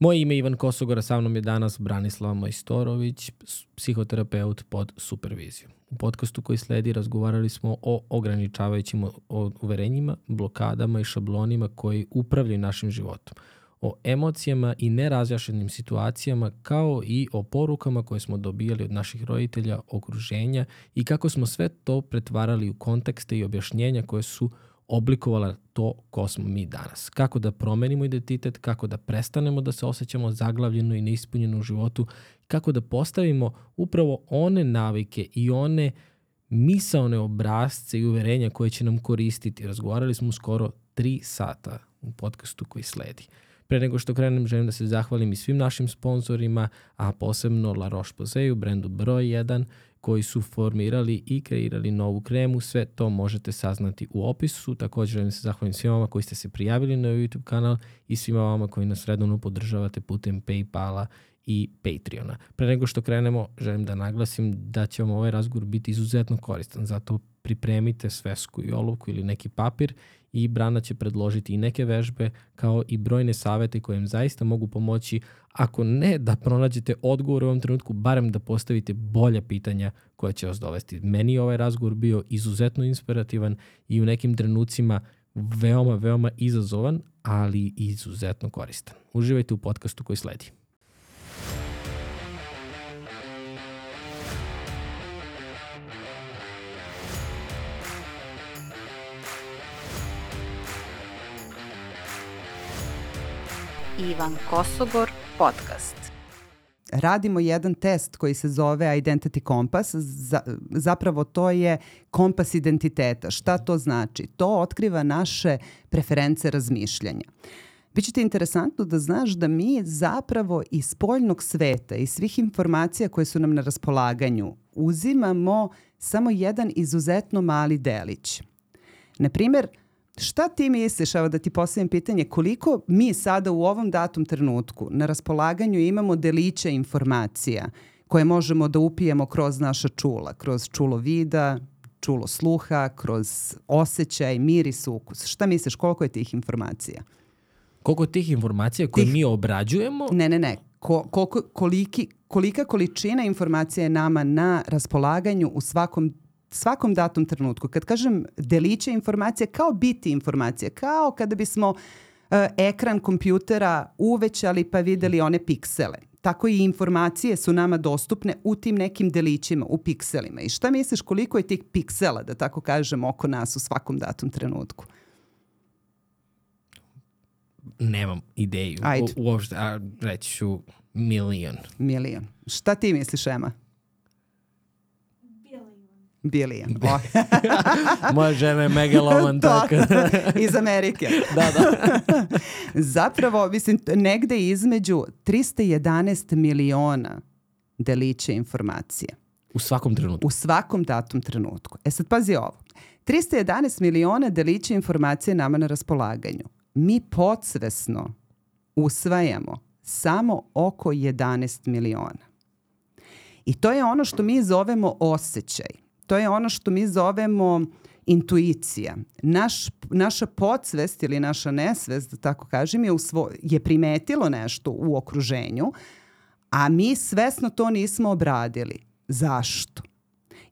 Moje ime je Ivan Kosogora, sa mnom je danas Branislava Majstorović, psihoterapeut pod supervizijom. U podcastu koji sledi razgovarali smo o ograničavajućim uverenjima, blokadama i šablonima koji upravljaju našim životom, o emocijama i nerazjašenim situacijama kao i o porukama koje smo dobijali od naših roditelja, okruženja i kako smo sve to pretvarali u kontekste i objašnjenja koje su oblikovala to ko smo mi danas. Kako da promenimo identitet, kako da prestanemo da se osjećamo zaglavljeno i neispunjeno u životu, kako da postavimo upravo one navike i one misaone obrazce i uverenja koje će nam koristiti. Razgovarali smo skoro tri sata u podcastu koji sledi. Pre nego što krenem, želim da se zahvalim i svim našim sponsorima, a posebno La Roche-Posay, brendu broj 1, koji su formirali i kreirali novu kremu. Sve to možete saznati u opisu. Također želim se zahvalim svima vama koji ste se prijavili na YouTube kanal i svima vama koji nas redovno podržavate putem Paypala i Patreona. Pre nego što krenemo, želim da naglasim da će vam ovaj razgovor biti izuzetno koristan, zato pripremite svesku i olovku ili neki papir i Brana će predložiti i neke vežbe kao i brojne savete koje im zaista mogu pomoći, ako ne da pronađete odgovor u ovom trenutku, barem da postavite bolja pitanja koja će vas dovesti. Meni je ovaj razgovor bio izuzetno inspirativan i u nekim trenucima veoma, veoma izazovan, ali izuzetno koristan. Uživajte u podcastu koji sledi. Ivan Kosogor podcast. Radimo jedan test koji se zove Identity Compass. Za, zapravo to je kompas identiteta. Šta to znači? To otkriva naše preference razmišljanja. Biće ti interesantno da znaš da mi zapravo iz spoljnog sveta i svih informacija koje su nam na raspolaganju uzimamo samo jedan izuzetno mali delić. Na primjer, Šta ti misliš, evo da ti postavim pitanje, koliko mi sada u ovom datom trenutku na raspolaganju imamo delića informacija koje možemo da upijemo kroz naša čula, kroz čulo vida, čulo sluha, kroz osjećaj, miris, ukus. Šta misliš, koliko je tih informacija? Koliko tih informacija koje tih... mi obrađujemo? Ne, ne, ne. Ko, koliko, koliki, kolika količina informacija je nama na raspolaganju u svakom svakom datom trenutku. Kad kažem deliće informacije, kao biti informacije, kao kada bismo uh, ekran kompjutera uvećali pa videli one piksele. Tako i informacije su nama dostupne u tim nekim delićima, u pikselima. I šta misliš koliko je tih piksela, da tako kažem, oko nas u svakom datom trenutku? Nemam ideju. Ajde. U, uopšte, a reći ću milion. Milion. Šta ti misliš, Ema? Bilijan. Moja žena je megaloman. tako. Iz Amerike. da, da. Zapravo, mislim, negde između 311 miliona deliće informacije. U svakom trenutku? U svakom datom trenutku. E sad pazi ovo. 311 miliona deliće informacije nama na raspolaganju. Mi podsvesno usvajamo samo oko 11 miliona. I to je ono što mi zovemo osjećaj to je ono što mi zovemo intuicija. Naš, naša podsvest ili naša nesvest, da tako kažem, je, usvo, je primetilo nešto u okruženju, a mi svesno to nismo obradili. Zašto?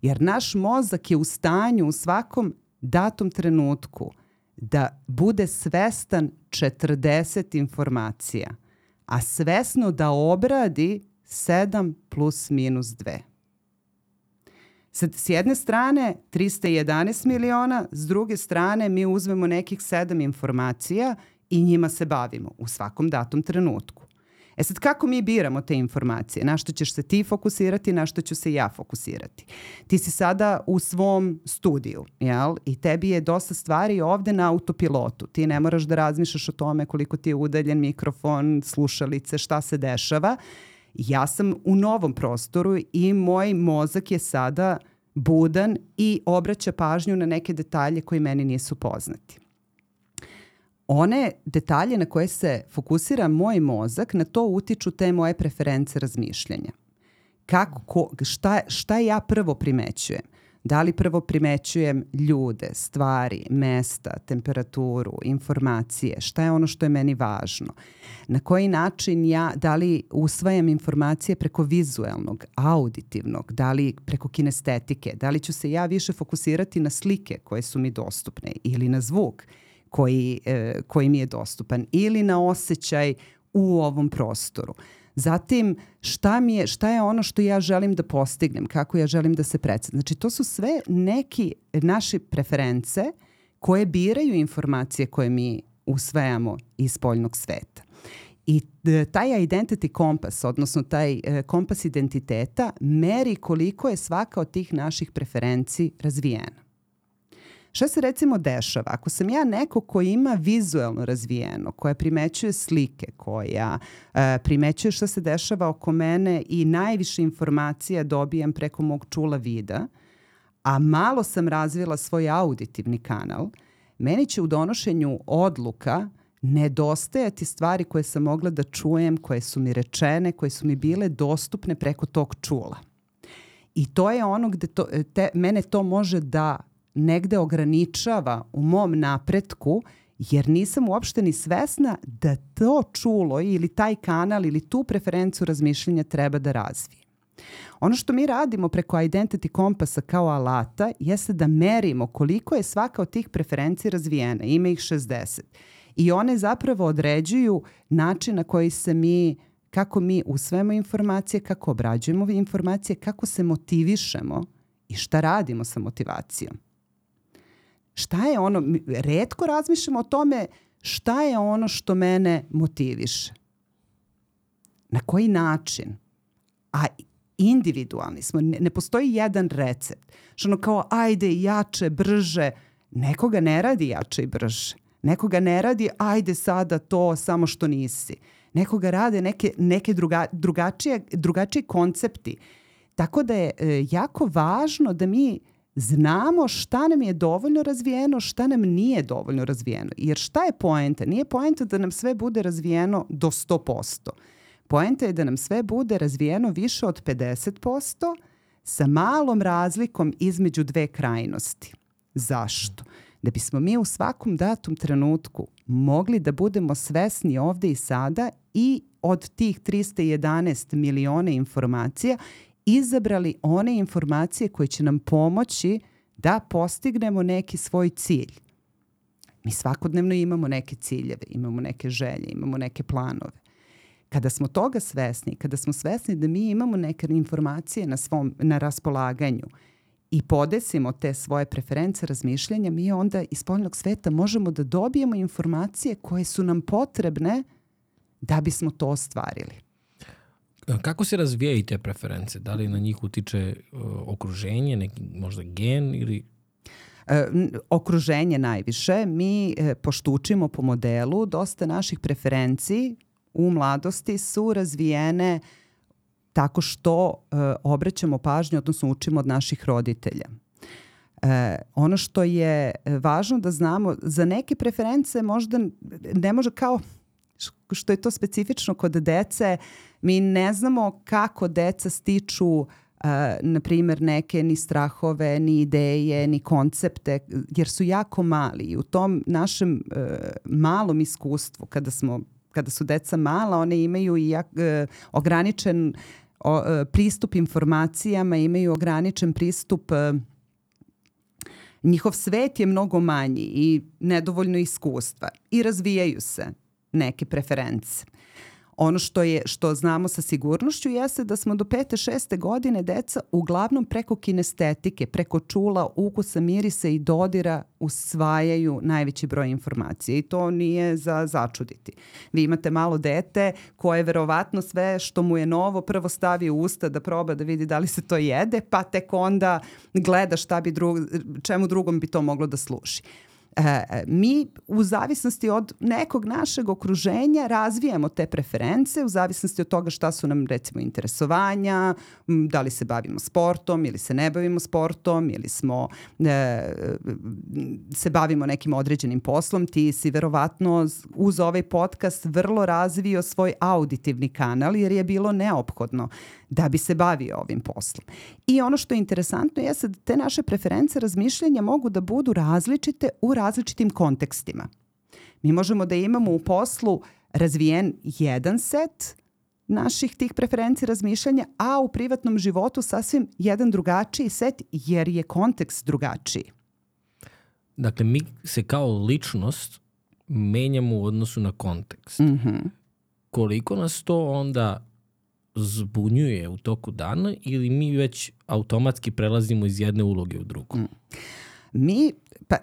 Jer naš mozak je u stanju u svakom datom trenutku da bude svestan 40 informacija, a svesno da obradi 7 plus minus 2. Sad, s jedne strane 311 miliona, s druge strane mi uzmemo nekih sedam informacija i njima se bavimo u svakom datom trenutku. E sad, kako mi biramo te informacije? Na što ćeš se ti fokusirati, na što ću se ja fokusirati? Ti si sada u svom studiju, jel? I tebi je dosta stvari ovde na autopilotu. Ti ne moraš da razmišljaš o tome koliko ti je udaljen mikrofon, slušalice, šta se dešava ja sam u novom prostoru i moj mozak je sada budan i obraća pažnju na neke detalje koji meni nisu poznati. One detalje na koje se fokusira moj mozak, na to utiču te moje preference razmišljanja. Kako, ko, šta, šta ja prvo primećujem? Da li prvo primećujem ljude, stvari, mesta, temperaturu, informacije, šta je ono što je meni važno? Na koji način ja, da li usvajam informacije preko vizuelnog, auditivnog, da li preko kinestetike, da li ću se ja više fokusirati na slike koje su mi dostupne ili na zvuk koji, e, koji mi je dostupan ili na osjećaj u ovom prostoru. Zatim, šta, mi je, šta je ono što ja želim da postignem, kako ja želim da se predstavim. Znači, to su sve neki naši preference koje biraju informacije koje mi usvajamo iz spoljnog sveta. I e, taj identity kompas, odnosno taj e, kompas identiteta, meri koliko je svaka od tih naših preferenciji razvijena. Šta se recimo dešava? Ako sam ja neko ko ima vizuelno razvijeno, koja primećuje slike, koja e, primećuje šta se dešava oko mene i najviše informacija dobijam preko mog čula vida, a malo sam razvila svoj auditivni kanal, meni će u donošenju odluka nedostajati stvari koje sam mogla da čujem, koje su mi rečene, koje su mi bile dostupne preko tog čula. I to je ono gde to, te, mene to može da negde ograničava u mom napretku jer nisam uopšte ni svesna da to čulo ili taj kanal ili tu preferencu razmišljenja treba da razvije. Ono što mi radimo preko Identity kompasa kao alata jeste da merimo koliko je svaka od tih preferenci razvijena. Ima ih 60. I one zapravo određuju način na koji se mi, kako mi usvajamo informacije, kako obrađujemo informacije, kako se motivišemo i šta radimo sa motivacijom šta je ono, redko razmišljamo o tome šta je ono što mene motiviše. Na koji način? A individualni smo, ne, ne postoji jedan recept. Što ono kao ajde jače, brže, nekoga ne radi jače i brže. Nekoga ne radi ajde sada to samo što nisi. Nekoga rade neke, neke druga, drugačije, drugačije koncepti. Tako da je e, jako važno da mi znamo šta nam je dovoljno razvijeno, šta nam nije dovoljno razvijeno. Jer šta je poenta? Nije poenta da nam sve bude razvijeno do 100%. Poenta je da nam sve bude razvijeno više od 50% sa malom razlikom između dve krajnosti. Zašto? Da bismo mi u svakom datom trenutku mogli da budemo svesni ovde i sada i od tih 311 miliona informacija izabrali one informacije koje će nam pomoći da postignemo neki svoj cilj. Mi svakodnevno imamo neke ciljeve, imamo neke želje, imamo neke planove. Kada smo toga svesni, kada smo svesni da mi imamo neke informacije na, svom, na raspolaganju i podesimo te svoje preference razmišljanja, mi onda iz spoljnog sveta možemo da dobijemo informacije koje su nam potrebne da bismo to ostvarili. Kako se razvijaju te preference? Da li na njih utiče uh, okruženje, neki možda gen ili E, okruženje najviše. Mi e, po modelu, dosta naših preferenciji u mladosti su razvijene tako što e, obraćamo pažnju, odnosno učimo od naših roditelja. E, ono što je važno da znamo, za neke preference možda ne može kao što je to specifično kod dece, mi ne znamo kako deca stiču uh, na primjer neke ni strahove, ni ideje, ni koncepte, jer su jako mali. I u tom našem uh, malom iskustvu kada smo kada su deca mala, one imaju i jak, uh, ograničen uh, pristup informacijama, imaju ograničen pristup uh, njihov svet je mnogo manji i nedovoljno iskustva i razvijaju se neke preference. Ono što je što znamo sa sigurnošću jeste da smo do pete, šeste godine deca uglavnom preko kinestetike, preko čula, ukusa, mirisa i dodira usvajaju najveći broj informacija i to nije za začuditi. Vi imate malo dete koje verovatno sve što mu je novo prvo stavi u usta da proba da vidi da li se to jede, pa tek onda gleda šta bi drug, čemu drugom bi to moglo da služi. E, mi u zavisnosti od nekog našeg okruženja razvijamo te preference u zavisnosti od toga šta su nam recimo interesovanja, da li se bavimo sportom ili se ne bavimo sportom ili smo e, se bavimo nekim određenim poslom. Ti si verovatno uz ovaj podcast vrlo razvio svoj auditivni kanal jer je bilo neophodno da bi se bavio ovim poslom. I ono što je interesantno je da te naše preference razmišljanja mogu da budu različite u različitim kontekstima. Mi možemo da imamo u poslu razvijen jedan set naših tih preferenci razmišljanja, a u privatnom životu sasvim jedan drugačiji set jer je kontekst drugačiji. Dakle, mi se kao ličnost menjamo u odnosu na kontekst. Mm -hmm. Koliko nas to onda zbunjuje u toku dana ili mi već automatski prelazimo iz jedne uloge u drugu? Mm. Mi, pa,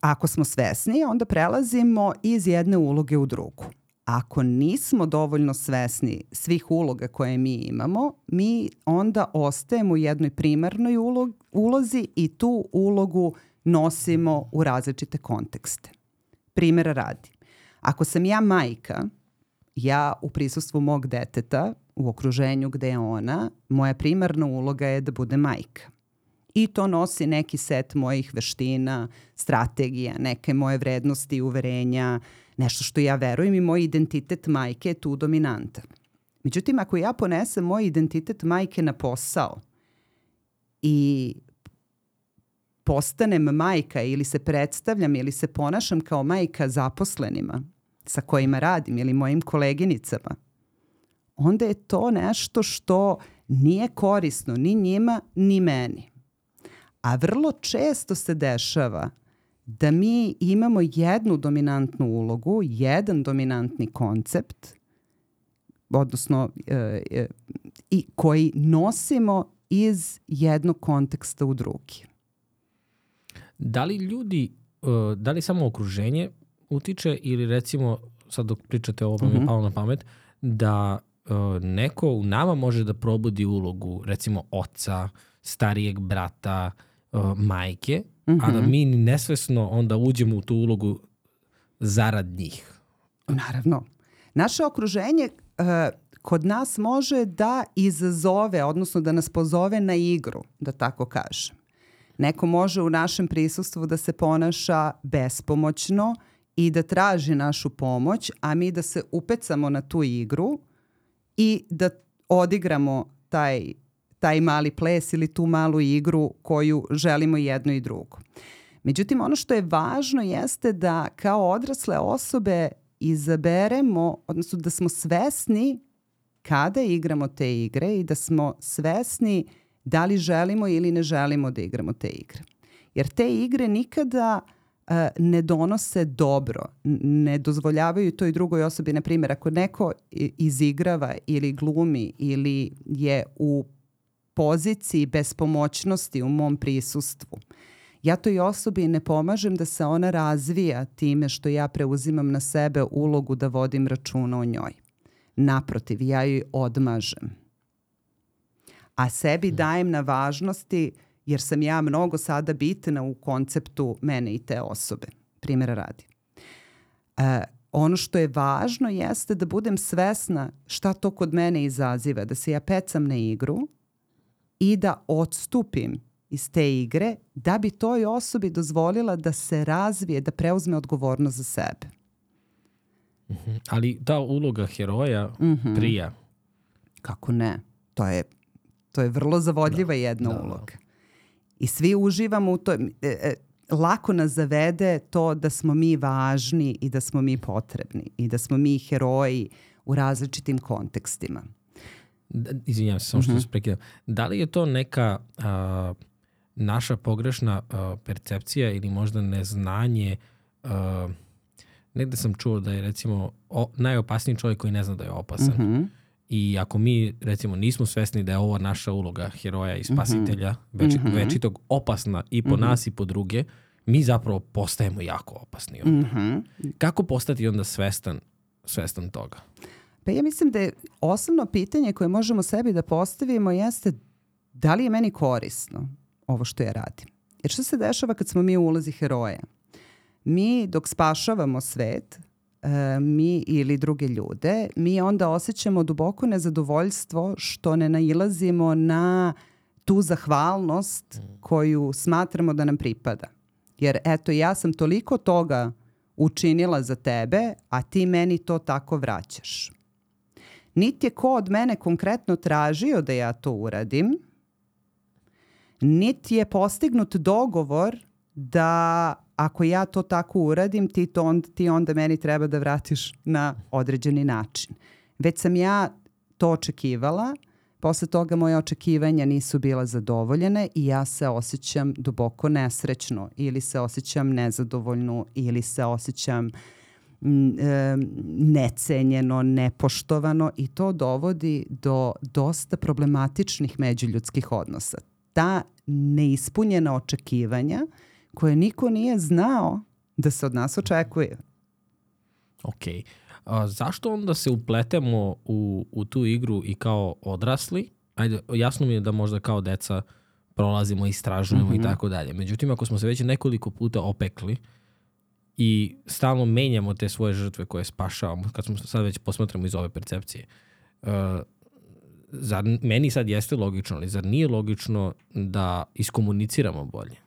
ako smo svesni, onda prelazimo iz jedne uloge u drugu. Ako nismo dovoljno svesni svih uloga koje mi imamo, mi onda ostajemo u jednoj primarnoj ulog, ulozi i tu ulogu nosimo u različite kontekste. Primera radi. Ako sam ja majka, ja u prisustvu mog deteta, u okruženju gde je ona, moja primarna uloga je da bude majka. I to nosi neki set mojih veština, strategija, neke moje vrednosti i uverenja, nešto što ja verujem i moj identitet majke je tu dominantan. Međutim, ako ja ponesem moj identitet majke na posao i postanem majka ili se predstavljam ili se ponašam kao majka zaposlenima sa kojima radim ili mojim koleginicama, onda je to nešto što nije korisno ni njima ni meni. A vrlo često se dešava da mi imamo jednu dominantnu ulogu, jedan dominantni koncept, odnosno e, e, i koji nosimo iz jednog konteksta u drugi. Da li ljudi, uh, da li samo okruženje utiče ili recimo, sad dok pričate o ovom mm -hmm. palo na pamet, da uh, neko u nama može da probudi ulogu recimo oca, starijeg brata, uh, majke, mm -hmm. a da mhm. mi nesvesno onda uđemo u tu ulogu zarad njih. Naravno. Naše okruženje uh, kod nas može da izazove, odnosno da nas pozove na igru, da tako kažem. Neko može u našem prisustvu da se ponaša bespomoćno i da traži našu pomoć, a mi da se upecamo na tu igru i da odigramo taj, taj mali ples ili tu malu igru koju želimo jedno i drugo. Međutim, ono što je važno jeste da kao odrasle osobe izaberemo, odnosno da smo svesni kada igramo te igre i da smo svesni da li želimo ili ne želimo da igramo te igre. Jer te igre nikada uh, ne donose dobro, ne dozvoljavaju toj drugoj osobi, na primjer, ako neko izigrava ili glumi ili je u poziciji bespomoćnosti u mom prisustvu, ja toj osobi ne pomažem da se ona razvija time što ja preuzimam na sebe ulogu da vodim računa o njoj. Naprotiv, ja joj odmažem a sebi mm. dajem na važnosti jer sam ja mnogo sada bitna u konceptu mene i te osobe. Primjera radi. E, ono što je važno jeste da budem svesna šta to kod mene izaziva, da se ja pecam na igru i da odstupim iz te igre da bi toj osobi dozvolila da se razvije, da preuzme odgovornost za sebe. Mm -hmm. Ali ta uloga heroja mm -hmm. prija. Kako ne? To je To je vrlo zavodljiva da, jedna da, uloga. I svi uživamo u to. E, e, lako nas zavede to da smo mi važni i da smo mi potrebni i da smo mi heroji u različitim kontekstima. Da, izvinjam se, samo što uh mhm. -huh. se prekidam. Da li je to neka a, naša pogrešna a, percepcija ili možda neznanje a, negde sam čuo da je recimo o, najopasniji čovjek koji ne zna da je opasan. Uh mhm. -huh I ako mi, recimo, nismo svesni da je ovo naša uloga heroja i mhm. spasitelja, mm -hmm. mm -hmm. večitog opasna i po mm -hmm. nas i po druge, mi zapravo postajemo jako opasni onda. Mm -hmm. Kako postati onda svestan, svestan toga? Pa ja mislim da je osnovno pitanje koje možemo sebi da postavimo jeste da li je meni korisno ovo što ja radim. Jer što se dešava kad smo mi u ulozi heroja? Mi dok spašavamo svet, mi ili druge ljude, mi onda osjećamo duboko nezadovoljstvo što ne nailazimo na tu zahvalnost mm. koju smatramo da nam pripada. Jer eto, ja sam toliko toga učinila za tebe, a ti meni to tako vraćaš. Niti je ko od mene konkretno tražio da ja to uradim, niti je postignut dogovor da ako ja to tako uradim, ti, to onda, ti onda meni treba da vratiš na određeni način. Već sam ja to očekivala, posle toga moje očekivanja nisu bila zadovoljene i ja se osjećam duboko nesrećno ili se osjećam nezadovoljno ili se osjećam necenjeno, nepoštovano i to dovodi do dosta problematičnih međuljudskih odnosa. Ta neispunjena očekivanja koje niko nije znao da se od nas očekuje. Ok. A, zašto onda se upletemo u, u tu igru i kao odrasli? Ajde, jasno mi je da možda kao deca prolazimo, istražujemo mm -hmm. i mhm. tako dalje. Međutim, ako smo se već nekoliko puta opekli i stalno menjamo te svoje žrtve koje spašavamo, kad smo sad već posmatramo iz ove percepcije, uh, zar, meni sad jeste logično, ali zar nije logično da iskomuniciramo bolje?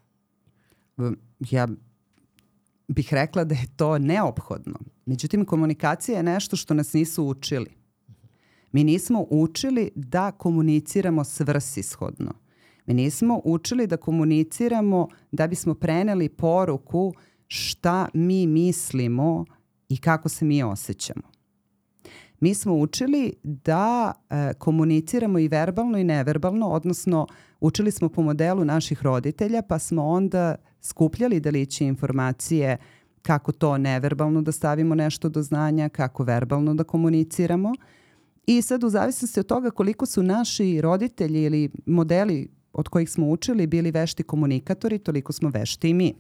Ja bih rekla da je to neophodno. Međutim, komunikacija je nešto što nas nisu učili. Mi nismo učili da komuniciramo svrsishodno. Mi nismo učili da komuniciramo da bismo preneli poruku šta mi mislimo i kako se mi osjećamo. Mi smo učili da e, komuniciramo i verbalno i neverbalno, odnosno učili smo po modelu naših roditelja, pa smo onda skupljali delići informacije kako to neverbalno da stavimo nešto do znanja, kako verbalno da komuniciramo. I sad u zavisnosti od toga koliko su naši roditelji ili modeli od kojih smo učili bili vešti komunikatori, toliko smo vešti i mi.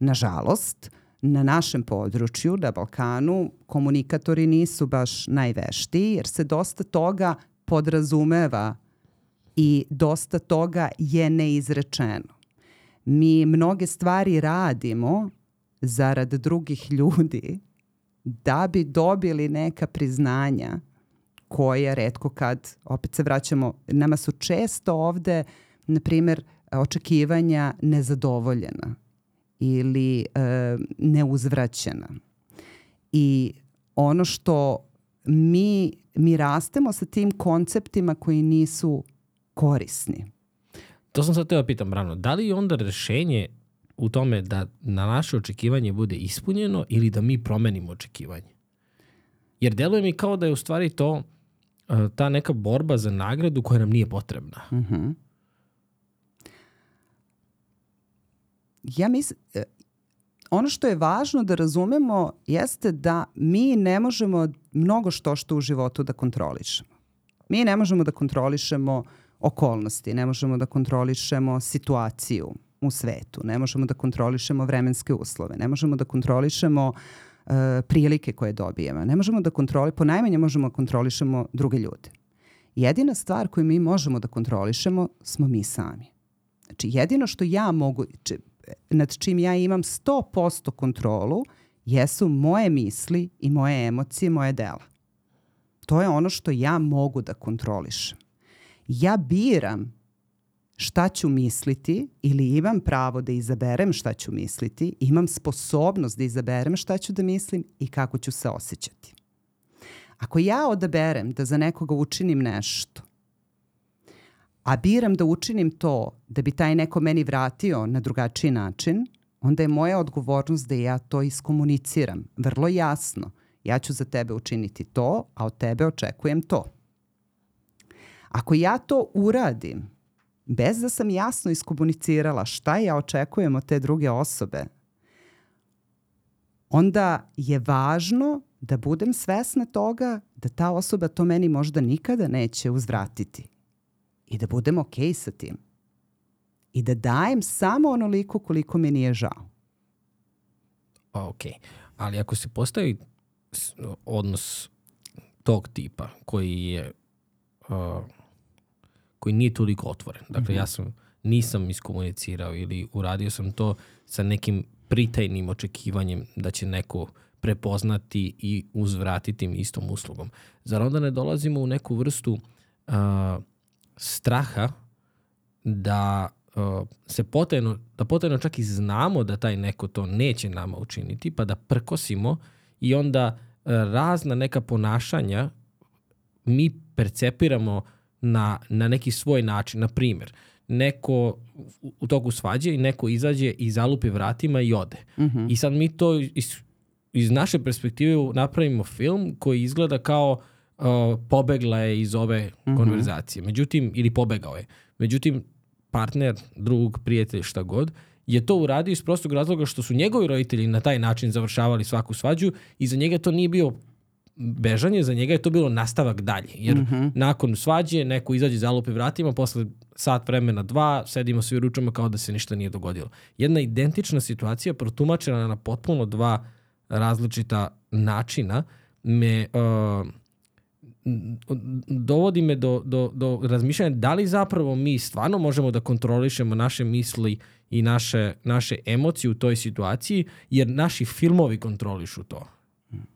Nažalost, na našem području, na Balkanu, komunikatori nisu baš najveštiji jer se dosta toga podrazumeva i dosta toga je neizrečeno. Mi mnoge stvari radimo zarad drugih ljudi da bi dobili neka priznanja koje redko kad, opet se vraćamo, nama su često ovde, na primer, očekivanja nezadovoljena ili e, neuzvraćena. I ono što mi, mi rastemo sa tim konceptima koji nisu korisni. To sam sad teo da pitam, Brano, da li je onda rešenje u tome da na naše očekivanje bude ispunjeno ili da mi promenimo očekivanje? Jer deluje mi kao da je u stvari to e, ta neka borba za nagradu koja nam nije potrebna. Uh mhm. -huh. Ja mislim, e, ono što je važno da razumemo jeste da mi ne možemo mnogo što što u životu da kontrolišemo. Mi ne možemo da kontrolišemo okolnosti, ne možemo da kontrolišemo situaciju u svetu, ne možemo da kontrolišemo vremenske uslove, ne možemo da kontrolišemo uh, prilike koje dobijemo, ne možemo da kontrolišemo, po najmanje možemo da kontrolišemo druge ljude. Jedina stvar koju mi možemo da kontrolišemo smo mi sami. Znači, jedino što ja mogu, či, nad čim ja imam 100% kontrolu, jesu moje misli i moje emocije, moje dela. To je ono što ja mogu da kontrolišem. Ja biram šta ću misliti ili imam pravo da izaberem šta ću misliti, imam sposobnost da izaberem šta ću da mislim i kako ću se osjećati. Ako ja odaberem da za nekoga učinim nešto, a biram da učinim to da bi taj neko meni vratio na drugačiji način, onda je moja odgovornost da ja to iskomuniciram vrlo jasno. Ja ću za tebe učiniti to, a od tebe očekujem to. Ako ja to uradim bez da sam jasno iskomunicirala šta ja očekujem od te druge osobe, onda je važno da budem svesna toga da ta osoba to meni možda nikada neće uzvratiti i da budem ok sa tim. I da dajem samo onoliko koliko mi nije žao. Ok, ali ako se postavi odnos tog tipa koji je uh, koji nije toliko otvoren. Dakle, mm -hmm. ja sam, nisam iskomunicirao ili uradio sam to sa nekim pritajnim očekivanjem da će neko prepoznati i uzvratiti im istom uslugom. Zar onda ne dolazimo u neku vrstu uh, straha da uh, se potajno, da potajno čak i znamo da taj neko to neće nama učiniti, pa da prkosimo i onda uh, razna neka ponašanja mi percepiramo na, na neki svoj način. Na primjer, neko u, u toku svađe i neko izađe i zalupi vratima i ode. Mm -hmm. I sad mi to iz, iz naše perspektive napravimo film koji izgleda kao uh, pobegla je iz ove mm -hmm. konverzacije. Međutim, ili pobegao je. Međutim, partner, drug, prijatelj, šta god, je to uradio iz prostog razloga što su njegovi roditelji na taj način završavali svaku svađu i za njega to nije bio bežanje, za njega je to bilo nastavak dalje. Jer mm -hmm. nakon svađe neko izađe zalupi vratima, posle sat vremena, dva, sedimo svi ručama kao da se ništa nije dogodilo. Jedna identična situacija protumačena na potpuno dva različita načina me uh, dovodi me do, do, do razmišljanja da li zapravo mi stvarno možemo da kontrolišemo naše misli i naše, naše emocije u toj situaciji, jer naši filmovi kontrolišu to.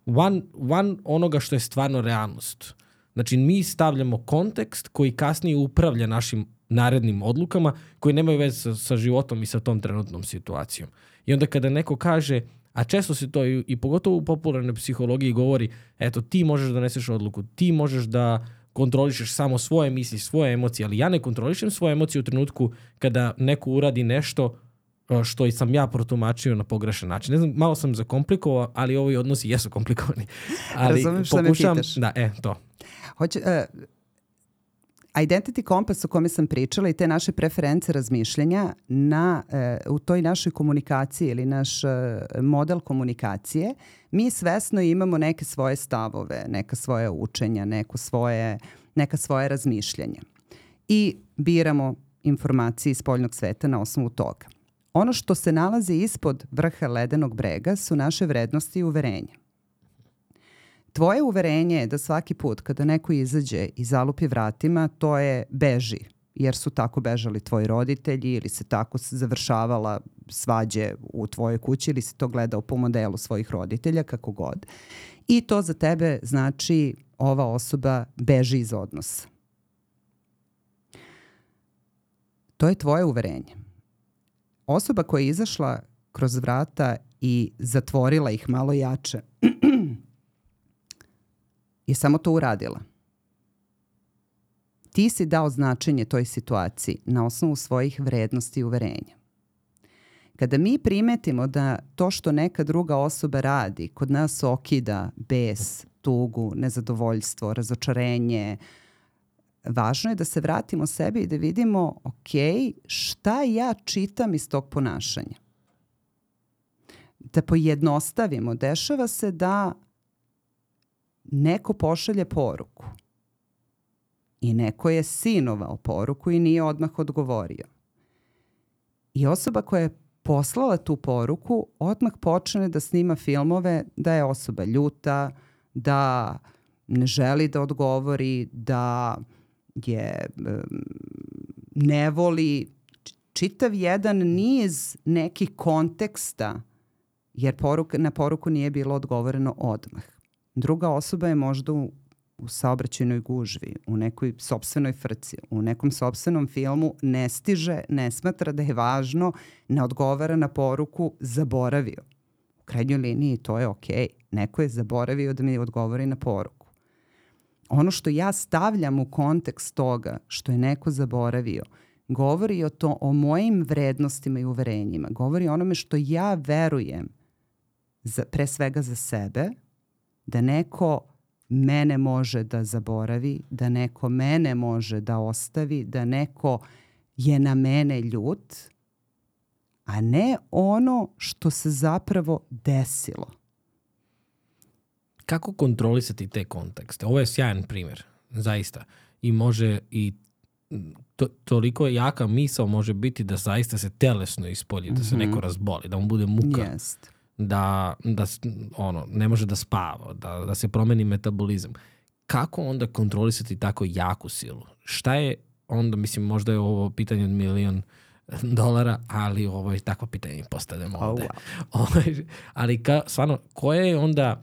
Van, van onoga što je stvarno realnost. Znači, mi stavljamo kontekst koji kasnije upravlja našim narednim odlukama koji nemaju veze sa, sa životom i sa tom trenutnom situacijom. I onda kada neko kaže, a često se to i, i pogotovo u popularnoj psihologiji govori, eto, ti možeš da doneseš odluku, ti možeš da kontrolišeš samo svoje misli, svoje emocije, ali ja ne kontrolišem svoje emocije u trenutku kada neko uradi nešto što i sam ja protumačio na pogrešan način. Ne znam, malo sam zakomplikovao, ali ovi odnosi jesu komplikovani. Ali Razumem što pokušam, me pitaš. Da, e, to. Hoće, uh, identity kompas o kome sam pričala i te naše preference razmišljanja na, uh, u toj našoj komunikaciji ili naš uh, model komunikacije, mi svesno imamo neke svoje stavove, neka svoje učenja, neko svoje, neka svoje razmišljanja. I biramo informacije iz spoljnog sveta na osnovu toga. Ono što se nalazi ispod vrha ledenog brega su naše vrednosti i uverenja. Tvoje uverenje je da svaki put kada neko izađe i zalupi vratima, to je beži, jer su tako bežali tvoji roditelji ili se tako završavala svađe u tvojoj kući ili si to gledao po modelu svojih roditelja, kako god. I to za tebe znači ova osoba beži iz odnosa. To je tvoje uverenje osoba koja je izašla kroz vrata i zatvorila ih malo jače je samo to uradila. Ti si dao značenje toj situaciji na osnovu svojih vrednosti i uverenja. Kada mi primetimo da to što neka druga osoba radi kod nas okida bes, tugu, nezadovoljstvo, razočarenje, važno je da se vratimo sebi i da vidimo, ok, šta ja čitam iz tog ponašanja. Da pojednostavimo, dešava se da neko pošalje poruku i neko je sinovao poruku i nije odmah odgovorio. I osoba koja je poslala tu poruku odmah počne da snima filmove da je osoba ljuta, da ne želi da odgovori, da je ne voli čitav jedan niz nekih konteksta jer poruka, na poruku nije bilo odgovoreno odmah. Druga osoba je možda u, u saobraćenoj gužvi, u nekoj sobstvenoj frci, u nekom sobstvenom filmu ne stiže, ne smatra da je važno, ne odgovara na poruku, zaboravio. U krajnjoj liniji to je okej. Okay. Neko je zaboravio da mi odgovori na poruku ono što ja stavljam u kontekst toga što je neko zaboravio, govori o to o mojim vrednostima i uverenjima, govori o onome što ja verujem za, pre svega za sebe, da neko mene može da zaboravi, da neko mene može da ostavi, da neko je na mene ljut, a ne ono što se zapravo desilo kako kontrolisati te kontekste? Ovo je sjajan primjer, zaista. I može i to, toliko jaka misao može biti da zaista se telesno ispolji, da se mhm. neko razboli, da mu bude muka. Yes. Da, da ono, ne može da spava, da, da se promeni metabolizam. Kako onda kontrolisati tako jaku silu? Šta je onda, mislim, možda je ovo pitanje od milion dolara, ali ovo je takvo pitanje postavljamo ovde. Oh, wow. ali ka, stvarno, koje je onda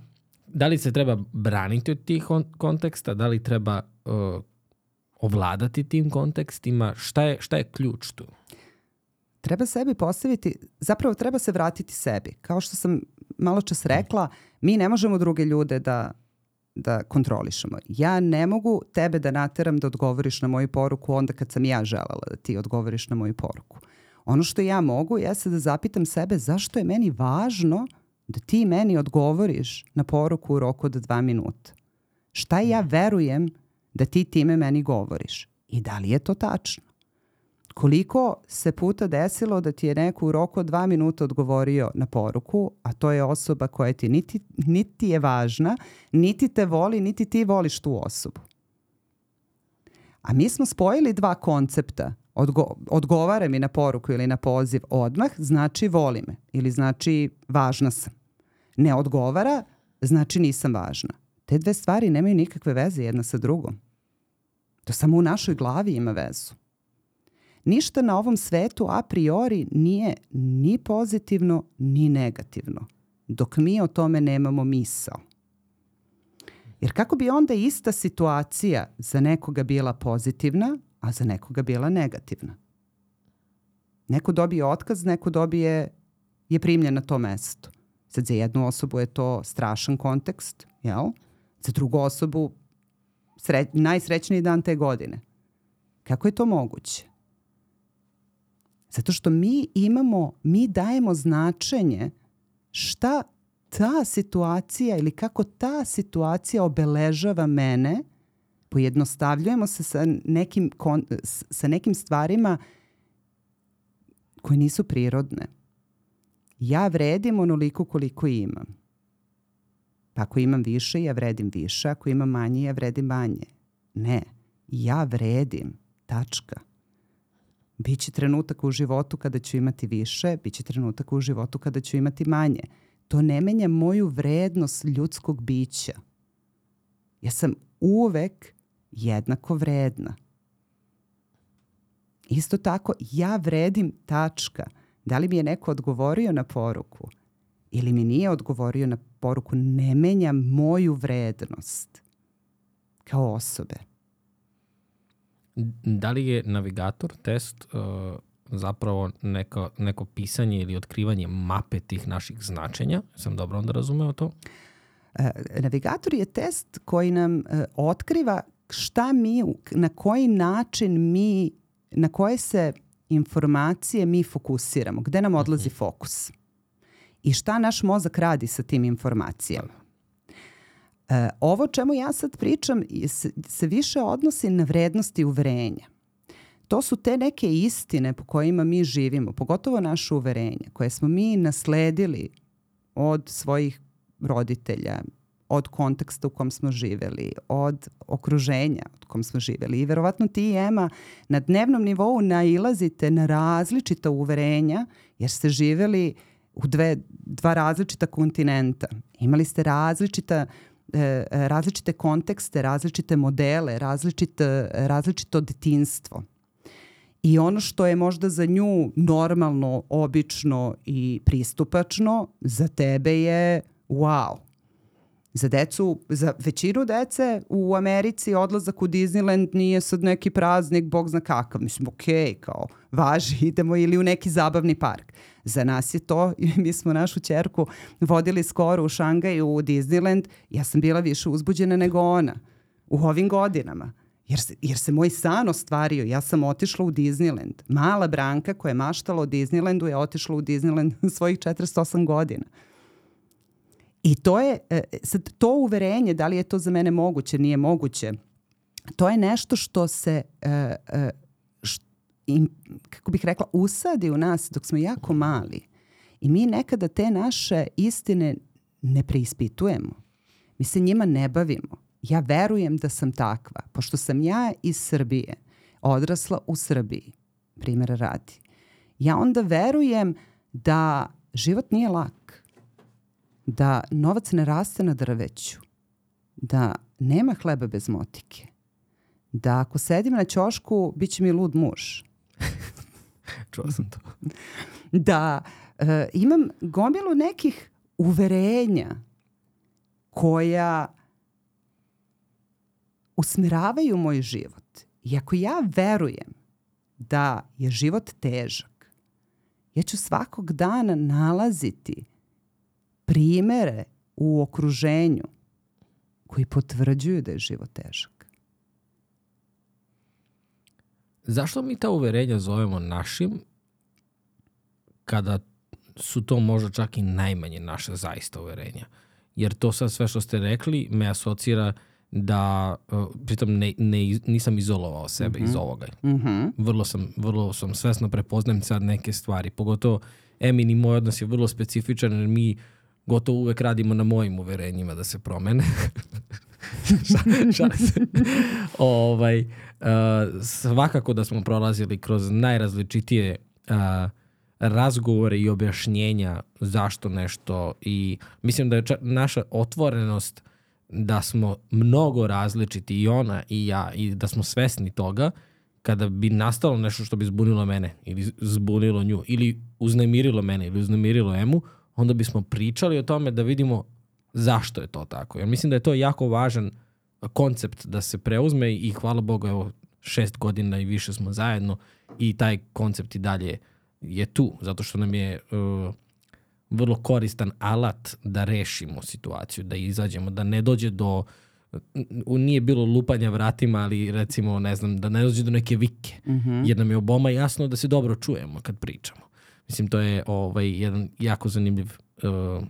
da li se treba braniti od tih konteksta, da li treba uh, ovladati tim kontekstima, šta je, šta je ključ tu? Treba sebi postaviti, zapravo treba se vratiti sebi. Kao što sam malo čas rekla, mi ne možemo druge ljude da da kontrolišemo. Ja ne mogu tebe da nateram da odgovoriš na moju poruku onda kad sam ja želela da ti odgovoriš na moju poruku. Ono što ja mogu jeste da zapitam sebe zašto je meni važno da ti meni odgovoriš na poruku u roku od dva minuta. Šta ja verujem da ti time meni govoriš? I da li je to tačno? Koliko se puta desilo da ti je neko u roku od dva minuta odgovorio na poruku, a to je osoba koja ti niti, niti je važna, niti te voli, niti ti voliš tu osobu. A mi smo spojili dva koncepta. Odgo odgovara mi na poruku ili na poziv odmah, znači voli me ili znači važna sam. Ne odgovara, znači nisam važna. Te dve stvari nemaju nikakve veze jedna sa drugom. To samo u našoj glavi ima vezu. Ništa na ovom svetu a priori nije ni pozitivno ni negativno, dok mi o tome nemamo misao. Jer kako bi onda ista situacija za nekoga bila pozitivna, a za nekoga bila negativna? Neko dobije otkaz, neko dobije, je primljen na to mesto. Sad za jednu osobu je to strašan kontekst, jel? Za drugu osobu sre, najsrećniji dan te godine. Kako je to moguće? Zato što mi imamo, mi dajemo značenje šta ta situacija ili kako ta situacija obeležava mene, pojednostavljujemo se sa nekim, sa nekim stvarima koje nisu prirodne. Ja vredim onoliko koliko imam. Pa ako imam više, ja vredim više. Ako imam manje, ja vredim manje. Ne, ja vredim. Tačka. Biće trenutak u životu kada ću imati više, biće trenutak u životu kada ću imati manje. To ne menja moju vrednost ljudskog bića. Ja sam uvek jednako vredna. Isto tako, ja vredim tačka. Da li mi je neko odgovorio na poruku ili mi nije odgovorio na poruku, ne menja moju vrednost kao osobe. Da li je navigator test uh, zapravo neko, neko pisanje ili otkrivanje mape tih naših značenja? Sam dobro onda razumeo to? E, navigator je test koji nam e, otkriva šta mi, na koji način mi, na koje se informacije mi fokusiramo, gde nam odlazi mhm. fokus i šta naš mozak radi sa tim informacijama. E, ovo čemu ja sad pričam se, se više odnosi na vrednosti uverenja. To su te neke istine po kojima mi živimo, pogotovo naše uverenje, koje smo mi nasledili od svojih roditelja, od konteksta u kom smo živeli, od okruženja u kom smo živeli. I verovatno ti i Ema na dnevnom nivou nailazite na različita uverenja jer ste živeli u dve, dva različita kontinenta. Imali ste različita e, različite kontekste, različite modele, različite, različito detinstvo. I ono što je možda za nju normalno, obično i pristupačno, za tebe je wow. Za decu, za većinu dece u Americi odlazak u Disneyland nije sad neki praznik, bog zna kakav. Mislim, okej, okay, kao, važi, idemo ili u neki zabavni park. Za nas je to, mi smo našu čerku vodili skoro u Šangaju u Disneyland, ja sam bila više uzbuđena nego ona u ovim godinama. Jer se, jer se moj san ostvario. Ja sam otišla u Disneyland. Mala Branka koja je maštala o Disneylandu je otišla u Disneyland svojih 48 godina. I to je, e, sad to uverenje, da li je to za mene moguće, nije moguće, to je nešto što se, e, e, im, kako bih rekla, usadi u nas dok smo jako mali. I mi nekada te naše istine ne preispitujemo. Mi se njima ne bavimo. Ja verujem da sam takva, pošto sam ja iz Srbije, odrasla u Srbiji, primjera radi. Ja onda verujem da život nije lak, da novac ne raste na drveću, da nema hleba bez motike, da ako sedim na ćošku, bit će mi lud muž, Čuo sam to. da e, imam gomilu nekih uverenja koja usmeravaju moj život. I ako ja verujem da je život težak, ja ću svakog dana nalaziti primere u okruženju koji potvrđuju da je život težak. Zašto mi ta uverenja zovemo našim kada su to možda čak i najmanje naše zaista uverenja? Jer to sad sve što ste rekli me asocira da, uh, pritom ne, ne, nisam izolovao sebe mm -hmm. iz ovoga. Mm -hmm. Vrlo sam, vrlo sam svesno prepoznajem sad neke stvari. Pogotovo Emin i moj odnos je vrlo specifičan jer mi gotovo uvek radimo na mojim uverenjima da se promene. Šalim se. ovaj, uh, svakako da smo prolazili kroz najrazličitije uh, razgovore i objašnjenja zašto nešto i mislim da je naša otvorenost da smo mnogo različiti i ona i ja i da smo svesni toga kada bi nastalo nešto što bi zbunilo mene ili zbunilo nju ili uznemirilo mene ili uznemirilo Emu, onda bismo pričali o tome da vidimo zašto je to tako. Ja mislim da je to jako važan koncept da se preuzme i hvala Bogu, evo, šest godina i više smo zajedno i taj koncept i dalje je tu, zato što nam je uh, vrlo koristan alat da rešimo situaciju, da izađemo, da ne dođe do nije bilo lupanja vratima, ali recimo, ne znam, da ne dođe do neke vike. Mm -hmm. Jer nam je oboma jasno da se dobro čujemo kad pričamo. Mislim, to je ovaj, jedan jako zanimljiv, uh,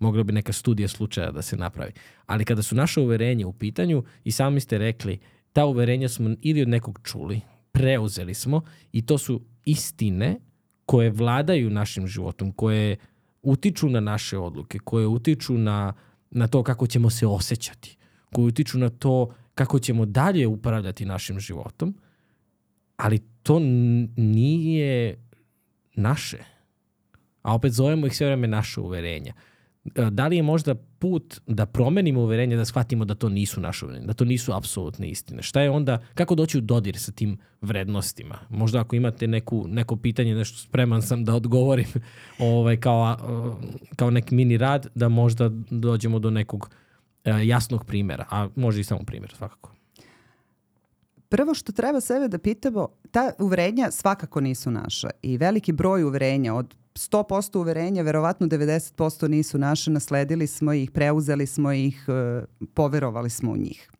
mogla bi neka studija slučaja da se napravi. Ali kada su naše uverenja u pitanju, i sami ste rekli, ta uverenja smo ili od nekog čuli, preuzeli smo i to su istine koje vladaju našim životom, koje utiču na naše odluke, koje utiču na, na to kako ćemo se osjećati, koje utiču na to kako ćemo dalje upravljati našim životom, ali to nije naše. A opet zovemo ih sve vreme naše uverenja. E, da li je možda put da promenimo uverenje, da shvatimo da to nisu naše uverenje, da to nisu apsolutne istine? Šta je onda, kako doći u dodir sa tim vrednostima? Možda ako imate neku, neko pitanje, nešto spreman sam da odgovorim ovaj, kao, kao nek mini rad, da možda dođemo do nekog e, jasnog primjera, a može i samo primjer svakako. Prvo što treba sebe da pitamo, ta uverenja svakako nisu naša i veliki broj uverenja od 100% uverenja, verovatno 90% nisu naše, nasledili smo ih, preuzeli smo ih, e, poverovali smo u njih.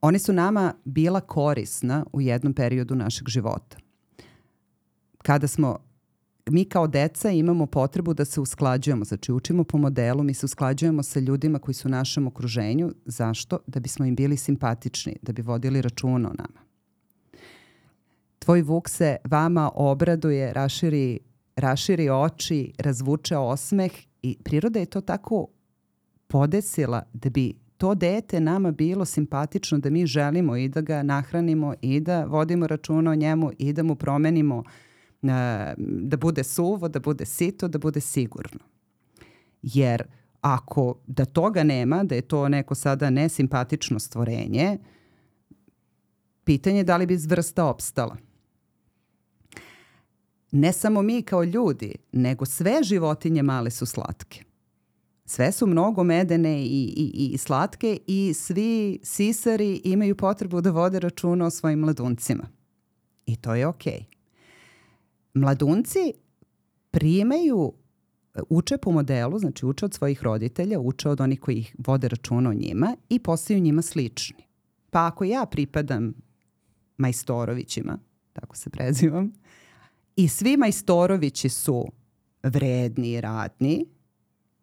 Oni su nama bila korisna u jednom periodu našeg života. Kada smo mi kao deca imamo potrebu da se usklađujemo, znači učimo po modelu, mi se usklađujemo sa ljudima koji su u našem okruženju. Zašto? Da bismo im bili simpatični, da bi vodili računa o nama. Tvoj Vuk se vama obraduje, raširi raširi oči, razvuče osmeh i priroda je to tako podesila da bi to dete nama bilo simpatično, da mi želimo i da ga nahranimo i da vodimo računa o njemu i da mu promenimo da bude suvo, da bude sito, da bude sigurno. Jer ako da toga nema, da je to neko sada nesimpatično stvorenje, pitanje je da li bi vrsta opstala ne samo mi kao ljudi, nego sve životinje male su slatke. Sve su mnogo medene i, i, i slatke i svi sisari imaju potrebu da vode računa o svojim mladuncima. I to je okej. Okay. Mladunci primaju, uče po modelu, znači uče od svojih roditelja, uče od onih koji ih vode računa o njima i postaju njima slični. Pa ako ja pripadam Majstorovićima, tako se prezivam, I svi majstorovići su vredni i radni.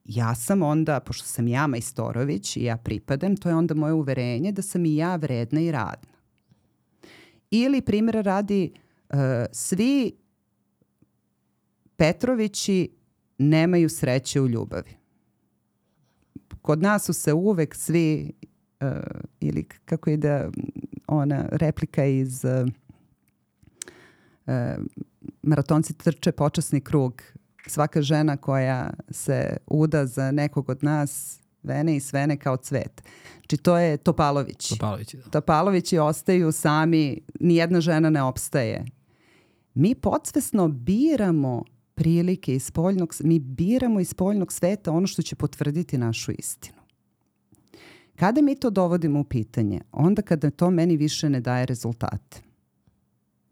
Ja sam onda, pošto sam ja majstorović i ja pripadam, to je onda moje uverenje da sam i ja vredna i radna. Ili primjera radi, uh, svi Petrovići nemaju sreće u ljubavi. Kod nas su se uvek svi, uh, ili kako je da ona replika iz uh, maratonci trče počasni krug. Svaka žena koja se uda za nekog od nas vene i svene kao cvet. Znači to je Topalović. Topalovići, da. Topalovići ostaju sami, nijedna žena ne opstaje. Mi podsvesno biramo prilike iz spoljnog, mi biramo iz spoljnog sveta ono što će potvrditi našu istinu. Kada mi to dovodimo u pitanje? Onda kada to meni više ne daje rezultate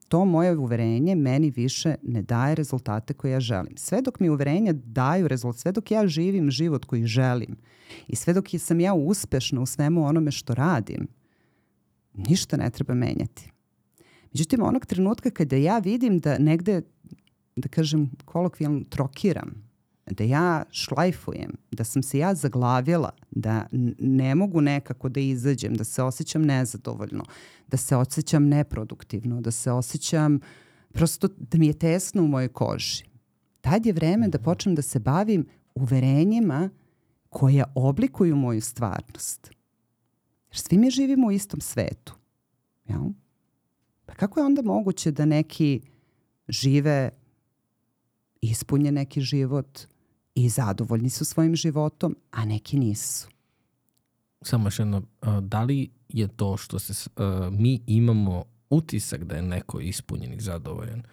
to moje uverenje meni više ne daje rezultate koje ja želim. Sve dok mi uverenja daju rezultat, sve dok ja živim život koji želim i sve dok sam ja uspešna u svemu onome što radim, ništa ne treba menjati. Međutim, onog trenutka kada ja vidim da negde, da kažem, kolokvijalno trokiram, da ja šlajfujem, da sam se ja zaglavila, da ne mogu nekako da izađem, da se osjećam nezadovoljno, da se osjećam neproduktivno, da se osjećam prosto da mi je tesno u mojoj koži. Tad je vreme da počnem da se bavim uverenjima koja oblikuju moju stvarnost. Jer svi mi živimo u istom svetu. Jel? Pa kako je onda moguće da neki žive ispunje neki život i zadovoljni su svojim životom, a neki nisu? Samo još jedno, da li je to što se mi imamo utisak da je neko ispunjen i zadovoljan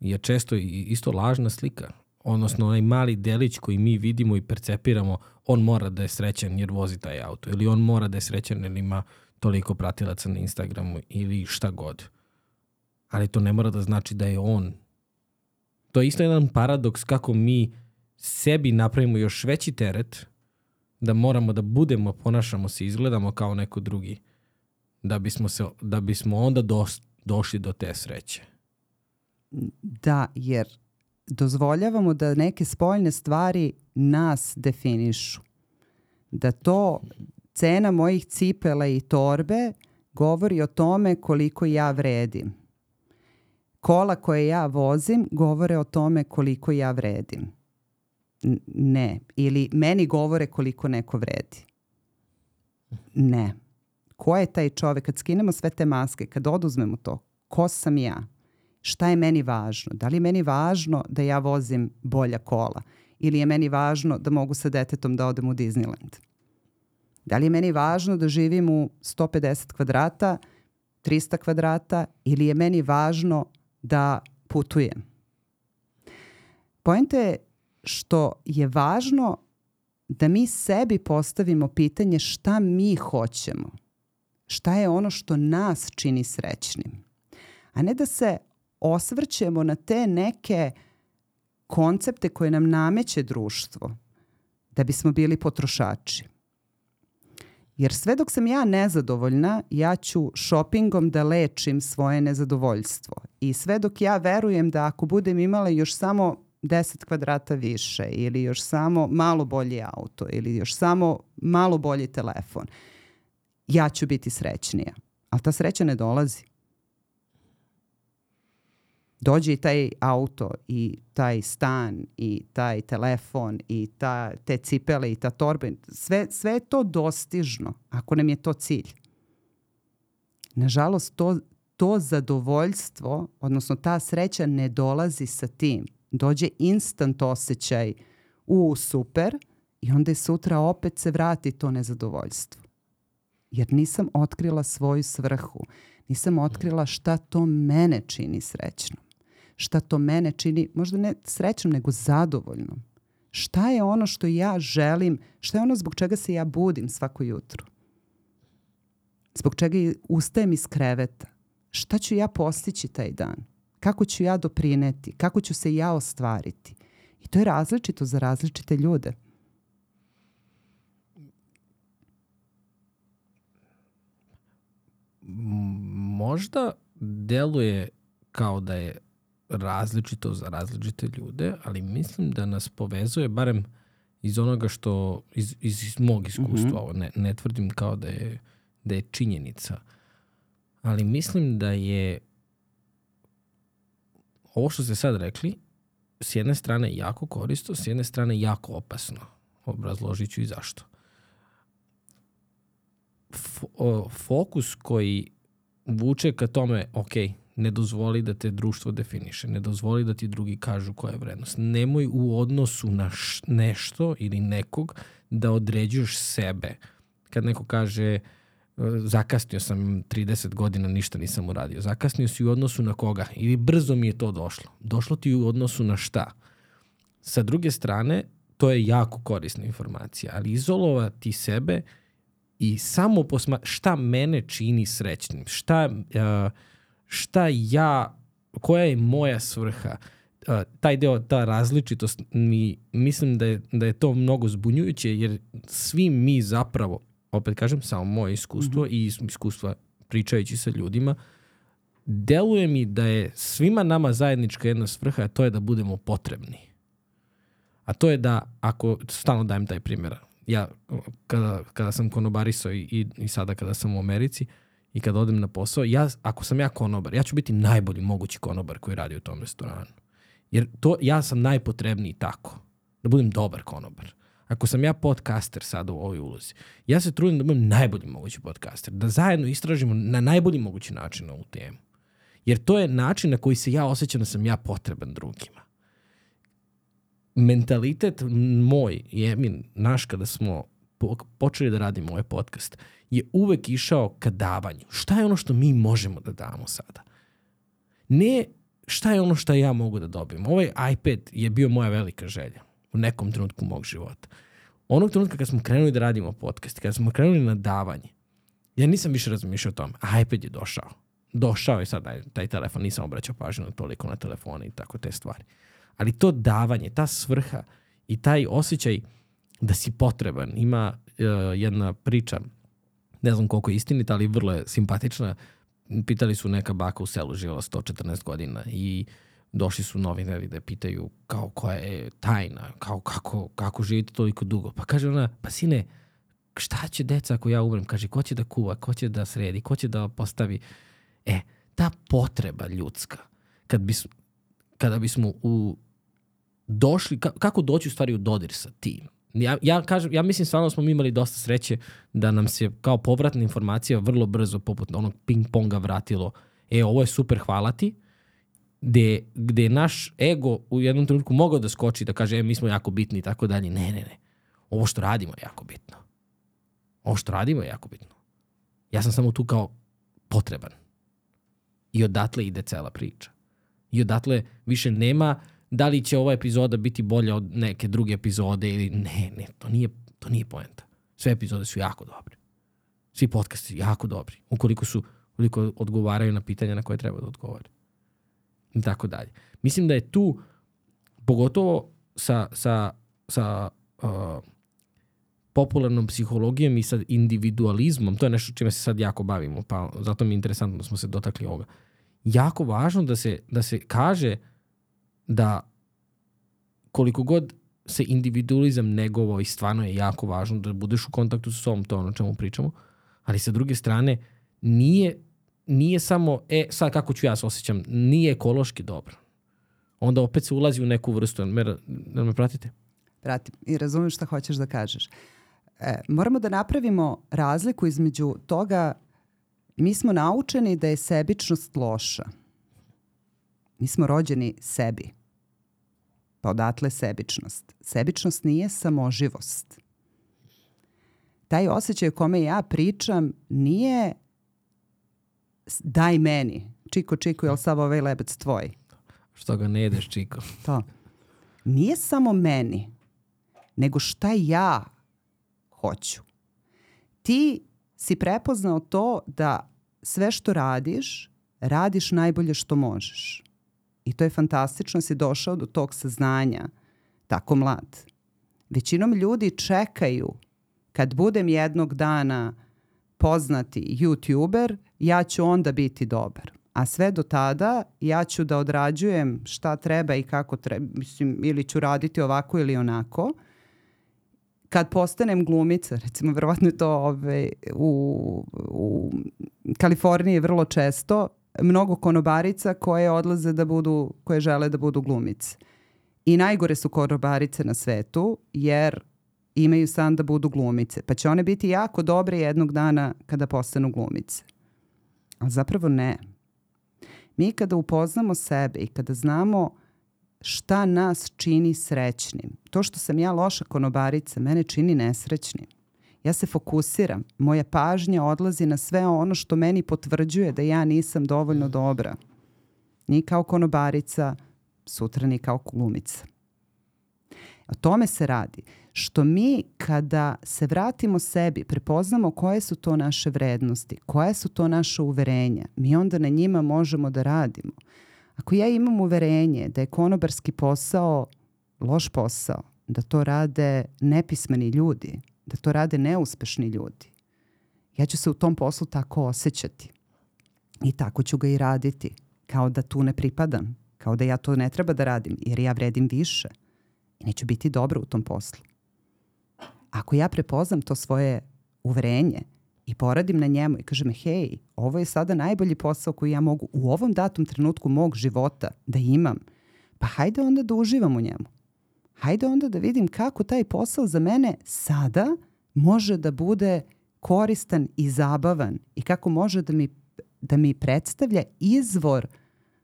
je često isto lažna slika. Odnosno onaj mali delić koji mi vidimo i percepiramo, on mora da je srećan jer vozi taj auto ili on mora da je srećan jer ima toliko pratilaca na Instagramu ili šta god. Ali to ne mora da znači da je on. To je isto jedan paradoks kako mi sebi napravimo još veći teret da moramo da budemo, ponašamo se, izgledamo kao neko drugi da bismo, se, da bismo onda dos, došli do te sreće. Da, jer dozvoljavamo da neke spoljne stvari nas definišu. Da to cena mojih cipela i torbe govori o tome koliko ja vredim. Kola koje ja vozim govore o tome koliko ja vredim. Ne. Ili meni govore koliko neko vredi. Ne. Ko je taj čovek? Kad skinemo sve te maske, kad oduzmemo to, ko sam ja? Šta je meni važno? Da li je meni važno da ja vozim bolja kola? Ili je meni važno da mogu sa detetom da odem u Disneyland? Da li je meni važno da živim u 150 kvadrata, 300 kvadrata ili je meni važno da putujem? Pojenta je što je važno da mi sebi postavimo pitanje šta mi hoćemo. Šta je ono što nas čini srećnim. A ne da se osvrćemo na te neke koncepte koje nam nameće društvo da bismo bili potrošači. Jer sve dok sam ja nezadovoljna, ja ću shoppingom da lečim svoje nezadovoljstvo. I sve dok ja verujem da ako budem imala još samo 10 kvadrata više ili još samo malo bolji auto ili još samo malo bolji telefon, ja ću biti srećnija. Ali ta sreća ne dolazi. Dođe i taj auto i taj stan i taj telefon i ta, te cipele i ta torbe. Sve, sve je to dostižno ako nam je to cilj. Nažalost, to, to zadovoljstvo, odnosno ta sreća ne dolazi sa tim dođe instant osjećaj u super i onda je sutra opet se vrati to nezadovoljstvo. Jer nisam otkrila svoju svrhu. Nisam otkrila šta to mene čini srećnom. Šta to mene čini, možda ne srećnom, nego zadovoljnom. Šta je ono što ja želim, šta je ono zbog čega se ja budim svako jutro? Zbog čega ustajem iz kreveta? Šta ću ja postići taj dan? Kako ću ja doprineti, kako ću se ja ostvariti. I to je različito za različite ljude. Možda deluje kao da je različito za različite ljude, ali mislim da nas povezuje, barem iz onoga što, iz, iz mog iskustva, mm -hmm. ovo ne, ne tvrdim kao da je, da je činjenica, ali mislim da je ovo što ste sad rekli, s jedne strane jako koristo, s jedne strane jako opasno. Obrazložit ću i zašto. F fokus koji vuče ka tome, ok, ne dozvoli da te društvo definiše, ne dozvoli da ti drugi kažu koja je vrednost. Nemoj u odnosu na nešto ili nekog da određuješ sebe. Kad neko kaže uh, zakasnio sam 30 godina, ništa nisam uradio. Zakasnio si u odnosu na koga? Ili brzo mi je to došlo? Došlo ti u odnosu na šta? Sa druge strane, to je jako korisna informacija, ali izolovati sebe i samo posma šta mene čini srećnim, šta, šta ja koja je moja svrha, taj deo, ta različitost, mi, mislim da je, da je to mnogo zbunjujuće, jer svi mi zapravo, opet kažem, samo moje iskustvo mm -hmm. i iskustva pričajući sa ljudima, deluje mi da je svima nama zajednička jedna svrha, a to je da budemo potrebni. A to je da, ako, stalno dajem taj primjer, ja kada, kada sam konobarisao i, i, i sada kada sam u Americi i kada odem na posao, ja, ako sam ja konobar, ja ću biti najbolji mogući konobar koji radi u tom restoranu. Jer to, ja sam najpotrebniji tako. Da budem dobar konobar. Ako sam ja podcaster sada u ovoj ulozi, ja se trudim da budem najbolji mogući podcaster. Da zajedno istražimo na najbolji mogući način ovu temu. Jer to je način na koji se ja osjećam da sam ja potreban drugima. Mentalitet moj, je mi naš kada smo počeli da radimo ovaj podcast, je uvek išao ka davanju. Šta je ono što mi možemo da damo sada? Ne šta je ono što ja mogu da dobijem. Ovaj iPad je bio moja velika želja u nekom trenutku mog života. Onog trenutka kad smo krenuli da radimo podcast, kada smo krenuli na davanje, ja nisam više razmišljao o tome. iPad je došao došao je sad taj, telefon, nisam obraćao pažnju toliko na telefone i tako te stvari. Ali to davanje, ta svrha i taj osjećaj da si potreban. Ima uh, jedna priča, ne znam koliko je istinita, ali vrlo je simpatična. Pitali su neka baka u selu, živjela 114 godina i došli su novinari da pitaju kao koja je tajna, kao kako, kako živite toliko dugo. Pa kaže ona, pa sine, šta će deca ako ja umrem? Kaže, ko će da kuva, ko će da sredi, ko će da postavi E, ta potreba ljudska, kad bis, kada bismo u, došli, ka, kako doći u stvari u dodir sa tim? Ja, ja, kažem, ja mislim stvarno smo mi imali dosta sreće da nam se kao povratna informacija vrlo brzo, poput onog ping-ponga vratilo, e, ovo je super, hvala ti, gde, gde je naš ego u jednom trenutku mogao da skoči da kaže, e, mi smo jako bitni i tako dalje. Ne, ne, ne. Ovo što radimo je jako bitno. Ovo što radimo je jako bitno. Ja sam samo tu kao potreban. I odatle ide cela priča. I odatle više nema da li će ova epizoda biti bolja od neke druge epizode ili ne, ne, to nije, to nije poenta. Sve epizode su jako dobre. Svi podcasti su jako dobri. Ukoliko su, ukoliko odgovaraju na pitanja na koje treba da odgovore. I tako dalje. Mislim da je tu, pogotovo sa, sa, sa uh, popularnom psihologijom i sa individualizmom, to je nešto čime se sad jako bavimo, pa zato mi je interesantno da smo se dotakli ovoga. Jako važno da se, da se kaže da koliko god se individualizam negovao i stvarno je jako važno da budeš u kontaktu sa sobom, to ono čemu pričamo, ali sa druge strane nije, nije samo, e, sad kako ću ja se osjećam, nije ekološki dobro. Onda opet se ulazi u neku vrstu, da me pratite? Pratim i razumem šta hoćeš da kažeš. E, moramo da napravimo razliku između toga mi smo naučeni da je sebičnost loša. Mi smo rođeni sebi. Pa odatle sebičnost. Sebičnost nije samoživost. Taj osjećaj o kome ja pričam nije daj meni. Čiko, čiko, jel sav ovaj lebac tvoj? Što ga ne jedeš, čiko? To. Nije samo meni, nego šta ja hoću. Ti si prepoznao to da sve što radiš, radiš najbolje što možeš. I to je fantastično, si došao do tog saznanja tako mlad. Većinom ljudi čekaju kad budem jednog dana poznati youtuber, ja ću onda biti dobar. A sve do tada ja ću da odrađujem šta treba i kako treba, mislim, ili ću raditi ovako ili onako kad postanem glumica, recimo verovatno je to ove, u, u Kaliforniji vrlo često, mnogo konobarica koje odlaze da budu, koje žele da budu glumice. I najgore su konobarice na svetu, jer imaju san da budu glumice. Pa će one biti jako dobre jednog dana kada postanu glumice. Ali zapravo ne. Mi kada upoznamo sebe i kada znamo šta nas čini srećnim. To što sam ja loša konobarica mene čini nesrećnim. Ja se fokusiram, moja pažnja odlazi na sve ono što meni potvrđuje da ja nisam dovoljno dobra. Ni kao konobarica, sutra ni kao glumica. O tome se radi. Što mi kada se vratimo sebi, prepoznamo koje su to naše vrednosti, koje su to naše uverenja, mi onda na njima možemo da radimo. Ako ja imam uverenje da je konobarski posao loš posao, da to rade nepismeni ljudi, da to rade neuspešni ljudi, ja ću se u tom poslu tako osjećati. I tako ću ga i raditi. Kao da tu ne pripadam. Kao da ja to ne treba da radim, jer ja vredim više. I neću biti dobro u tom poslu. Ako ja prepoznam to svoje uverenje i poradim na njemu i kažem, hej, ovo je sada najbolji posao koji ja mogu u ovom datom trenutku mog života da imam, pa hajde onda da uživam u njemu. Hajde onda da vidim kako taj posao za mene sada može da bude koristan i zabavan i kako može da mi, da mi predstavlja izvor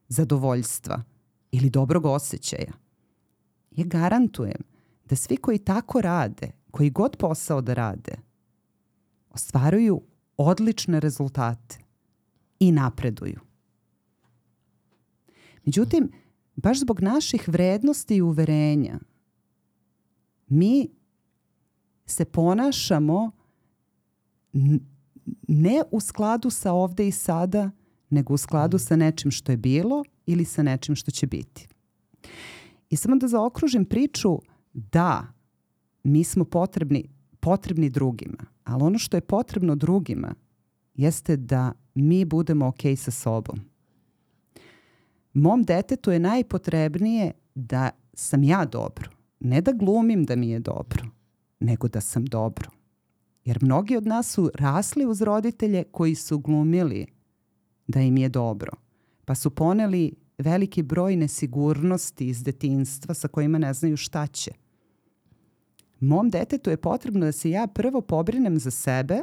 zadovoljstva ili dobrog osjećaja. Ja garantujem da svi koji tako rade, koji god posao da rade, ostvaruju odlične rezultate i napreduju. Međutim, baš zbog naših vrednosti i uverenja, mi se ponašamo ne u skladu sa ovde i sada, nego u skladu sa nečim što je bilo ili sa nečim što će biti. I samo da zaokružim priču, da, mi smo potrebni, potrebni drugima, ali ono što je potrebno drugima jeste da mi budemo ok sa sobom. Mom detetu je najpotrebnije da sam ja dobro. Ne da glumim da mi je dobro, nego da sam dobro. Jer mnogi od nas su rasli uz roditelje koji su glumili da im je dobro. Pa su poneli veliki broj nesigurnosti iz detinstva sa kojima ne znaju šta će. Mom detetu je potrebno da se ja prvo pobrinem za sebe,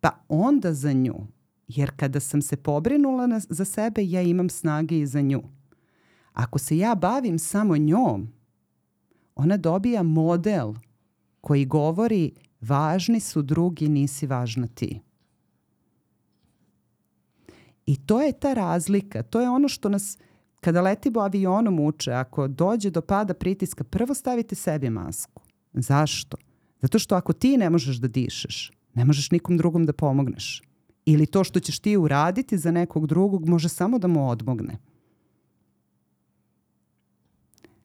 pa onda za nju. Jer kada sam se pobrinula na, za sebe, ja imam snage i za nju. Ako se ja bavim samo njom, ona dobija model koji govori važni su drugi, nisi važna ti. I to je ta razlika, to je ono što nas, kada letimo avionom uče, ako dođe do pada pritiska, prvo stavite sebi masku. Zašto? Zato što ako ti ne možeš da dišeš, ne možeš nikom drugom da pomogneš. Ili to što ćeš ti uraditi za nekog drugog može samo da mu odmogne.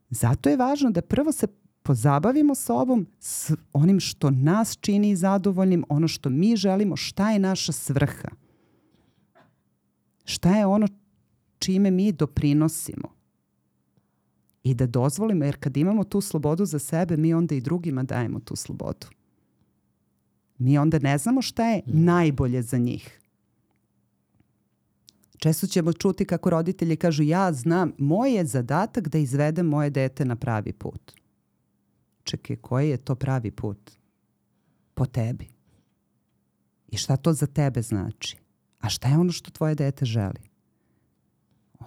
Zato je važno da prvo se pozabavimo sobom s onim što nas čini zadovoljnim, ono što mi želimo, šta je naša svrha. Šta je ono čime mi doprinosimo. I da dozvolimo, jer kad imamo tu slobodu za sebe, mi onda i drugima dajemo tu slobodu. Mi onda ne znamo šta je najbolje za njih. Često ćemo čuti kako roditelji kažu ja znam, moj je zadatak da izvedem moje dete na pravi put čekaj, koji je to pravi put? Po tebi. I šta to za tebe znači? A šta je ono što tvoje dete želi?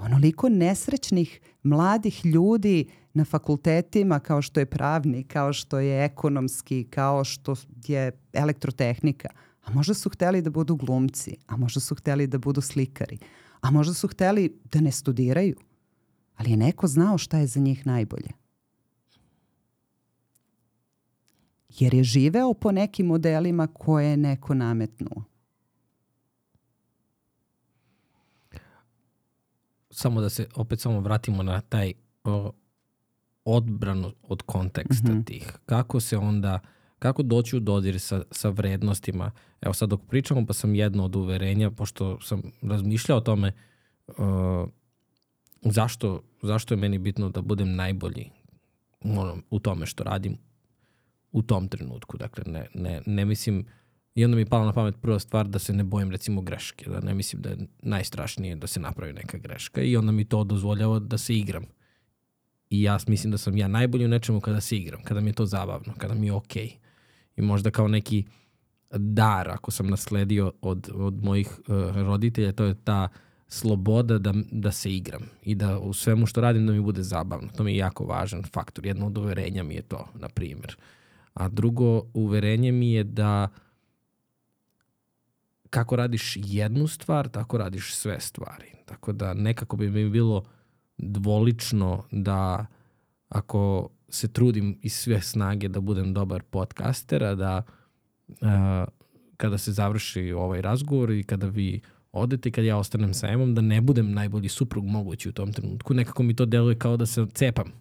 Onoliko nesrećnih mladih ljudi na fakultetima kao što je pravni, kao što je ekonomski, kao što je elektrotehnika. A možda su hteli da budu glumci, a možda su hteli da budu slikari, a možda su hteli da ne studiraju. Ali je neko znao šta je za njih najbolje. jer je živeo po nekim modelima koje je neko nametnuo. Samo da se opet samo vratimo na taj o, odbranu od konteksta mm -hmm. tih. Kako se onda, kako doći u dodir sa, sa vrednostima. Evo sad dok pričamo pa sam jedno od uverenja, pošto sam razmišljao o tome uh, zašto, zašto je meni bitno da budem najbolji ono, u tome što radim u tom trenutku. Dakle, ne, ne, ne mislim, i onda mi je pala na pamet prva stvar da se ne bojim recimo greške, da ne mislim da je najstrašnije da se napravi neka greška i onda mi to dozvoljava da se igram. I ja mislim da sam ja najbolji u nečemu kada se igram, kada mi je to zabavno, kada mi je okej. Okay. I možda kao neki dar, ako sam nasledio od, od mojih uh, roditelja, to je ta sloboda da, da se igram i da u svemu što radim da mi bude zabavno. To mi je jako važan faktor. Jedno od uverenja mi je to, na primjer. Uh, A drugo uverenje mi je da kako radiš jednu stvar, tako radiš sve stvari. Tako da nekako bi mi bilo dvolično da ako se trudim iz sve snage da budem dobar podcaster, a da uh, kada se završi ovaj razgovor i kada vi odete kad ja ostanem sa Emom, da ne budem najbolji suprug mogući u tom trenutku. Nekako mi to deluje kao da se cepam.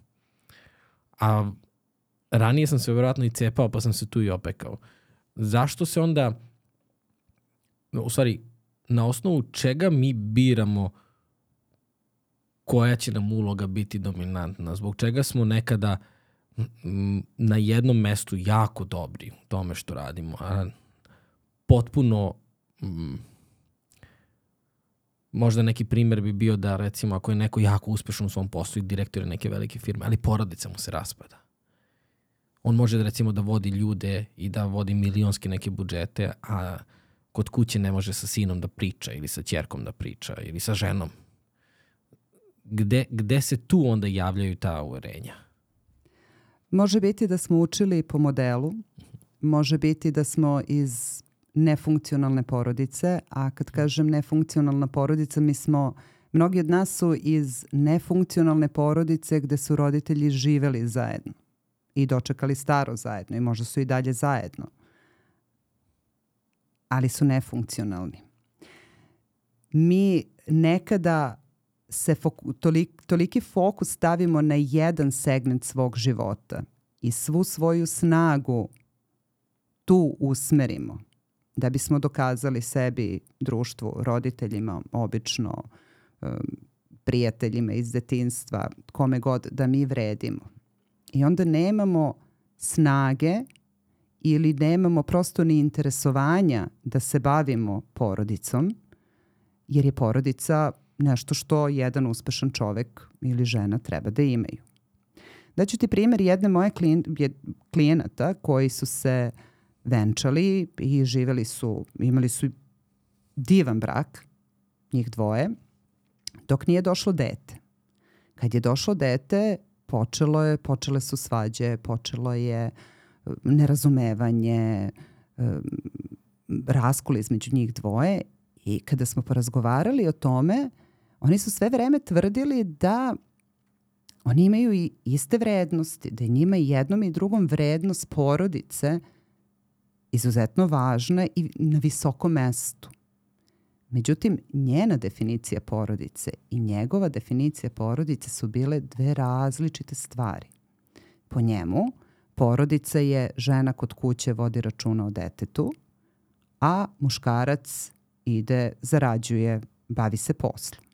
A ranije sam se vjerojatno i cepao, pa sam se tu i opekao. Zašto se onda, u stvari, na osnovu čega mi biramo koja će nam uloga biti dominantna? Zbog čega smo nekada na jednom mestu jako dobri u tome što radimo, a potpuno možda neki primer bi bio da recimo ako je neko jako uspešan u svom poslu i direktor je neke velike firme, ali porodica mu se raspada. On može da recimo da vodi ljude i da vodi milionske neke budžete, a kod kuće ne može sa sinom da priča ili sa ćerkom da priča ili sa ženom. Gde, gde se tu onda javljaju ta uverenja? Može biti da smo učili po modelu, može biti da smo iz nefunkcionalne porodice, a kad kažem nefunkcionalna porodica, mi smo, mnogi od nas su iz nefunkcionalne porodice gde su roditelji živeli zajedno i dočekali staro zajedno i možda su i dalje zajedno. Ali su nefunkcionalni. Mi nekada se foku, tolik, toliki fokus stavimo na jedan segment svog života i svu svoju snagu tu usmerimo da bismo dokazali sebi, društvu, roditeljima, obično prijateljima iz detinstva, kome god da mi vredimo. I onda nemamo snage ili nemamo prosto ni interesovanja da se bavimo porodicom, jer je porodica nešto što jedan uspešan čovek ili žena treba da imaju. Daću ti primjer jedne moje klijenata koji su se venčali i živeli su, imali su divan brak, njih dvoje, dok nije došlo dete. Kad je došlo dete, počelo je, počele su svađe, počelo je nerazumevanje, raskol između njih dvoje i kada smo porazgovarali o tome, oni su sve vreme tvrdili da oni imaju i iste vrednosti, da je njima i jednom i drugom vrednost porodice izuzetno važna i na visokom mestu. Međutim, njena definicija porodice i njegova definicija porodice su bile dve različite stvari. Po njemu, porodica je žena kod kuće vodi računa o detetu, a muškarac ide, zarađuje, bavi se poslom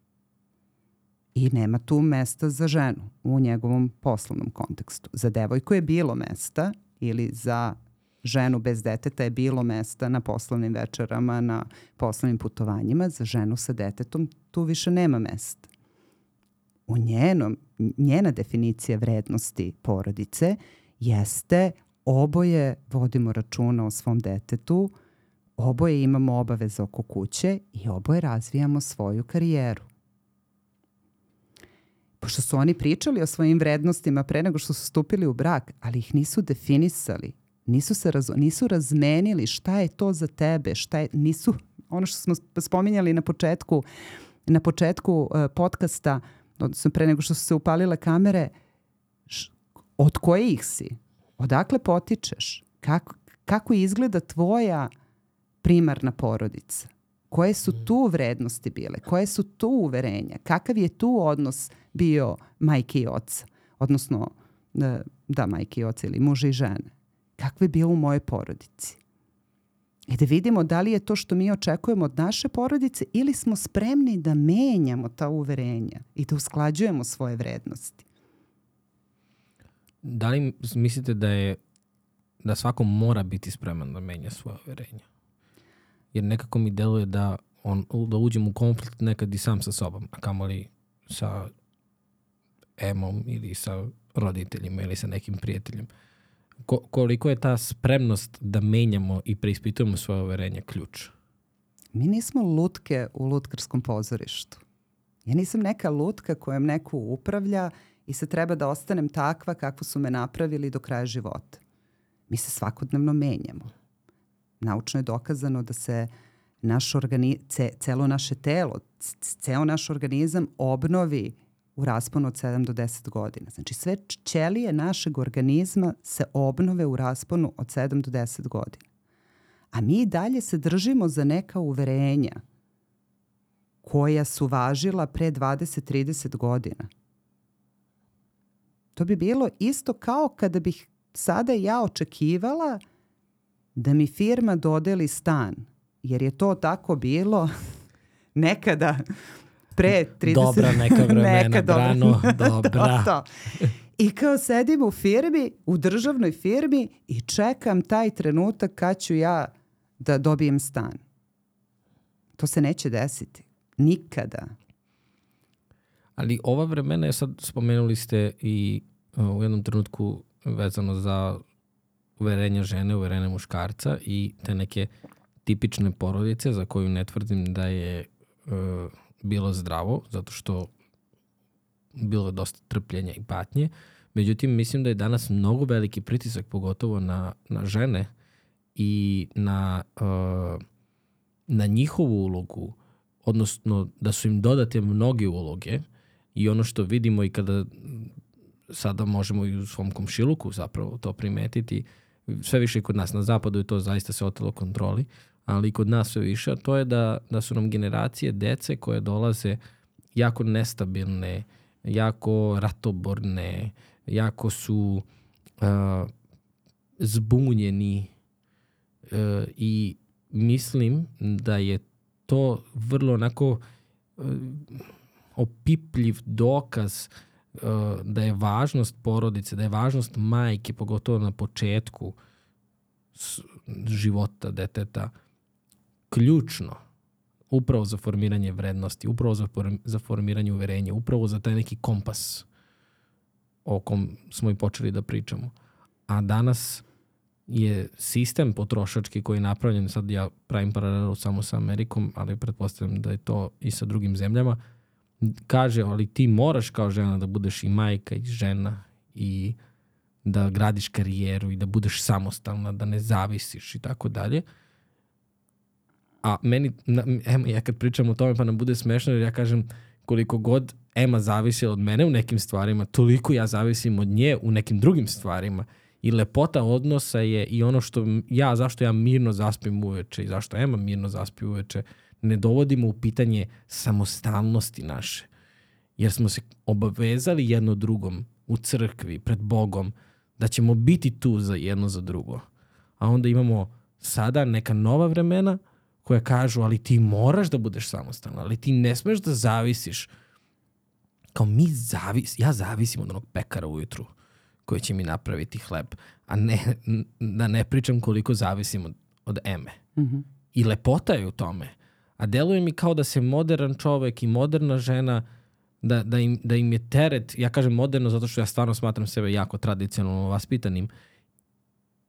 i nema tu mesta za ženu u njegovom poslovnom kontekstu. Za devojku je bilo mesta ili za ženu bez deteta je bilo mesta na poslovnim večerama, na poslovnim putovanjima. Za ženu sa detetom tu više nema mesta. U njenom, njena definicija vrednosti porodice jeste oboje vodimo računa o svom detetu, oboje imamo obaveze oko kuće i oboje razvijamo svoju karijeru. Pošto su oni pričali o svojim vrednostima pre nego što su stupili u brak, ali ih nisu definisali, nisu se raz, nisu razmenili šta je to za tebe, šta je, nisu, ono što smo spominjali na početku, na početku uh, podcasta, odnosno pre nego što su se upalile kamere, š, od kojih si? Odakle potičeš? Kako, kako izgleda tvoja primarna porodica? Koje su tu vrednosti bile? Koje su tu uverenja? Kakav je tu odnos bio majke i oca? Odnosno, da, da majke i oca ili muža i žene. Kakve je bilo u moje porodici? I da vidimo da li je to što mi očekujemo od naše porodice ili smo spremni da menjamo ta uverenja i da usklađujemo svoje vrednosti. Da li mislite da je da svako mora biti spreman da menja svoje uverenja? jer nekako mi deluje da, on, da uđem u konflikt nekad i sam sa sobom, a kamoli sa emom ili sa roditeljima ili sa nekim prijateljem. Ko, koliko je ta spremnost da menjamo i preispitujemo svoje overenje ključ? Mi nismo lutke u lutkarskom pozorištu. Ja nisam neka lutka kojom neko upravlja i se treba da ostanem takva kako su me napravili do kraja života. Mi se svakodnevno menjamo naučno je dokazano da se naš organi, ce, celo naše telo, ceo naš organizam obnovi u rasponu od 7 do 10 godina. Znači sve ćelije našeg organizma se obnove u rasponu od 7 do 10 godina. A mi dalje se držimo za neka uverenja koja su važila pre 20-30 godina. To bi bilo isto kao kada bih sada ja očekivala da mi firma dodeli stan, jer je to tako bilo nekada pre 30... Dobra neka vremena, neka dobra. Brano, dobra. to, to. I kao sedim u firmi, u državnoj firmi i čekam taj trenutak kad ću ja da dobijem stan. To se neće desiti. Nikada. Ali ova vremena, sad spomenuli ste i u jednom trenutku vezano za uverenja žene, uverenja muškarca i te neke tipične porodice za koju ne tvrdim da je uh, bilo zdravo, zato što bilo je dosta trpljenja i patnje. Međutim, mislim da je danas mnogo veliki pritisak, pogotovo na, na žene i na, uh, na njihovu ulogu, odnosno da su im dodate mnoge uloge i ono što vidimo i kada sada možemo i u svom komšiluku zapravo to primetiti, sve više kod nas na zapadu je to zaista se otelo kontroli, ali kod nas sve više, a to je da, da su nam generacije dece koje dolaze jako nestabilne, jako ratoborne, jako su uh, zbunjeni uh, i mislim da je to vrlo onako uh, opipljiv dokaz uh, da je važnost porodice, da je važnost majke, pogotovo na početku života deteta, ključno upravo za formiranje vrednosti, upravo za, za formiranje uverenja, upravo za taj neki kompas o kom smo i počeli da pričamo. A danas je sistem potrošački koji je napravljen, sad ja pravim paralelu samo sa Amerikom, ali pretpostavljam da je to i sa drugim zemljama, kaže, ali ti moraš kao žena da budeš i majka i žena i da gradiš karijeru i da budeš samostalna, da ne zavisiš i tako dalje. A meni, na, em, ja kad pričam o tome pa nam bude smešno jer ja kažem koliko god Ema zavisi od mene u nekim stvarima, toliko ja zavisim od nje u nekim drugim stvarima. I lepota odnosa je i ono što ja, zašto ja mirno zaspim uveče i zašto Ema mirno zaspi uveče, ne dovodimo u pitanje samostalnosti naše. Jer smo se obavezali jedno drugom u crkvi, pred Bogom, da ćemo biti tu za jedno za drugo. A onda imamo sada neka nova vremena koja kažu, ali ti moraš da budeš samostalna, ali ti ne smeš da zavisiš. Kao mi zavis, ja zavisim od onog pekara ujutru koji će mi napraviti hleb, a ne, da ne pričam koliko zavisim od, od Eme. Mm -hmm. I lepota je u tome. A deluje mi kao da se modern čovek i moderna žena da, da, im, da im je teret, ja kažem moderno zato što ja stvarno smatram sebe jako tradicionalno vaspitanim,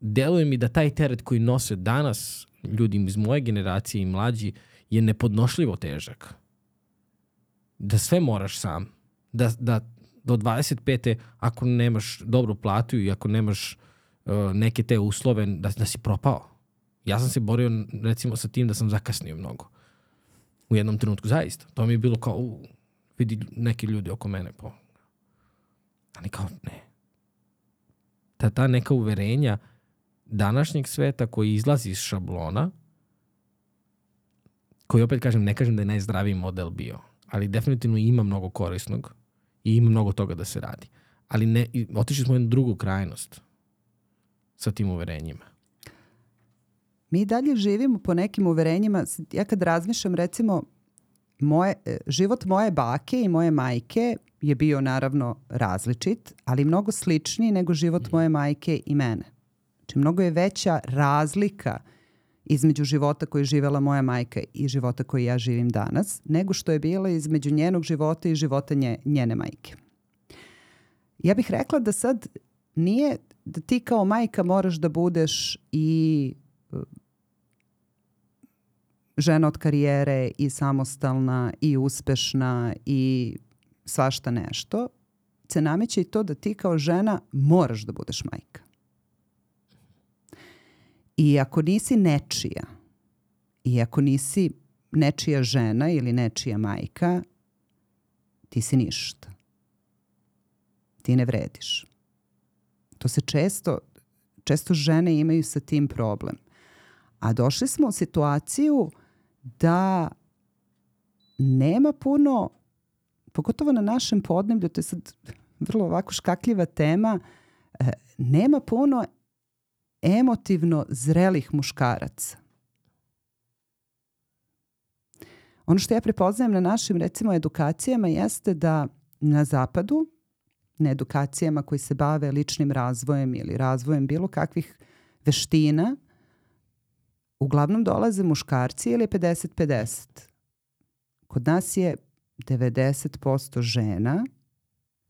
deluje mi da taj teret koji nose danas ljudi iz moje generacije i mlađi je nepodnošljivo težak. Da sve moraš sam. Da, da do 25. ako nemaš dobru platu i ako nemaš uh, neke te uslove, da, da si propao. Ja sam se borio recimo sa tim da sam zakasnio mnogo. U jednom trenutku, zaista. To mi je bilo kao, u, vidi neki ljudi oko mene. Po. Ali kao, ne. Ta, ta neka uverenja današnjeg sveta koji izlazi iz šablona, koji opet kažem, ne kažem da je najzdraviji model bio, ali definitivno ima mnogo korisnog i ima mnogo toga da se radi. Ali ne, otišli smo u jednu drugu krajnost sa tim uverenjima. Mi dalje živimo po nekim uverenjima. Ja kad razmišljam, recimo, moje, e, život moje bake i moje majke je bio naravno različit, ali mnogo sličniji nego život mm. moje majke i mene. Znači, mnogo je veća razlika između života koji je živela moja majka i života koji ja živim danas, nego što je bila između njenog života i života nje, njene majke. Ja bih rekla da sad nije da ti kao majka moraš da budeš i e, žena od karijere i samostalna i uspešna i svašta nešto, se nameće i to da ti kao žena moraš da budeš majka. I ako nisi nečija, i ako nisi nečija žena ili nečija majka, ti si ništa. Ti ne vrediš. To se često, često žene imaju sa tim problem. A došli smo u situaciju da nema puno, pogotovo na našem podneblju, to je sad vrlo ovako škakljiva tema, e, nema puno emotivno zrelih muškaraca. Ono što ja prepoznajem na našim recimo edukacijama jeste da na zapadu, na edukacijama koji se bave ličnim razvojem ili razvojem bilo kakvih veština, uglavnom dolaze muškarci ili je 50-50. Kod nas je 90% žena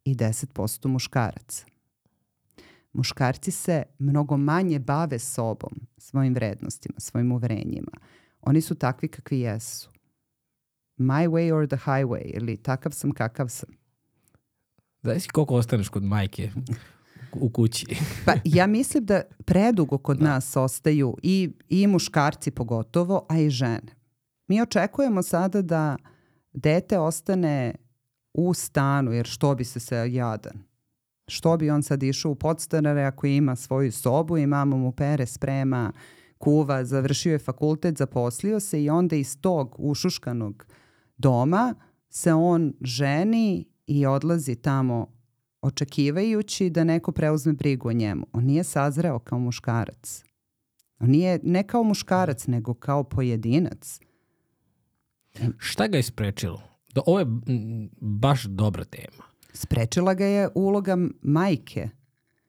i 10% muškaraca. Muškarci se mnogo manje bave sobom, svojim vrednostima, svojim uverenjima. Oni su takvi kakvi jesu. My way or the highway ili takav sam kakav sam. Zavisi koliko ostaneš kod majke u kući. Pa ja mislim da predugo kod da. nas ostaju i, i muškarci pogotovo, a i žene. Mi očekujemo sada da dete ostane u stanu, jer što bi se se jadan? Što bi on sad išao u podstanare ako ima svoju sobu i mama mu pere, sprema, kuva, završio je fakultet, zaposlio se i onda iz tog ušuškanog doma se on ženi i odlazi tamo očekivajući da neko preuzme brigu o njemu. On nije sazreo kao muškarac. On nije ne kao muškarac, nego kao pojedinac. Šta ga je sprečilo? Da, ovo je baš dobra tema. Sprečila ga je uloga majke.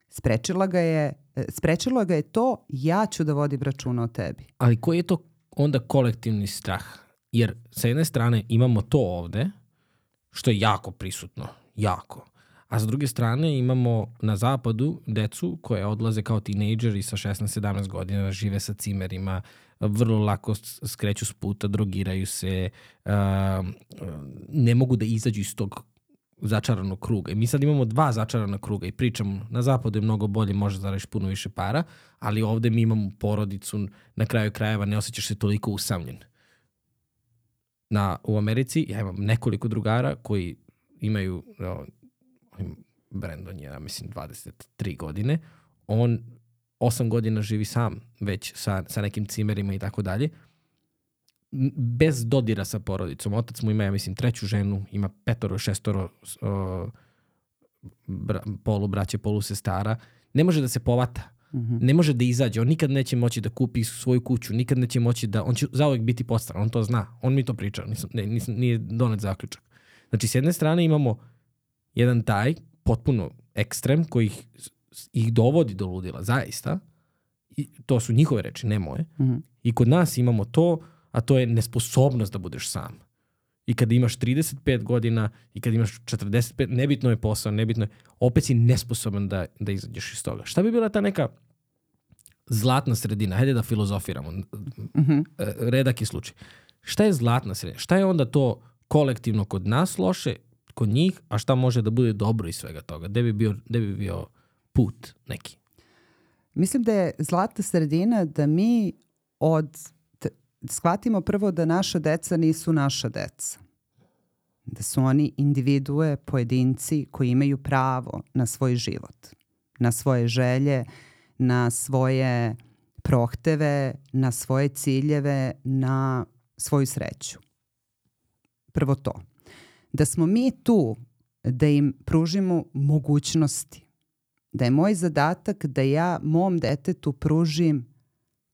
Sprečila ga je, e, sprečilo ga je to ja ću da vodim računa o tebi. Ali koji je to onda kolektivni strah? Jer sa jedne strane imamo to ovde, što je jako prisutno, jako. A sa druge strane imamo na zapadu decu koje odlaze kao tinejdžeri sa 16-17 godina, žive sa cimerima, vrlo lako skreću s puta, drogiraju se, ne mogu da izađu iz tog začaranog kruga. I mi sad imamo dva začarana kruga i pričamo, na zapadu je mnogo bolje, može zaraš puno više para, ali ovde mi imamo porodicu, na kraju krajeva ne osjećaš se toliko usamljen. Na, u Americi ja imam nekoliko drugara koji imaju, no, Brandon je, ja mislim, 23 godine, on 8 godina živi sam već sa, sa nekim cimerima i tako dalje, bez dodira sa porodicom. Otac mu ima, ja mislim, treću ženu, ima petoro, šestoro uh, bra, polu braće, polu sestara. Ne može da se povata. Mm -hmm. Ne može da izađe. On nikad neće moći da kupi svoju kuću. Nikad neće moći da... On će zauvek biti postran. On to zna. On mi to priča. Nisam, ne, nisam, nije donet zaključak. Znači, s jedne strane imamo jedan taj potpuno ekstrem koji ih, ih dovodi do ludila, zaista. I to su njihove reči, ne moje. Mm -hmm. I kod nas imamo to a to je nesposobnost da budeš sam. I kada imaš 35 godina i kada imaš 45, nebitno je posao, nebitno je, opet si nesposoban da, da izađeš iz toga. Šta bi bila ta neka zlatna sredina? Hajde da filozofiramo. Mm -hmm. Redak je slučaj. Šta je zlatna sredina? Šta je onda to kolektivno kod nas loše, kod njih, a šta može da bude dobro iz svega toga? Gde bi bio, gde bi bio put neki? Mislim da je zlatna sredina da mi od shvatimo prvo da naša deca nisu naša deca. Da su oni individue, pojedinci koji imaju pravo na svoj život, na svoje želje, na svoje prohteve, na svoje ciljeve, na svoju sreću. Prvo to. Da smo mi tu da im pružimo mogućnosti. Da je moj zadatak da ja mom detetu pružim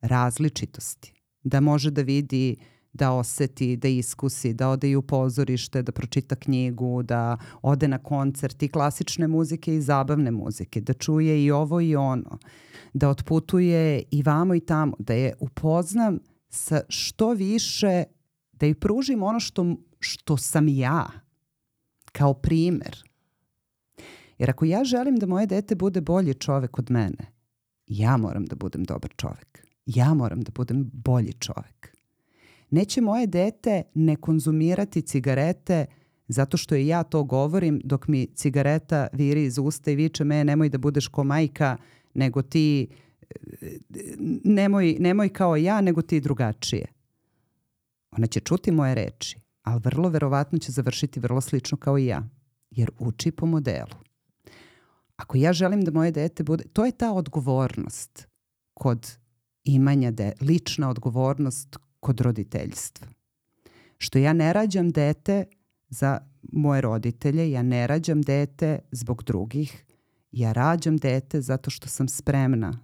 različitosti da može da vidi da oseti, da iskusi, da ode i u pozorište, da pročita knjigu, da ode na koncert i klasične muzike i zabavne muzike, da čuje i ovo i ono, da otputuje i vamo i tamo, da je upoznam sa što više, da joj pružim ono što, što sam ja, kao primer. Jer ako ja želim da moje dete bude bolji čovek od mene, ja moram da budem dobar čovek ja moram da budem bolji čovek. Neće moje dete ne konzumirati cigarete zato što i ja to govorim dok mi cigareta viri iz usta i viče me nemoj da budeš ko majka, nego ti nemoj, nemoj kao ja, nego ti drugačije. Ona će čuti moje reči, ali vrlo verovatno će završiti vrlo slično kao i ja, jer uči po modelu. Ako ja želim da moje dete bude, to je ta odgovornost kod imanja de, lična odgovornost kod roditeljstva. Što ja ne rađam dete za moje roditelje, ja ne rađam dete zbog drugih, ja rađam dete zato što sam spremna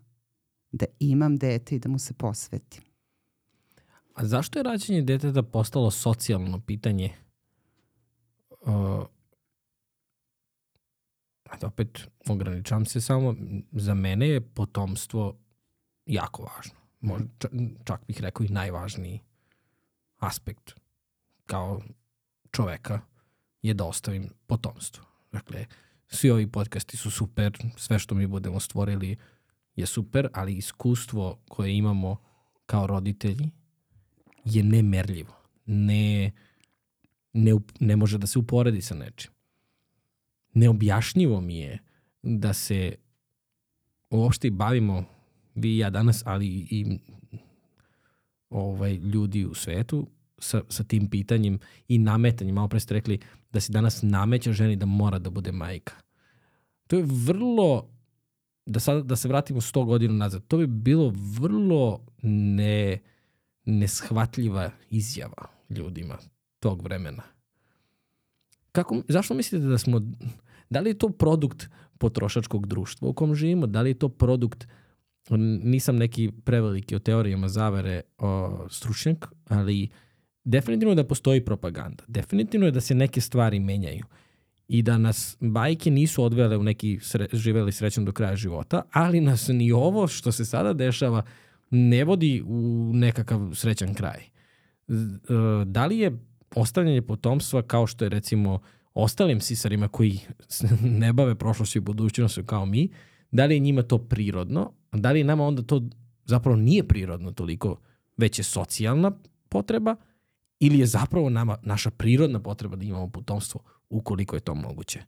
da imam dete i da mu se posvetim. A zašto je rađanje deteta postalo socijalno pitanje? Uh, ajde opet ograničavam se samo, za mene je potomstvo jako važno. Možda, čak bih rekao i najvažniji aspekt kao čoveka je da ostavim potomstvo. Dakle, svi ovi podcasti su super, sve što mi budemo stvorili je super, ali iskustvo koje imamo kao roditelji je nemerljivo. Ne, ne, ne može da se uporedi sa nečim. Neobjašnjivo mi je da se uopšte bavimo vi i ja danas, ali i ovaj, ljudi u svetu sa, sa tim pitanjem i nametanjem. Malo pre ste rekli da se danas nameća ženi da mora da bude majka. To je vrlo, da, sad, da se vratimo 100 godina nazad, to bi bilo vrlo ne, neshvatljiva izjava ljudima tog vremena. Kako, zašto mislite da smo, da li je to produkt potrošačkog društva u kom živimo, da li je to produkt nisam neki preveliki o teorijama zavere o, stručnjak, ali definitivno je da postoji propaganda. Definitivno je da se neke stvari menjaju i da nas bajke nisu odvele u neki sre, živeli srećan do kraja života, ali nas ni ovo što se sada dešava ne vodi u nekakav srećan kraj. E, da li je ostavljanje potomstva kao što je recimo ostalim sisarima koji ne bave prošlošću i budućnošću kao mi, da li je njima to prirodno, da li nama onda to zapravo nije prirodno toliko, već je socijalna potreba ili je zapravo nama naša prirodna potreba da imamo potomstvo ukoliko je to moguće,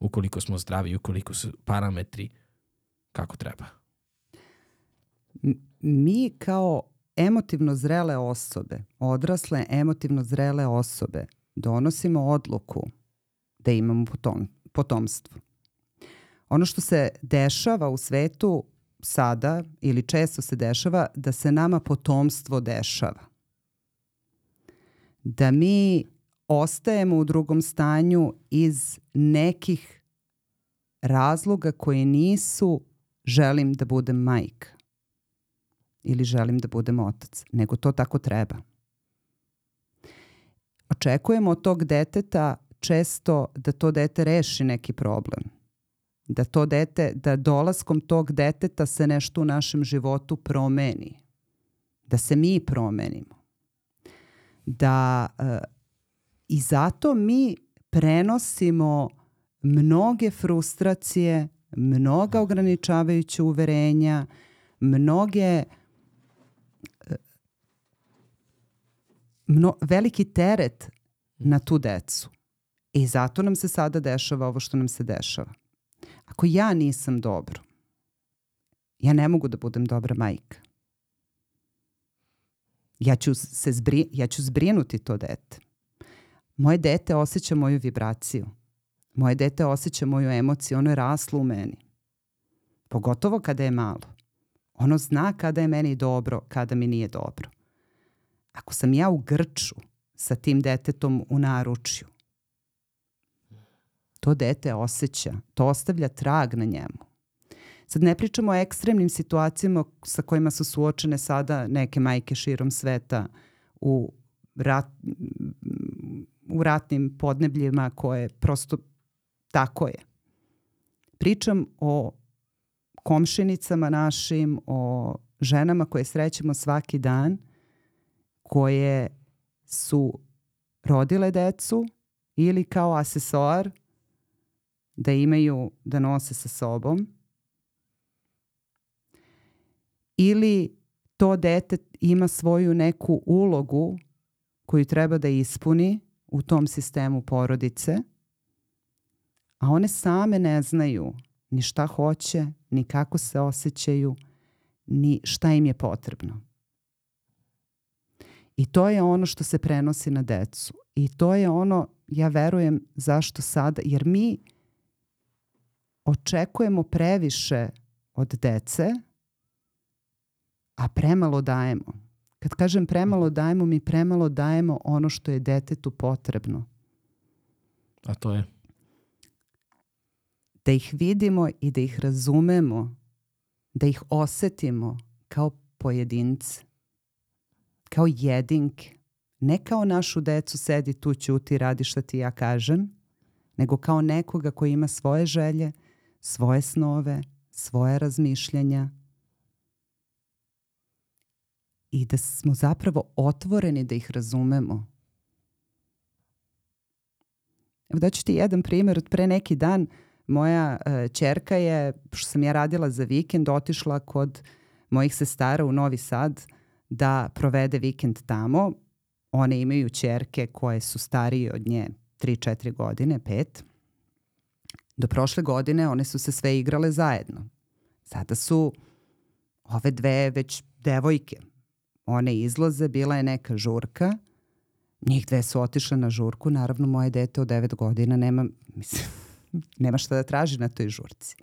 ukoliko smo zdravi, ukoliko su parametri kako treba. Mi kao emotivno zrele osobe, odrasle emotivno zrele osobe, donosimo odluku da imamo potom, potomstvo. Ono što se dešava u svetu sada ili često se dešava da se nama potomstvo dešava. Da mi ostajemo u drugom stanju iz nekih razloga koji nisu želim da budem majka ili želim da budem otac, nego to tako treba. Očekujemo od tog deteta često da to dete reši neki problem. Da to dete, da dolaskom tog deteta se nešto u našem životu promeni. Da se mi promenimo. Da uh, i zato mi prenosimo mnoge frustracije, mnoga ograničavajuća uverenja, mnoge mno, veliki teret na tu decu. I zato nam se sada dešava ovo što nam se dešava. Ako ja nisam dobro, ja ne mogu da budem dobra majka. Ja ću, se zbri, ja ću zbrinuti to dete. Moje dete osjeća moju vibraciju. Moje dete osjeća moju emociju. Ono je raslo u meni. Pogotovo kada je malo. Ono zna kada je meni dobro, kada mi nije dobro. Ako sam ja u grču sa tim detetom u naručju, to dete osjeća, to ostavlja trag na njemu. Sad ne pričamo o ekstremnim situacijama sa kojima su suočene sada neke majke širom sveta u, rat, u ratnim podnebljima koje prosto tako je. Pričam o komšinicama našim, o ženama koje srećemo svaki dan, koje su rodile decu ili kao asesoar da imaju, da nose sa sobom ili to dete ima svoju neku ulogu koju treba da ispuni u tom sistemu porodice, a one same ne znaju ni šta hoće, ni kako se osjećaju, ni šta im je potrebno. I to je ono što se prenosi na decu. I to je ono, ja verujem, zašto sada, jer mi očekujemo previše od dece, a premalo dajemo. Kad kažem premalo dajemo, mi premalo dajemo ono što je detetu potrebno. A to je? Da ih vidimo i da ih razumemo, da ih osetimo kao pojedince, kao jedinke. Ne kao našu decu sedi tu, ćuti, radi šta ti ja kažem, nego kao nekoga koji ima svoje želje, svoje snove, svoje razmišljanja i da smo zapravo otvoreni da ih razumemo. Evo daću ti jedan primjer od pre neki dan. Moja uh, čerka je, što sam ja radila za vikend, otišla kod mojih sestara u Novi Sad da provede vikend tamo. One imaju čerke koje su starije od nje 3-4 godine, 5. Do prošle godine one su se sve igrale zajedno. Sada su ove dve već devojke. One izlaze, bila je neka žurka, njih dve su otišle na žurku, naravno moje dete od 9 godina nema, mislim, nema šta da traži na toj žurci.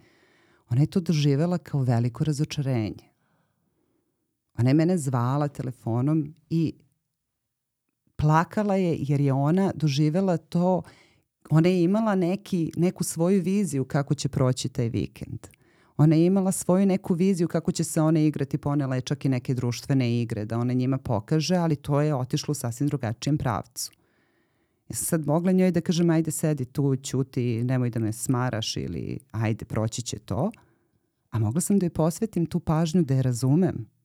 Ona je to doživela kao veliko razočarenje. Ona je mene zvala telefonom i plakala je jer je ona doživela to, ona je imala neki, neku svoju viziju kako će proći taj vikend. Ona je imala svoju neku viziju kako će se one igrati, ponela je čak i neke društvene igre, da ona njima pokaže, ali to je otišlo u sasvim drugačijem pravcu. Ja sam sad mogla njoj da kažem, ajde sedi tu, ćuti, nemoj da me smaraš ili ajde, proći će to. A mogla sam da joj posvetim tu pažnju da je razumem.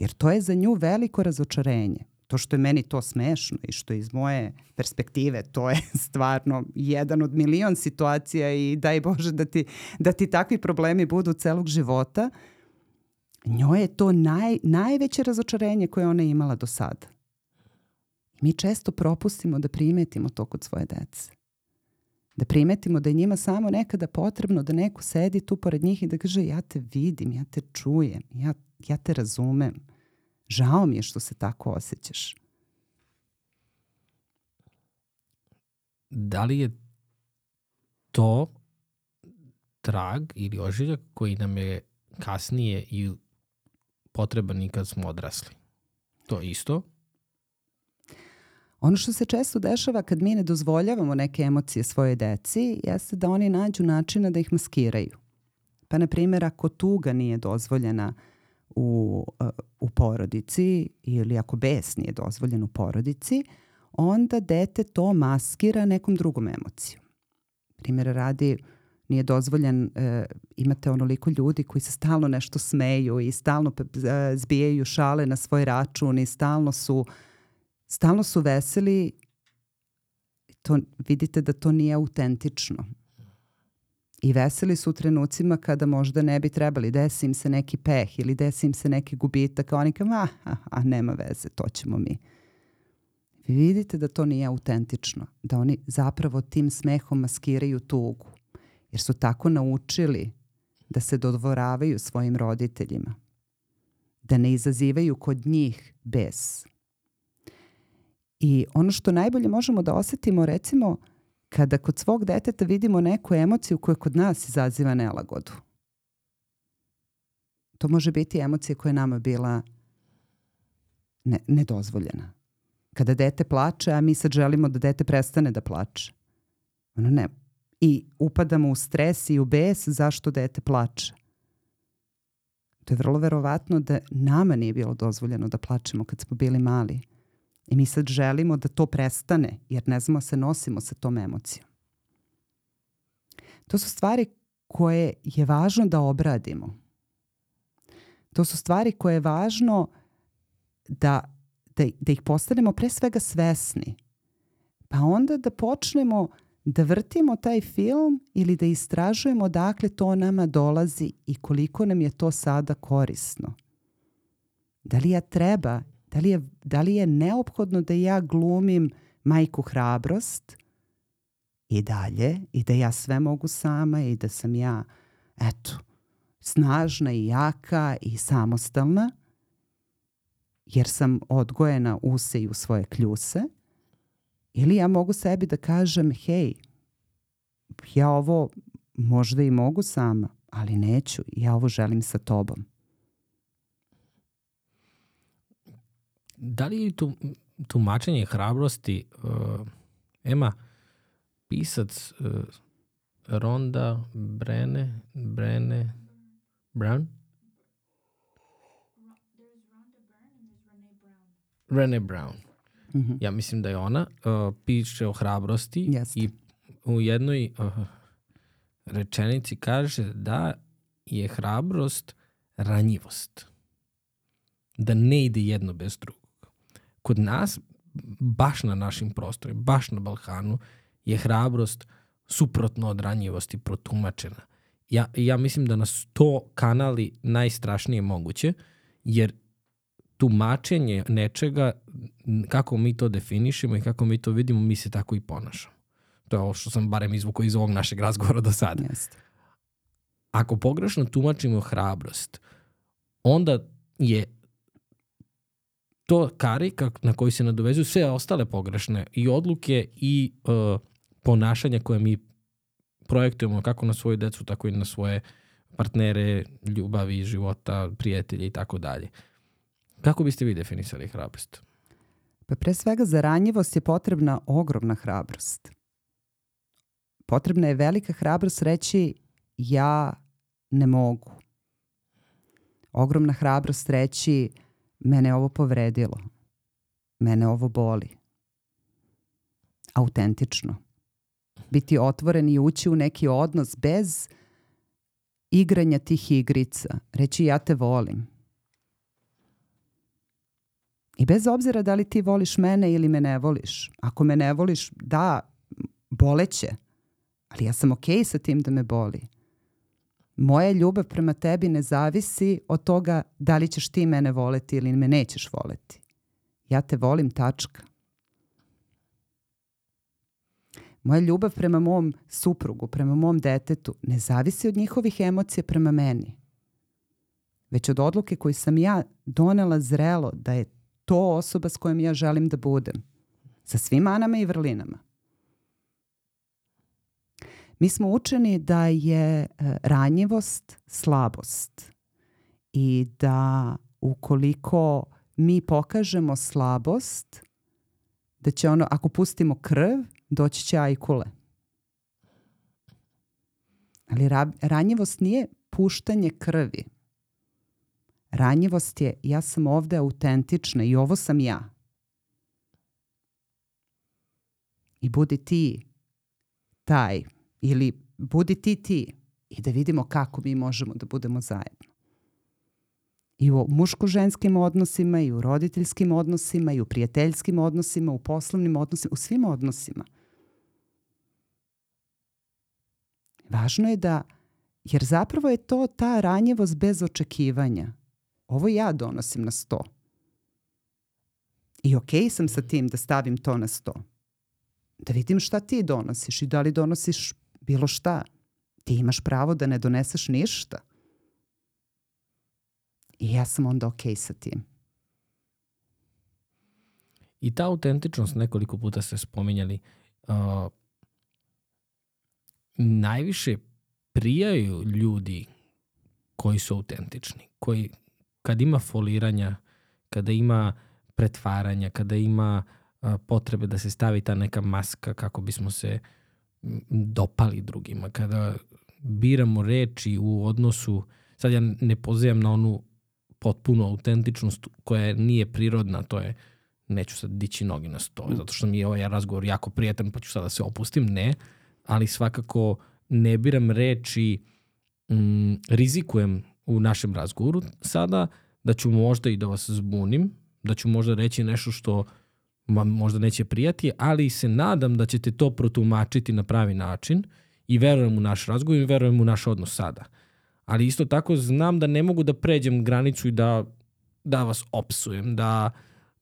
Jer to je za nju veliko razočarenje to što je meni to smešno i što iz moje perspektive to je stvarno jedan od milion situacija i daj Bože da ti, da ti takvi problemi budu celog života, njoj je to naj, najveće razočarenje koje ona imala do sada. Mi često propustimo da primetimo to kod svoje dece. Da primetimo da je njima samo nekada potrebno da neko sedi tu pored njih i da kaže ja te vidim, ja te čujem, ja, ja te razumem Žao mi je što se tako osjećaš. Da li je to trag ili ožiljak koji nam je kasnije i potreban i kad smo odrasli? To isto? Ono što se često dešava kad mi ne dozvoljavamo neke emocije svoje deci jeste da oni nađu načina da ih maskiraju. Pa, na primjer, ako tuga nije dozvoljena uh, u, uh, u porodici ili ako bes nije dozvoljen u porodici, onda dete to maskira nekom drugom emocijom. Primjera radi, nije dozvoljen, e, imate onoliko ljudi koji se stalno nešto smeju i stalno e, zbijaju šale na svoj račun i stalno su, stalno su veseli. To, vidite da to nije autentično i veseli su u trenucima kada možda ne bi trebali, desi im se neki peh ili desi im se neki gubitak, a oni kao, a, a, a nema veze, to ćemo mi. Vi vidite da to nije autentično, da oni zapravo tim smehom maskiraju tugu, jer su tako naučili da se dodvoravaju svojim roditeljima, da ne izazivaju kod njih bes. I ono što najbolje možemo da osetimo, recimo, kada kod svog deteta vidimo neku emociju koja kod nas izaziva nelagodu. To može biti emocija koja je nama bila ne, nedozvoljena. Kada dete plače, a mi sad želimo da dete prestane da plače. Ono ne. I upadamo u stres i u bes zašto dete plače. To je vrlo verovatno da nama nije bilo dozvoljeno da plačemo kad smo bili mali. I mi sad želimo da to prestane, jer ne znamo da se nosimo sa tom emocijom. To su stvari koje je važno da obradimo. To su stvari koje je važno da, da, da ih postanemo pre svega svesni. Pa onda da počnemo da vrtimo taj film ili da istražujemo dakle to nama dolazi i koliko nam je to sada korisno. Da li ja treba Da li je, da li je neophodno da ja glumim majku hrabrost i dalje i da ja sve mogu sama i da sam ja, eto, snažna i jaka i samostalna jer sam odgojena u se i u svoje kljuse ili ja mogu sebi da kažem hej, ja ovo možda i mogu sama, ali neću, ja ovo želim sa tobom. Da li je tu, tumačenje hrabrosti uh, Ema, pisac uh, Ronda Brene, Brene, Brown? Rene Brown. Mm -hmm. Ja mislim da je ona. Uh, piše o hrabrosti Jeste. i u jednoj uh, rečenici kaže da je hrabrost ranjivost. Da ne ide jedno bez drugog. Kod nas, baš na našim prostorima, baš na Balkanu, je hrabrost suprotno od ranjivosti protumačena. Ja, ja mislim da nas to kanali najstrašnije moguće, jer tumačenje nečega, kako mi to definišemo i kako mi to vidimo, mi se tako i ponašamo. To je ovo što sam barem izvukao iz ovog našeg razgovora do sada. Jeste. Ako pogrešno tumačimo hrabrost, onda je to karika na koji se nadovezuju sve ostale pogrešne i odluke i uh, ponašanja koje mi projektujemo kako na svoju decu, tako i na svoje partnere, ljubavi, života, prijatelje i tako dalje. Kako biste vi definisali hrabrost? Pa pre svega za ranjivost je potrebna ogromna hrabrost. Potrebna je velika hrabrost reći ja ne mogu. Ogromna hrabrost reći mene ovo povredilo. Mene ovo boli. Autentično. Biti otvoren i ući u neki odnos bez igranja tih igrica. Reći ja te volim. I bez obzira da li ti voliš mene ili me ne voliš. Ako me ne voliš, da, boleće. Ali ja sam okej okay sa tim da me boli. Moja ljubav prema tebi ne zavisi od toga da li ćeš ti mene voleti ili me nećeš voleti. Ja te volim, tačka. Moja ljubav prema mom suprugu, prema mom detetu ne zavisi od njihovih emocija prema meni. Već od odluke koju sam ja donela zrelo da je to osoba s kojom ja želim da budem. Sa svim manama i vrlinama. Mi smo učeni da je e, ranjivost slabost i da ukoliko mi pokažemo slabost, da će ono, ako pustimo krv, doći će ajkule. Ali ra, ranjivost nije puštanje krvi. Ranjivost je ja sam ovde autentična i ovo sam ja. I budi ti taj ili budi ti ti i da vidimo kako mi možemo da budemo zajedno. I u muško-ženskim odnosima, i u roditeljskim odnosima, i u prijateljskim odnosima, u poslovnim odnosima, u svim odnosima. Važno je da, jer zapravo je to ta ranjivost bez očekivanja. Ovo ja donosim na sto. I okej okay sam sa tim da stavim to na sto. Da vidim šta ti donosiš i da li donosiš bilo šta. Ti imaš pravo da ne doneseš ništa. I ja sam onda okej okay sa tim. I ta autentičnost, nekoliko puta ste spominjali, uh, najviše prijaju ljudi koji su autentični, koji kad ima foliranja, kada ima pretvaranja, kada ima uh, potrebe da se stavi ta neka maska kako bismo se dopali drugima, kada biramo reči u odnosu, sad ja ne pozivam na onu potpuno autentičnost koja nije prirodna, to je neću sad dići nogi na sto, zato što mi je ovaj razgovor jako prijetan pa ću sada da se opustim, ne, ali svakako ne biram reči, mm, rizikujem u našem razgovoru sada da ću možda i da vas zbunim, da ću možda reći nešto što možda neće prijati, ali se nadam da ćete to protumačiti na pravi način i verujem u naš razgovor i verujem u naš odnos sada. Ali isto tako znam da ne mogu da pređem granicu i da, da vas opsujem, da,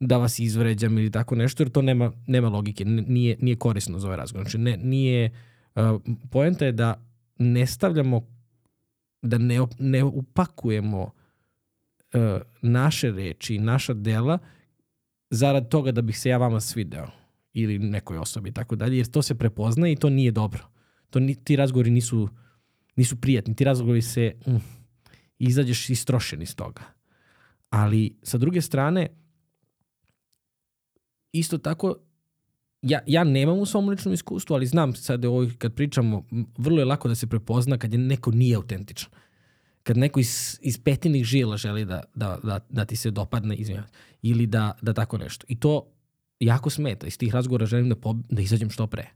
da vas izvređam ili tako nešto, jer to nema, nema logike, nije, nije korisno za ovaj razgovor. Znači, ne, nije, uh, poenta je da ne stavljamo, da ne, ne upakujemo uh, naše reči, naša dela zarad toga da bih se ja vama svideo ili nekoj osobi i tako dalje, jer to se prepoznaje i to nije dobro. To, ni, ti razgovori nisu, nisu prijatni, ti razgovori se mm, izađeš istrošen iz toga. Ali sa druge strane, isto tako ja, ja nemam u svom ličnom iskustvu, ali znam sad ovo kad pričamo, vrlo je lako da se prepozna kad je neko nije autentičan. Kad neko iz, iz petinih žila želi da, da, da, da ti se dopadne, izvinjam, ili da, da tako nešto. I to jako smeta. Iz tih razgovora želim da, pob, da izađem što pre,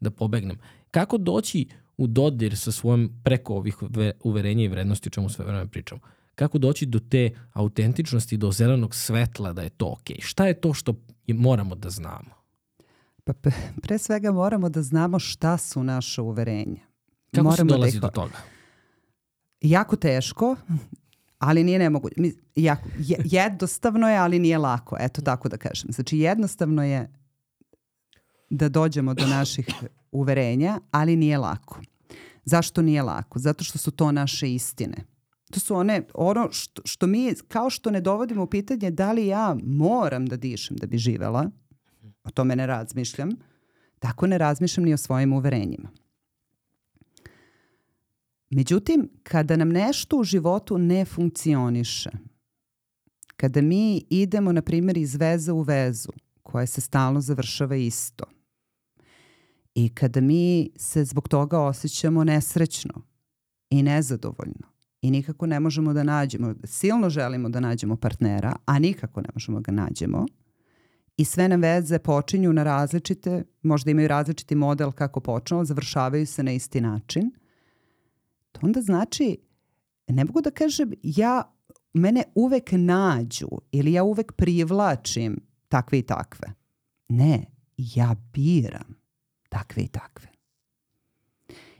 da pobegnem. Kako doći u dodir sa svojom preko ovih ve- uverenja i vrednosti o čemu sve vreme pričamo? Kako doći do te autentičnosti, do zelenog svetla da je to okej? Šta je to što moramo da znamo? Pa pre, svega moramo da znamo šta su naše uverenja. Kako moramo se dolazi ih- do toga? Jako teško, ali nije nemoguće. Jako, je, jednostavno je, ali nije lako. Eto tako da kažem. Znači jednostavno je da dođemo do naših uverenja, ali nije lako. Zašto nije lako? Zato što su to naše istine. To su one, ono što, što mi, kao što ne dovodimo u pitanje da li ja moram da dišem da bi živela, o tome ne razmišljam, tako ne razmišljam ni o svojim uverenjima. Međutim, kada nam nešto u životu ne funkcioniše, kada mi idemo, na primjer, iz veze u vezu, koja se stalno završava isto, i kada mi se zbog toga osjećamo nesrećno i nezadovoljno i nikako ne možemo da nađemo, silno želimo da nađemo partnera, a nikako ne možemo ga nađemo, i sve nam veze počinju na različite, možda imaju različiti model kako počnu, ali završavaju se na isti način, to onda znači, ne mogu da kažem, ja, mene uvek nađu ili ja uvek privlačim takve i takve. Ne, ja biram takve i takve.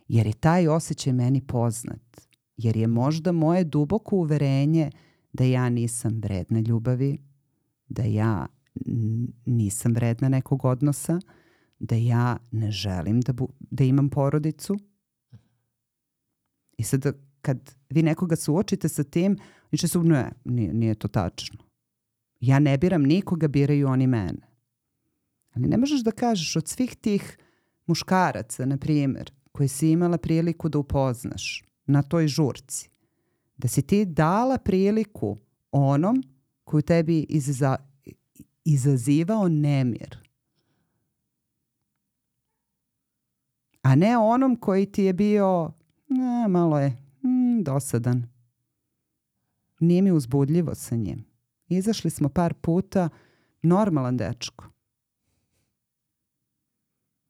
Jer je taj osjećaj meni poznat. Jer je možda moje duboko uverenje da ja nisam vredna ljubavi, da ja nisam vredna nekog odnosa, da ja ne želim da, bu, da imam porodicu. I sad kad vi nekoga suočite sa tim, vi će se ne, nije, nije to tačno. Ja ne biram nikoga, biraju oni mene. Ali ne možeš da kažeš od svih tih muškaraca, na primjer, koje si imala priliku da upoznaš na toj žurci, da si ti dala priliku onom koju tebi iza, izazivao nemir. A ne onom koji ti je bio, ne, malo je mm, dosadan. Nije mi uzbudljivo sa njim. Izašli smo par puta, normalan dečko.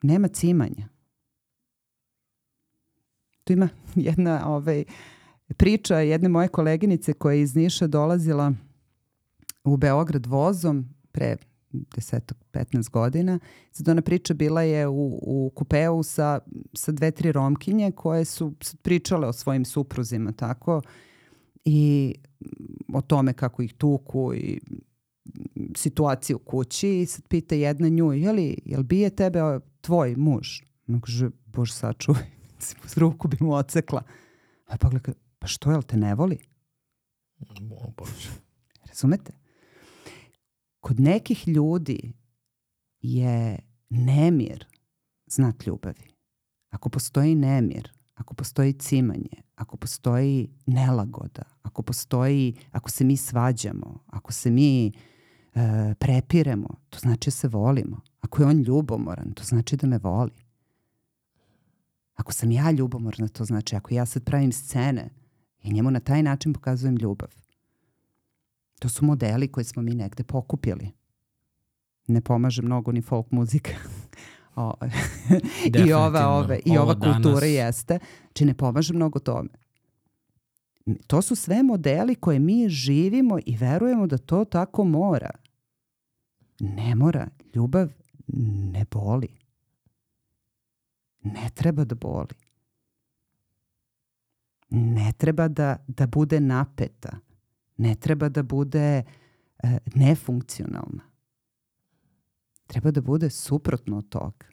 Nema cimanja. Tu ima jedna ovaj, priča jedne moje koleginice koja je iz Niša dolazila u Beograd vozom pre 10-15 godina. Sad ona priča bila je u, u kupeu sa, sa dve, tri romkinje koje su pričale o svojim supruzima, tako, i o tome kako ih tuku i situaciju u kući i sad pita jedna nju, je li, jel bije tebe tvoj muž? Ona kaže, bož sačuvaj, s ruku bi mu ocekla. A pa gleda, pa što, jel te ne voli? Bože. Razumete? Kod nekih ljudi je nemir znak ljubavi. Ako postoji nemir, ako postoji cimanje, ako postoji nelagoda, ako postoji, ako se mi svađamo, ako se mi e, prepiremo, to znači da se volimo. Ako je on ljubomoran, to znači da me voli. Ako sam ja ljubomorna, to znači ako ja sad pravim scene i njemu na taj način pokazujem ljubav. To su modeli koje smo mi negde pokupili. Ne pomaže mnogo ni folk muzika. o, I ova, ove, i ova kultura danas- jeste. Či ne pomaže mnogo tome. To su sve modeli koje mi živimo i verujemo da to tako mora. Ne mora. Ljubav ne boli. Ne treba da boli. Ne treba da, da bude napeta. Ne treba da bude e, nefunkcionalna. Treba da bude suprotno od toga.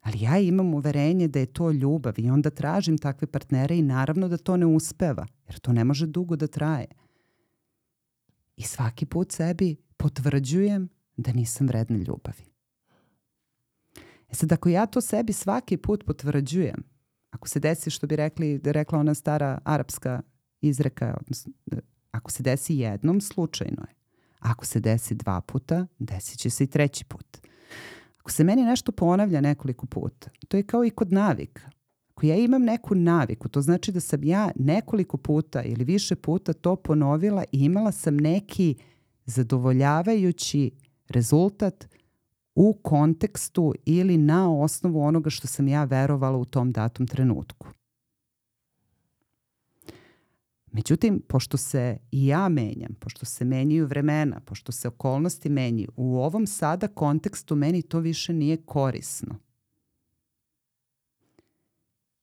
Ali ja imam uverenje da je to ljubav i onda tražim takve partnere i naravno da to ne uspeva, jer to ne može dugo da traje. I svaki put sebi potvrđujem da nisam vredna ljubavi. E sad, ako ja to sebi svaki put potvrđujem, ako se desi što bi rekli, da rekla ona stara arapska izreka, odnosno, ako se desi jednom, slučajno je. Ako se desi dva puta, desit će se i treći put. Ako se meni nešto ponavlja nekoliko puta, to je kao i kod navika. Ako ja imam neku naviku, to znači da sam ja nekoliko puta ili više puta to ponovila i imala sam neki zadovoljavajući rezultat u kontekstu ili na osnovu onoga što sam ja verovala u tom datom trenutku. Međutim, pošto se i ja menjam, pošto se menjaju vremena, pošto se okolnosti menjaju, u ovom sada kontekstu meni to više nije korisno.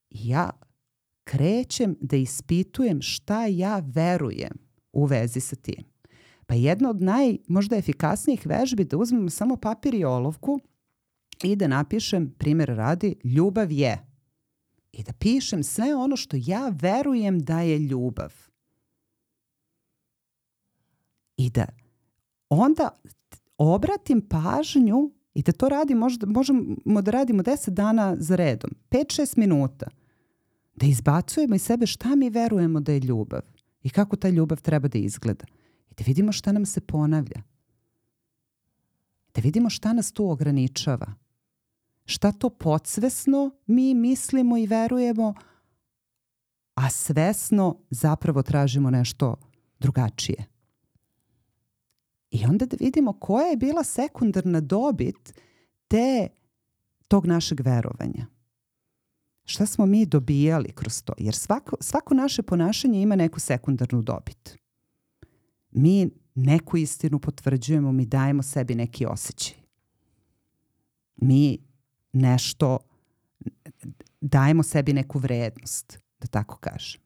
Ja krećem da ispitujem šta ja verujem u vezi sa tim. Pa jedna od naj, možda efikasnijih vežbi da uzmem samo papir i olovku i da napišem, primjer radi, ljubav je i da pišem sve ono što ja verujem da je ljubav. I da onda obratim pažnju i da to radi, možda, možemo da radimo 10 dana za redom, 5-6 minuta, da izbacujemo iz sebe šta mi verujemo da je ljubav i kako ta ljubav treba da izgleda. I da vidimo šta nam se ponavlja. Da vidimo šta nas tu ograničava šta to podsvesno mi mislimo i verujemo, a svesno zapravo tražimo nešto drugačije. I onda da vidimo koja je bila sekundarna dobit te, tog našeg verovanja. Šta smo mi dobijali kroz to? Jer svako, svako naše ponašanje ima neku sekundarnu dobit. Mi neku istinu potvrđujemo, mi dajemo sebi neki osjećaj. Mi nešto, dajemo sebi neku vrednost, da tako kažem.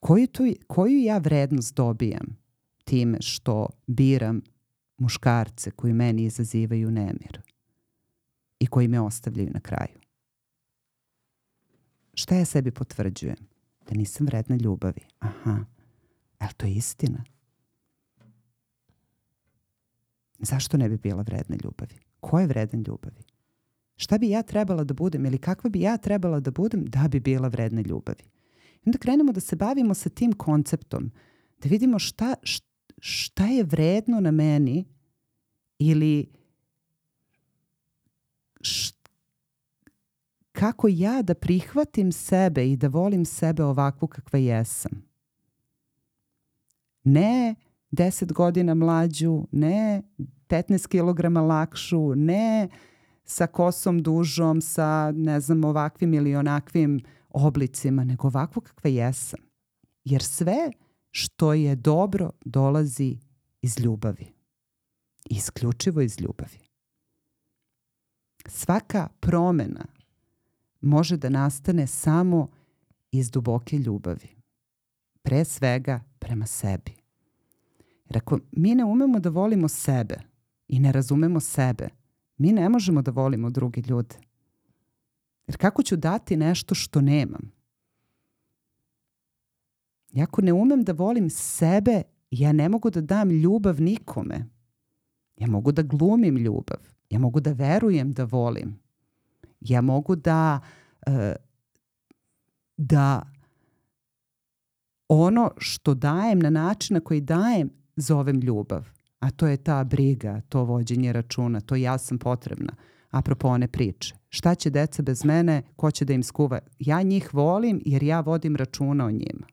Koju, tu, koju ja vrednost dobijam time što biram muškarce koji meni izazivaju nemir i koji me ostavljaju na kraju? Šta ja sebi potvrđujem? Da nisam vredna ljubavi. Aha. Ali to je istina? Zašto ne bi bila vredna ljubavi? Ko je vredan ljubavi? Šta bi ja trebala da budem ili kakva bi ja trebala da budem da bi bila vredna ljubavi? I onda krenemo da se bavimo sa tim konceptom, da vidimo šta, šta je vredno na meni ili š, kako ja da prihvatim sebe i da volim sebe ovakvu kakva jesam. Ne 10 godina mlađu, ne 15 kilograma lakšu, ne sa kosom dužom, sa ne znam ovakvim ili onakvim oblicima, nego ovako kakva jesam. Jer sve što je dobro dolazi iz ljubavi. Isključivo iz ljubavi. Svaka promena može da nastane samo iz duboke ljubavi. Pre svega prema sebi. Jer ako mi ne umemo da volimo sebe i ne razumemo sebe, mi ne možemo da volimo druge ljude. Jer kako ću dati nešto što nemam? Ja ako ne umem da volim sebe, ja ne mogu da dam ljubav nikome. Ja mogu da glumim ljubav. Ja mogu da verujem da volim. Ja mogu da uh, da ono što dajem na način na koji dajem zovem ljubav. A to je ta briga, to vođenje računa, to ja sam potrebna. Apropo one priče. Šta će deca bez mene, ko će da im skuva? Ja njih volim jer ja vodim računa o njima.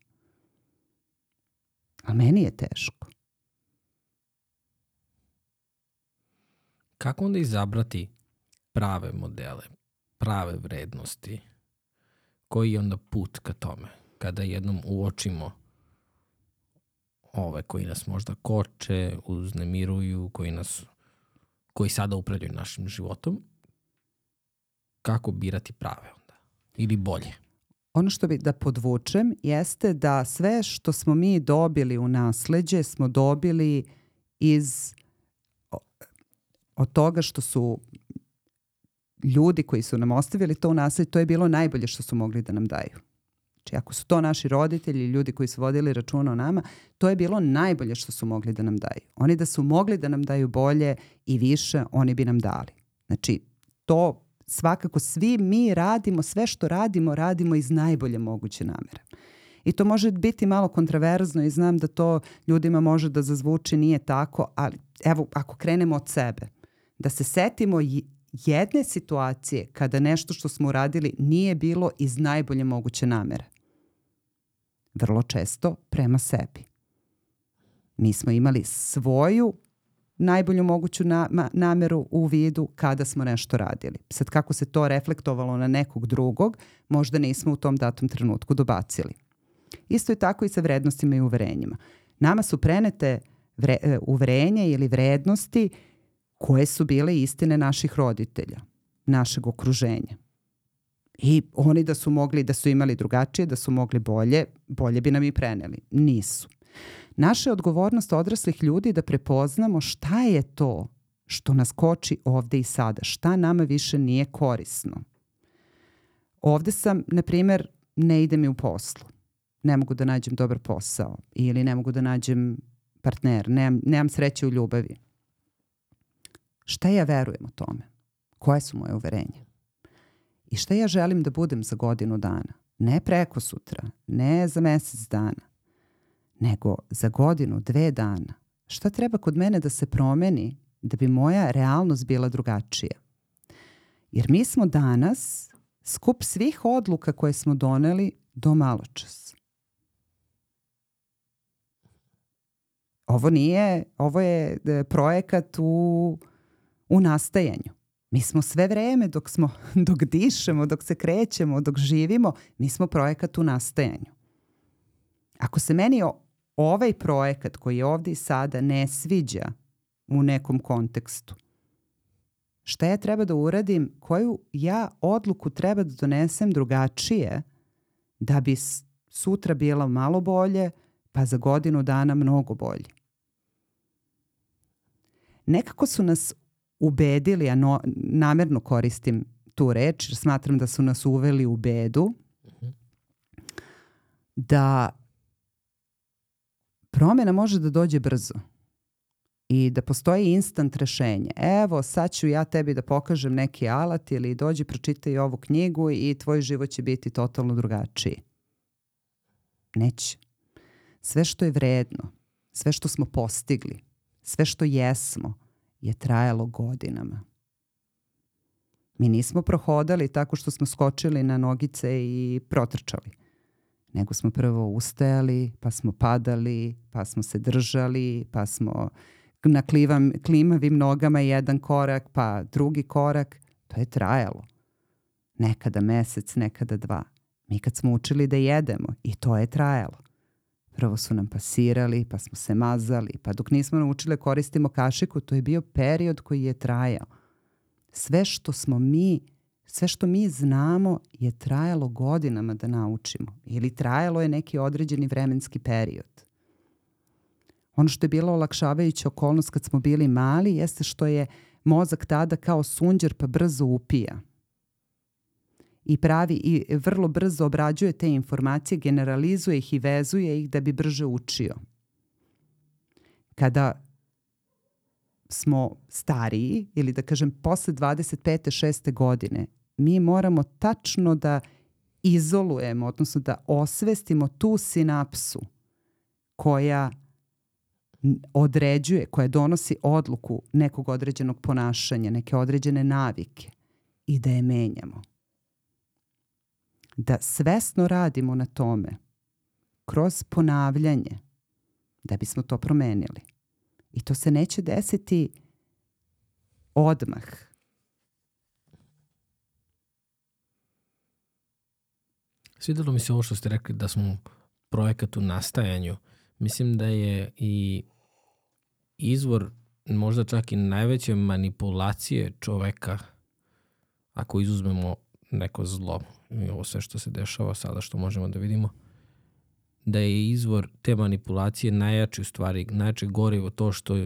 A meni je teško. Kako onda izabrati prave modele, prave vrednosti? Koji je onda put ka tome? Kada jednom uočimo ove koji nas možda koče, uznemiruju, koji nas koji sada upravljaju našim životom, kako birati prave onda? Ili bolje? Ono što bi da podvučem jeste da sve što smo mi dobili u nasleđe smo dobili iz od toga što su ljudi koji su nam ostavili to u nasleđe, to je bilo najbolje što su mogli da nam daju. Znači, ako su to naši roditelji, ljudi koji su vodili računa o nama, to je bilo najbolje što su mogli da nam daju. Oni da su mogli da nam daju bolje i više, oni bi nam dali. Znači, to svakako svi mi radimo, sve što radimo, radimo iz najbolje moguće namere. I to može biti malo kontraverzno i znam da to ljudima može da zazvuči nije tako, ali evo ako krenemo od sebe, da se setimo jedne situacije kada nešto što smo uradili nije bilo iz najbolje moguće namere. Vrlo često prema sebi. Mi smo imali svoju najbolju moguću na, nameru u vidu kada smo nešto radili. Sad kako se to reflektovalo na nekog drugog, možda nismo u tom datom trenutku dobacili. Isto je tako i sa vrednostima i uverenjima. Nama su prenete vre, e, uverenja ili vrednosti koje su bile istine naših roditelja, našeg okruženja. I oni da su mogli, da su imali drugačije, da su mogli bolje, bolje bi nam i preneli. Nisu. Naša je odgovornost odraslih ljudi da prepoznamo šta je to što nas koči ovde i sada, šta nama više nije korisno. Ovde sam, na primer, ne ide mi u poslu. Ne mogu da nađem dobar posao ili ne mogu da nađem partner, nemam, nemam sreće u ljubavi. Šta ja verujem o tome? Koje su moje uverenje? I šta ja želim da budem za godinu dana? Ne preko sutra, ne za mesec dana, nego za godinu, dve dana. Šta treba kod mene da se promeni da bi moja realnost bila drugačija? Jer mi smo danas skup svih odluka koje smo doneli do maločas. Ovo nije, ovo je e, projekat u, u nastajanju. Mi smo sve vreme dok smo, dok dišemo, dok se krećemo, dok živimo, mi smo projekat u nastajanju. Ako se meni ovaj projekat koji je ovde i sada ne sviđa u nekom kontekstu, šta ja treba da uradim, koju ja odluku treba da donesem drugačije da bi sutra bila malo bolje, pa za godinu dana mnogo bolje. Nekako su nas ubedili, a no, namerno koristim tu reč, jer smatram da su nas uveli u bedu, da promena može da dođe brzo i da postoji instant rešenje. Evo, sad ću ja tebi da pokažem neki alat ili dođi pročitaj ovu knjigu i tvoj život će biti totalno drugačiji. Neće. Sve što je vredno, sve što smo postigli, sve što jesmo je trajalo godinama. Mi nismo prohodali tako što smo skočili na nogice i protrčali nego smo prvo ustajali, pa smo padali, pa smo se držali, pa smo na klivam, klimavim nogama jedan korak, pa drugi korak. To je trajalo. Nekada mesec, nekada dva. Mi kad smo učili da jedemo i to je trajalo. Prvo su nam pasirali, pa smo se mazali, pa dok nismo naučili da koristimo kašiku, to je bio period koji je trajao. Sve što smo mi sve što mi znamo je trajalo godinama da naučimo ili trajalo je neki određeni vremenski period. Ono što je bilo olakšavajuća okolnost kad smo bili mali jeste što je mozak tada kao sunđer pa brzo upija i pravi i vrlo brzo obrađuje te informacije, generalizuje ih i vezuje ih da bi brže učio. Kada smo stariji ili da kažem posle 25. 6. godine mi moramo tačno da izolujemo, odnosno da osvestimo tu sinapsu koja određuje, koja donosi odluku nekog određenog ponašanja, neke određene navike i da je menjamo. Da svesno radimo na tome kroz ponavljanje da bismo to promenili. I to se neće desiti odmah Svidelo mi se ovo što ste rekli da smo projekat u nastajanju. Mislim da je i izvor možda čak i najveće manipulacije čoveka ako izuzmemo neko zlo i ovo sve što se dešava sada što možemo da vidimo da je izvor te manipulacije najjači u stvari, najjače gorivo to što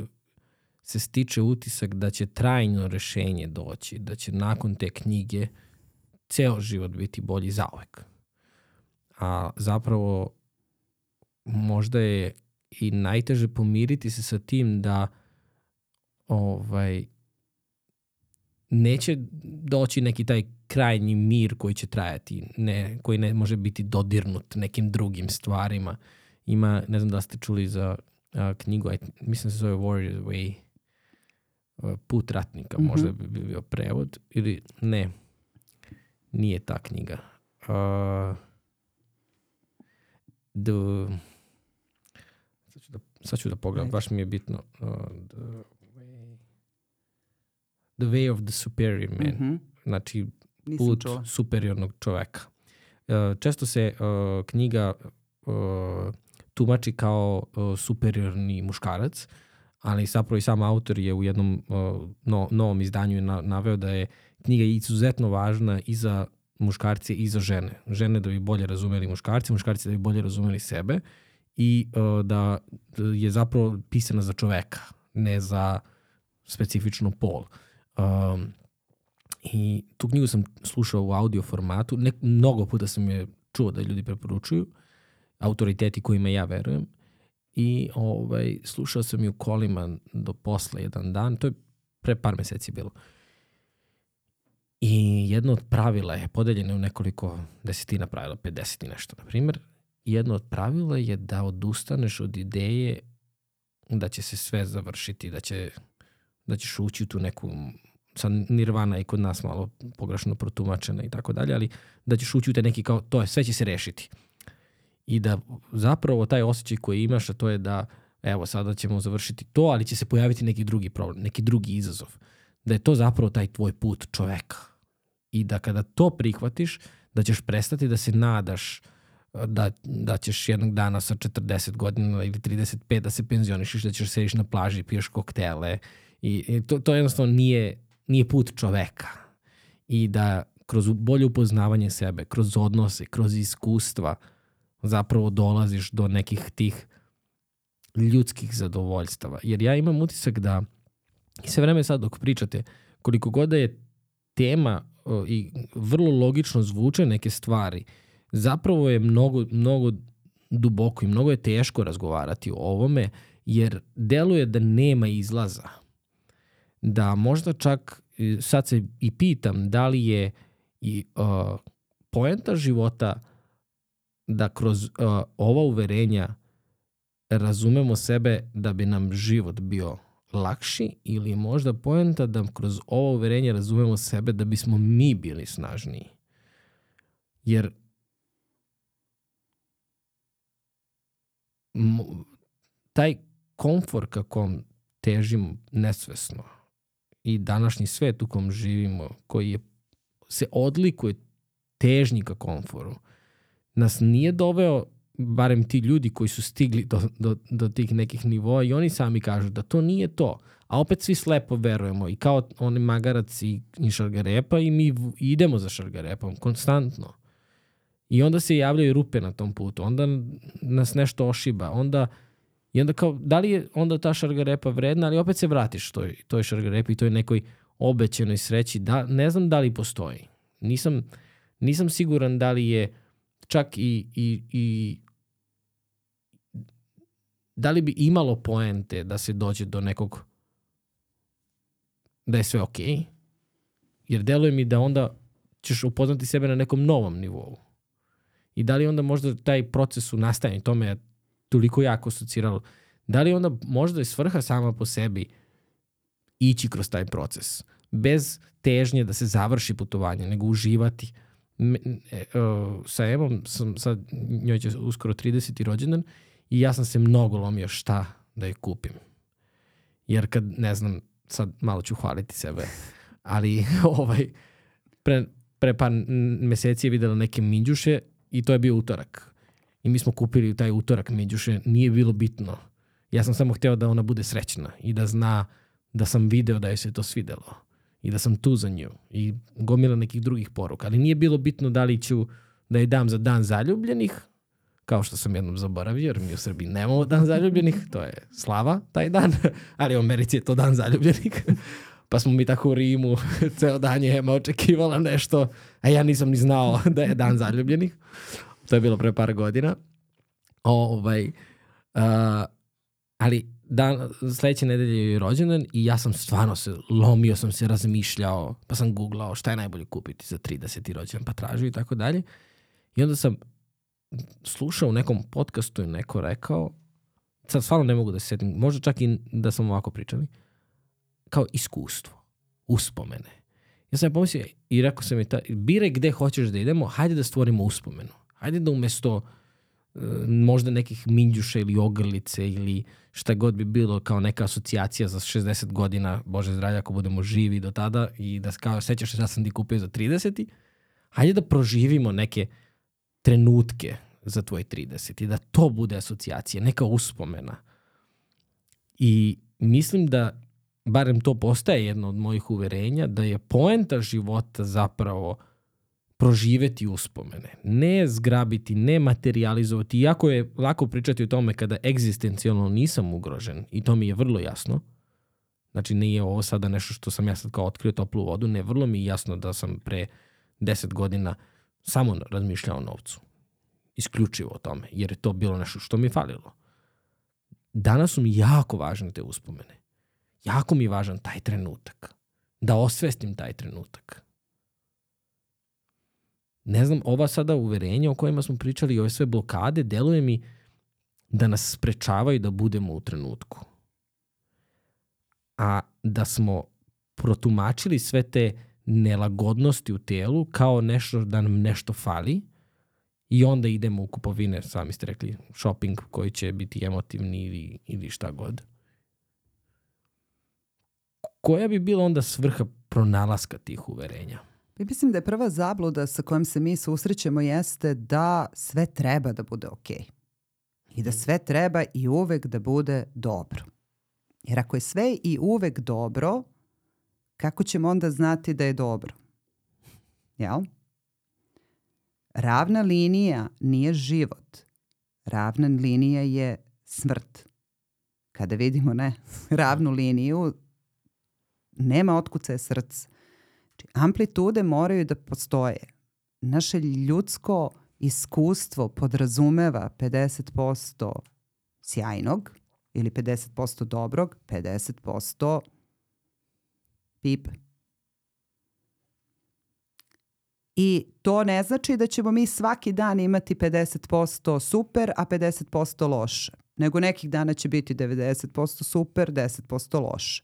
se stiče utisak da će trajno rešenje doći, da će nakon te knjige ceo život biti bolji zaovek a zapravo možda je i najteže pomiriti se sa tim da ovaj neće doći neki taj krajnji mir koji će trajati, ne, koji ne može biti dodirnut nekim drugim stvarima. Ima, ne znam da ste čuli za a, knjigu, aj, mislim da se zove Warrior's Way, a, Put ratnika, mm -hmm. možda bi bio prevod, ili ne, nije ta knjiga. Uh, the, sad ću da, sad ću da pogledam, baš mi je bitno. Uh, the, the way of the superior man. Mm -hmm. Znači, Nisam put čula. superiornog čoveka. Uh, često se uh, knjiga uh, tumači kao uh, superiorni muškarac, ali zapravo i sam autor je u jednom uh, no, novom izdanju na, naveo da je knjiga izuzetno važna i za muškarce i za žene. Žene da bi bolje razumeli muškarce, muškarci da bi bolje razumeli sebe i uh, da je zapravo pisana za čoveka, ne za specifično pol. Um, I tu knjigu sam slušao u audio formatu, ne, mnogo puta sam je čuo da ljudi preporučuju, autoriteti kojima ja verujem, i ovaj, slušao sam je u kolima do posle jedan dan, to je pre par meseci bilo. I jedno od pravila je podeljeno u nekoliko desetina pravila, 50 i nešto, na primjer. Jedno od pravila je da odustaneš od ideje da će se sve završiti, da, će, da ćeš ući u tu neku sad nirvana i kod nas malo pogrešno protumačena i tako dalje, ali da ćeš ući u te neki kao to je, sve će se rešiti. I da zapravo taj osjećaj koji imaš, a to je da evo sada ćemo završiti to, ali će se pojaviti neki drugi problem, neki drugi izazov. Da je to zapravo taj tvoj put čoveka. I da kada to prihvatiš, da ćeš prestati da se nadaš da, da ćeš jednog dana sa 40 godina ili 35 da se penzionišiš, da ćeš sediš na plaži piješ koktele. I, i to, to jednostavno nije, nije put čoveka. I da kroz bolje upoznavanje sebe, kroz odnose, kroz iskustva, zapravo dolaziš do nekih tih ljudskih zadovoljstava. Jer ja imam utisak da i sve vreme sad dok pričate, koliko god da je tema o, i vrlo logično zvuče neke stvari, zapravo je mnogo, mnogo duboko i mnogo je teško razgovarati o ovome, jer deluje da nema izlaza. Da možda čak, e, sad se i pitam, da li je i uh, poenta života da kroz uh, ova uverenja razumemo sebe da bi nam život bio lakši ili možda poenta da kroz ova uverenja razumemo sebe da bismo mi bili snažniji. Jer taj komfor kakom težimo nesvesno i današnji svet u kom živimo, koji je, se odlikuje težnji ka komforu, nas nije doveo, barem ti ljudi koji su stigli do, do, do tih nekih nivoa i oni sami kažu da to nije to. A opet svi slepo verujemo i kao oni magarac i, i šargarepa i mi idemo za šargarepom konstantno. I onda se javljaju rupe na tom putu, onda nas nešto ošiba, onda i onda kao, da li je onda ta šargarepa vredna, ali opet se vratiš toj, toj šargarepi toj nekoj obećenoj sreći, da, ne znam da li postoji. Nisam, nisam siguran da li je čak i, i, i da li bi imalo poente da se dođe do nekog da je sve okej, okay, jer deluje mi da onda ćeš upoznati sebe na nekom novom nivou. I da li onda možda taj proces u nastajanju, to me je toliko jako asociralo, da li onda možda je svrha sama po sebi ići kroz taj proces, bez težnje da se završi putovanje, nego uživati. Me, e, uh, sa Evom sam sad, njoj će uskoro 30. rođendan i ja sam se mnogo lomio šta da je kupim. Jer kad, ne znam, sad malo ću hvaliti sebe, ali ovaj, pre, pre par meseci je videla neke minđuše i to je bio utorak. I mi smo kupili taj utorak minđuše, nije bilo bitno. Ja sam samo hteo da ona bude srećna i da zna da sam video da je se to svidelo i da sam tu za nju i gomila nekih drugih poruka. Ali nije bilo bitno da li ću da je dam za dan zaljubljenih, kao što sam jednom zaboravio, jer mi u Srbiji nemamo dan zaljubljenih, to je slava taj dan, ali u Americi je to dan zaljubljenih. pa smo mi tako u Rimu, ceo dan je Ema očekivala nešto, a ja nisam ni znao da je dan zaljubljenih. To je bilo pre par godina. Ovaj, uh, ali dan, sledeće nedelje je rođendan i ja sam stvarno se, lomio sam se, razmišljao, pa sam googlao šta je najbolje kupiti za 30. rođendan, pa tražio i tako dalje. I onda sam slušao u nekom podcastu i neko rekao, sad stvarno ne mogu da se setim, možda čak i da sam ovako pričali, kao iskustvo, uspomene. Ja sam pomislio i rekao sam mi, ta, biraj gde hoćeš da idemo, hajde da stvorimo uspomenu. Hajde da umesto uh, možda nekih minđuša ili ogrlice ili šta god bi bilo kao neka asocijacija za 60 godina, Bože zdravlja ako budemo živi do tada i da kao sećaš se šta sam ti kupio za 30. Hajde da proživimo neke trenutke za tvoj 30 i da to bude asocijacija, neka uspomena. I mislim da barem to postaje jedno od mojih uverenja, da je poenta života zapravo proživeti uspomene. Ne zgrabiti, ne materializovati, iako je lako pričati o tome kada egzistencijalno nisam ugrožen, i to mi je vrlo jasno, znači nije ovo sada nešto što sam ja sad kao otkrio toplu vodu, ne, vrlo mi je jasno da sam pre deset godina samo razmišljao o novcu. Isključivo o tome, jer je to bilo nešto što mi falilo. Danas su mi jako važne te uspomene jako mi je važan taj trenutak. Da osvestim taj trenutak. Ne znam, ova sada uverenja o kojima smo pričali i ove sve blokade, deluje mi da nas sprečavaju da budemo u trenutku. A da smo protumačili sve te nelagodnosti u telu kao nešto da nam nešto fali i onda idemo u kupovine, sami ste rekli, shopping koji će biti emotivni ili, ili šta god koja bi bila onda svrha pronalaska tih uverenja? Ja mislim da je prva zabluda sa kojom se mi susrećemo jeste da sve treba da bude okej. Okay. I da sve treba i uvek da bude dobro. Jer ako je sve i uvek dobro, kako ćemo onda znati da je dobro? Jel? Ravna linija nije život. Ravna linija je smrt. Kada vidimo ne, ravnu liniju, nema otkucaje srca. Znači, amplitude moraju da postoje. Naše ljudsko iskustvo podrazumeva 50% sjajnog ili 50% dobrog, 50% pip. I to ne znači da ćemo mi svaki dan imati 50% super, a 50% loše. Nego nekih dana će biti 90% super, 10% loše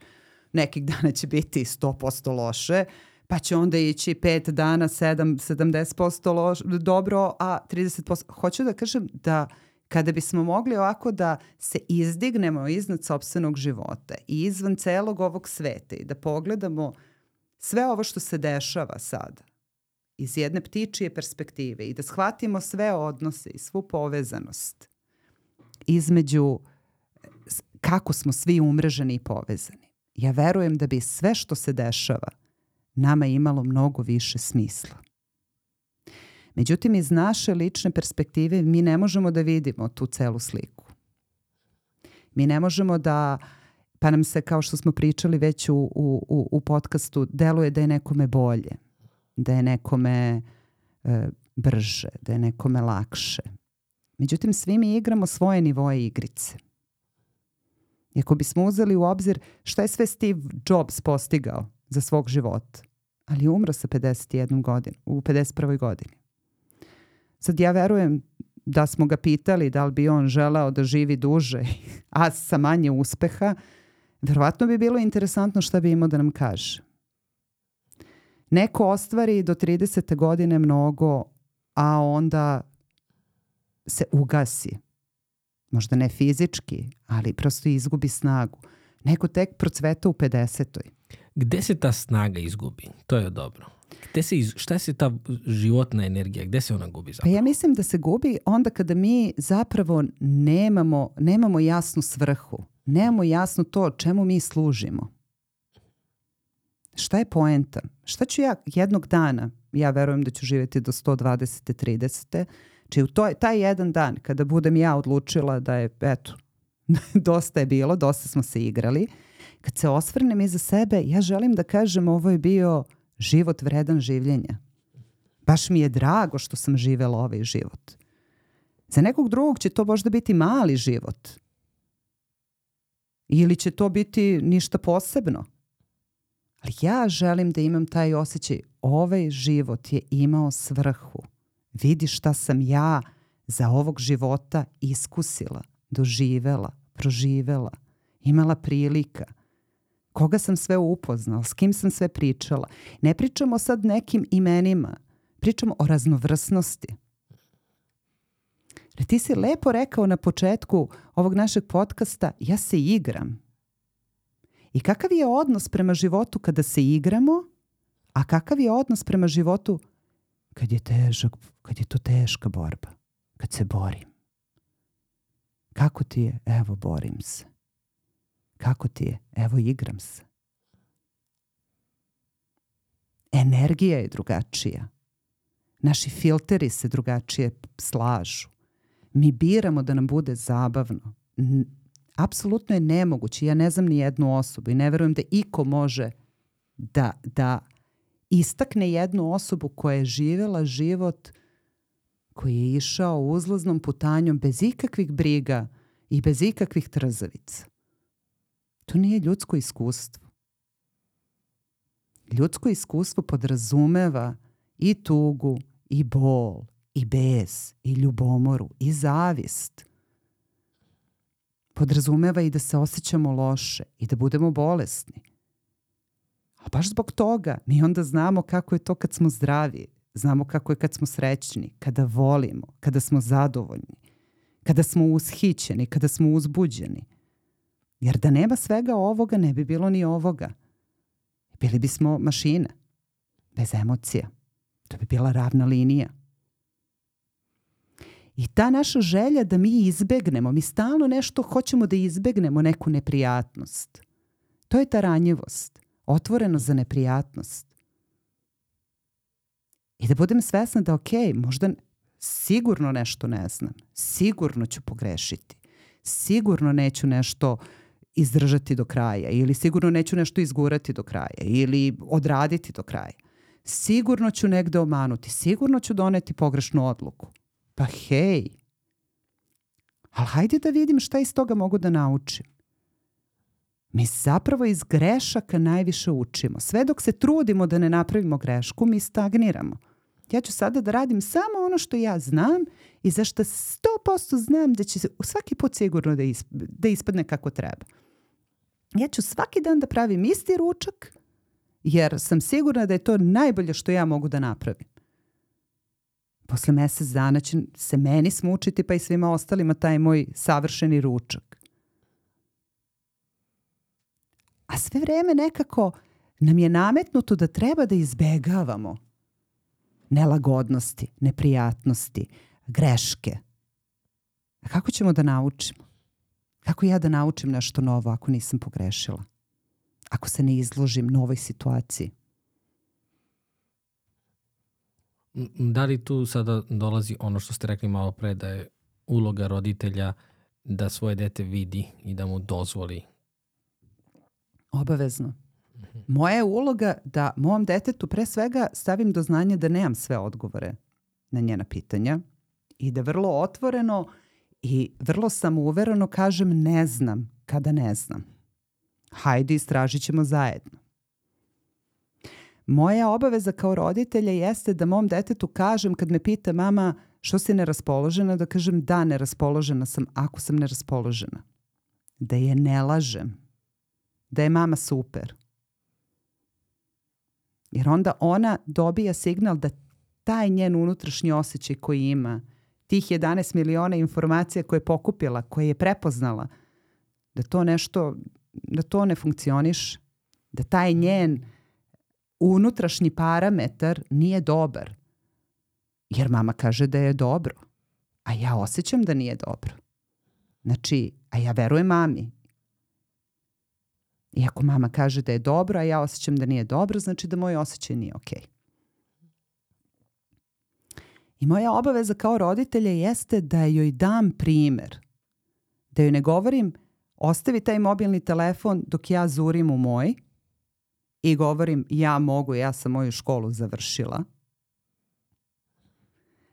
nekih dana će biti 100% loše, pa će onda ići 5 dana 7, 70% loš, dobro, a 30%. Hoću da kažem da kada bismo mogli ovako da se izdignemo iznad sobstvenog života i izvan celog ovog sveta i da pogledamo sve ovo što se dešava sada iz jedne ptičije perspektive i da shvatimo sve odnose i svu povezanost između kako smo svi umreženi i povezani ja verujem da bi sve što se dešava nama imalo mnogo više smisla. Međutim, iz naše lične perspektive mi ne možemo da vidimo tu celu sliku. Mi ne možemo da, pa nam se, kao što smo pričali već u, u, u podcastu, deluje da je nekome bolje, da je nekome e, brže, da je nekome lakše. Međutim, svi mi igramo svoje nivoje igrice. I ako bismo uzeli u obzir šta je sve Steve Jobs postigao za svog života, ali je umro sa 51 godinu, u 51. godini. Sad ja verujem da smo ga pitali da li bi on želeo da živi duže, a sa manje uspeha, verovatno bi bilo interesantno šta bi imao da nam kaže. Neko ostvari do 30. godine mnogo, a onda se ugasi možda ne fizički, ali prosto izgubi snagu. Neko tek procveta u 50. Gde se ta snaga izgubi? To je dobro. Gde se iz, šta se ta životna energija, gde se ona gubi zapravo? Pa ja mislim da se gubi onda kada mi zapravo nemamo, nemamo jasnu svrhu. Nemamo jasno to čemu mi služimo. Šta je poenta? Šta ću ja jednog dana, ja verujem da ću živjeti do 120. 30. Znači u to, taj jedan dan kada budem ja odlučila da je, eto, dosta je bilo, dosta smo se igrali, kad se osvrnem iza sebe, ja želim da kažem ovo je bio život vredan življenja. Baš mi je drago što sam živela ovaj život. Za nekog drugog će to možda biti mali život. Ili će to biti ništa posebno. Ali ja želim da imam taj osjećaj, ovaj život je imao svrhu. Vidi šta sam ja za ovog života iskusila, doživela, proživela, imala prilika. Koga sam sve upoznala, s kim sam sve pričala. Ne pričamo sad nekim imenima, pričamo o raznovrsnosti. Ti si lepo rekao na početku ovog našeg podcasta, ja se igram. I kakav je odnos prema životu kada se igramo, a kakav je odnos prema životu kad je težak, kad je to teška borba, kad se borim. Kako ti je? Evo, borim se. Kako ti je? Evo, igram se. Energija je drugačija. Naši filteri se drugačije slažu. Mi biramo da nam bude zabavno. Apsolutno je nemoguće. Ja ne znam ni jednu osobu i ne verujem da iko može da, da istakne jednu osobu koja je živela život koji je išao uzlaznom putanjom bez ikakvih briga i bez ikakvih trzavica. To nije ljudsko iskustvo. Ljudsko iskustvo podrazumeva i tugu, i bol, i bes, i ljubomoru, i zavist. Podrazumeva i da se osjećamo loše i da budemo bolesni. A baš zbog toga mi onda znamo kako je to kad smo zdravi, znamo kako je kad smo srećni, kada volimo, kada smo zadovoljni, kada smo ushićeni, kada smo uzbuđeni. Jer da nema svega ovoga ne bi bilo ni ovoga. Bili bismo mašine, bez emocija. To bi bila ravna linija. I ta naša želja da mi izbegnemo, mi stalno nešto hoćemo da izbegnemo, neku neprijatnost. To je ta ranjivost, otvoreno za neprijatnost. I da budem svesna da ok, možda sigurno nešto ne znam, sigurno ću pogrešiti, sigurno neću nešto izdržati do kraja ili sigurno neću nešto izgurati do kraja ili odraditi do kraja. Sigurno ću negde omanuti, sigurno ću doneti pogrešnu odluku. Pa hej, ali hajde da vidim šta iz toga mogu da naučim. Mi zapravo iz grešaka najviše učimo. Sve dok se trudimo da ne napravimo grešku, mi stagniramo. Ja ću sada da radim samo ono što ja znam i za što 100% znam da će se svaki put sigurno da, isp da ispadne kako treba. Ja ću svaki dan da pravim isti ručak jer sam sigurna da je to najbolje što ja mogu da napravim. Posle mesec dana će se meni smučiti pa i svima ostalima taj moj savršeni ručak. A sve vreme nekako nam je nametnuto da treba da izbegavamo nelagodnosti, neprijatnosti, greške. A kako ćemo da naučimo? Kako ja da naučim nešto novo ako nisam pogrešila? Ako se ne izložim novoj situaciji? Da li tu sada dolazi ono što ste rekli malo pre da je uloga roditelja da svoje dete vidi i da mu dozvoli? Obavezno. Moja je uloga da mom detetu pre svega stavim do znanja da nemam sve odgovore na njena pitanja i da vrlo otvoreno i vrlo samouvereno kažem ne znam kada ne znam. Hajde istražit ćemo zajedno. Moja obaveza kao roditelja jeste da mom detetu kažem kad me pita mama što si neraspoložena, da kažem da neraspoložena sam ako sam neraspoložena. Da je ne lažem. Da je mama super. Jer onda ona dobija signal da taj njen unutrašnji osjećaj koji ima, tih 11 miliona informacija koje je pokupila, koje je prepoznala, da to nešto, da to ne funkcioniš, da taj njen unutrašnji parametar nije dobar. Jer mama kaže da je dobro, a ja osjećam da nije dobro. Znači, a ja verujem mami Iako mama kaže da je dobro, a ja osjećam da nije dobro, znači da moj osjećaj nije okej. Okay. I moja obaveza kao roditelja jeste da joj dam primer. Da joj ne govorim ostavi taj mobilni telefon dok ja zurim u moj i govorim ja mogu, ja sam moju školu završila.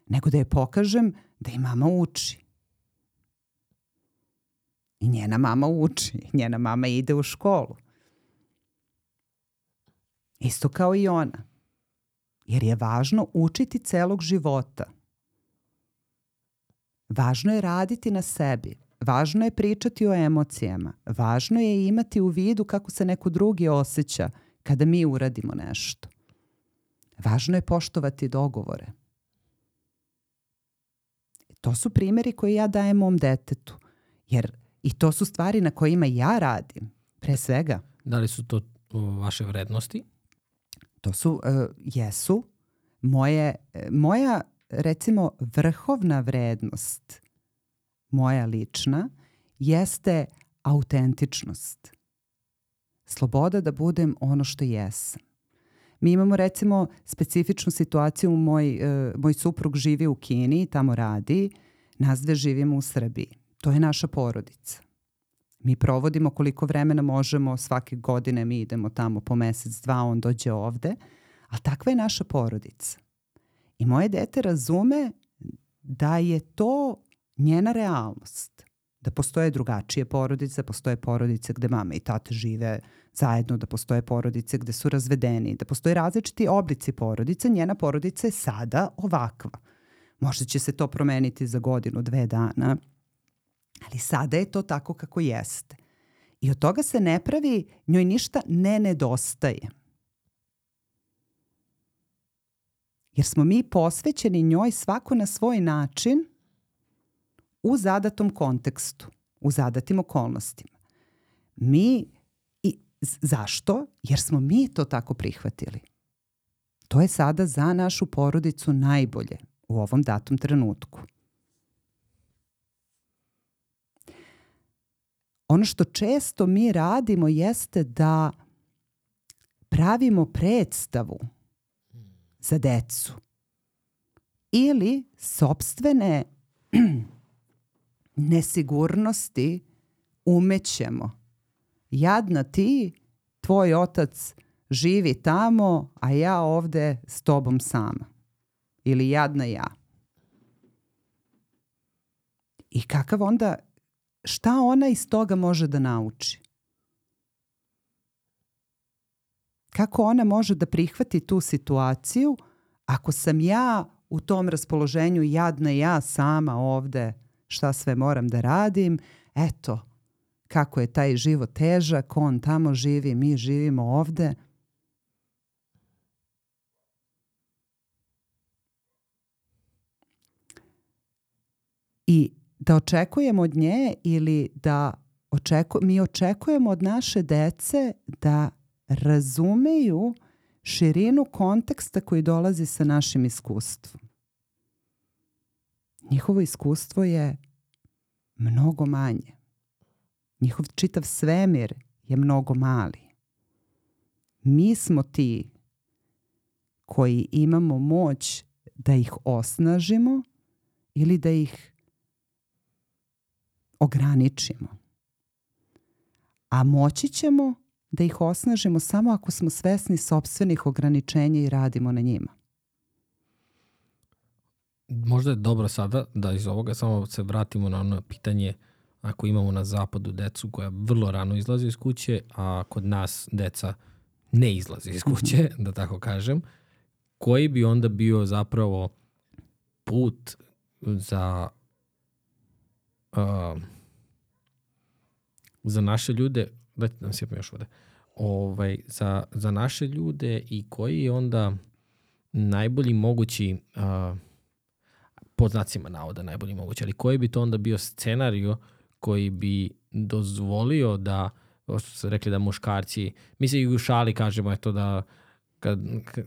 Nego da je pokažem da i mama uči. I njena mama uči, njena mama ide u školu. Isto kao i ona. Jer je važno učiti celog života. Važno je raditi na sebi. Važno je pričati o emocijama. Važno je imati u vidu kako se neko drugi osjeća kada mi uradimo nešto. Važno je poštovati dogovore. To su primjeri koje ja dajem mom detetu. Jer i to su stvari na kojima ja radim. Pre svega. Da li su to vaše vrednosti? To su, uh, jesu. Moje, moja, recimo, vrhovna vrednost, moja lična, jeste autentičnost. Sloboda da budem ono što jesam. Mi imamo recimo specifičnu situaciju, moj, uh, moj suprug živi u Kini, tamo radi, nas dve živimo u Srbiji. To je naša porodica. Mi provodimo koliko vremena možemo, svake godine mi idemo tamo po mesec, dva, on dođe ovde, ali takva je naša porodica. I moje dete razume da je to njena realnost. Da postoje drugačije porodice, da postoje porodice gde mama i tate žive zajedno, da postoje porodice gde su razvedeni, da postoje različiti oblici porodice. Njena porodica je sada ovakva. Možda će se to promeniti za godinu, dve dana, ali sada je to tako kako jeste. I od toga se ne pravi, njoj ništa ne nedostaje. Jer smo mi posvećeni njoj svako na svoj način u zadatom kontekstu, u zadatim okolnostima. Mi, i zašto? Jer smo mi to tako prihvatili. To je sada za našu porodicu najbolje u ovom datom trenutku. Ono što često mi radimo jeste da pravimo predstavu za decu ili sobstvene nesigurnosti umećemo. Jadna ti, tvoj otac živi tamo, a ja ovde s tobom sama. Ili jadna ja. I kakav onda, šta ona iz toga može da nauči? Kako ona može da prihvati tu situaciju ako sam ja u tom raspoloženju jadna ja sama ovde šta sve moram da radim, eto, kako je taj život težak, on tamo živi, mi živimo ovde. I da očekujemo od nje ili da očeku, mi očekujemo od naše dece da razumeju širinu konteksta koji dolazi sa našim iskustvom. Njihovo iskustvo je mnogo manje. Njihov čitav svemir je mnogo mali. Mi smo ti koji imamo moć da ih osnažimo ili da ih ograničimo. A moći ćemo da ih osnažimo samo ako smo svesni sobstvenih ograničenja i radimo na njima. Možda je dobro sada da iz ovoga samo se vratimo na ono pitanje ako imamo na zapadu decu koja vrlo rano izlaze iz kuće, a kod nas deca ne izlaze iz kuće, da tako kažem, koji bi onda bio zapravo put za uh, za naše ljude, dajte da nam sjepam još vode, ovaj, za, za naše ljude i koji je onda najbolji mogući uh, pod znacima navoda najbolji mogući, ali koji bi to onda bio scenario koji bi dozvolio da, kao što se rekli da muškarci, mi se i u šali kažemo eto da kad,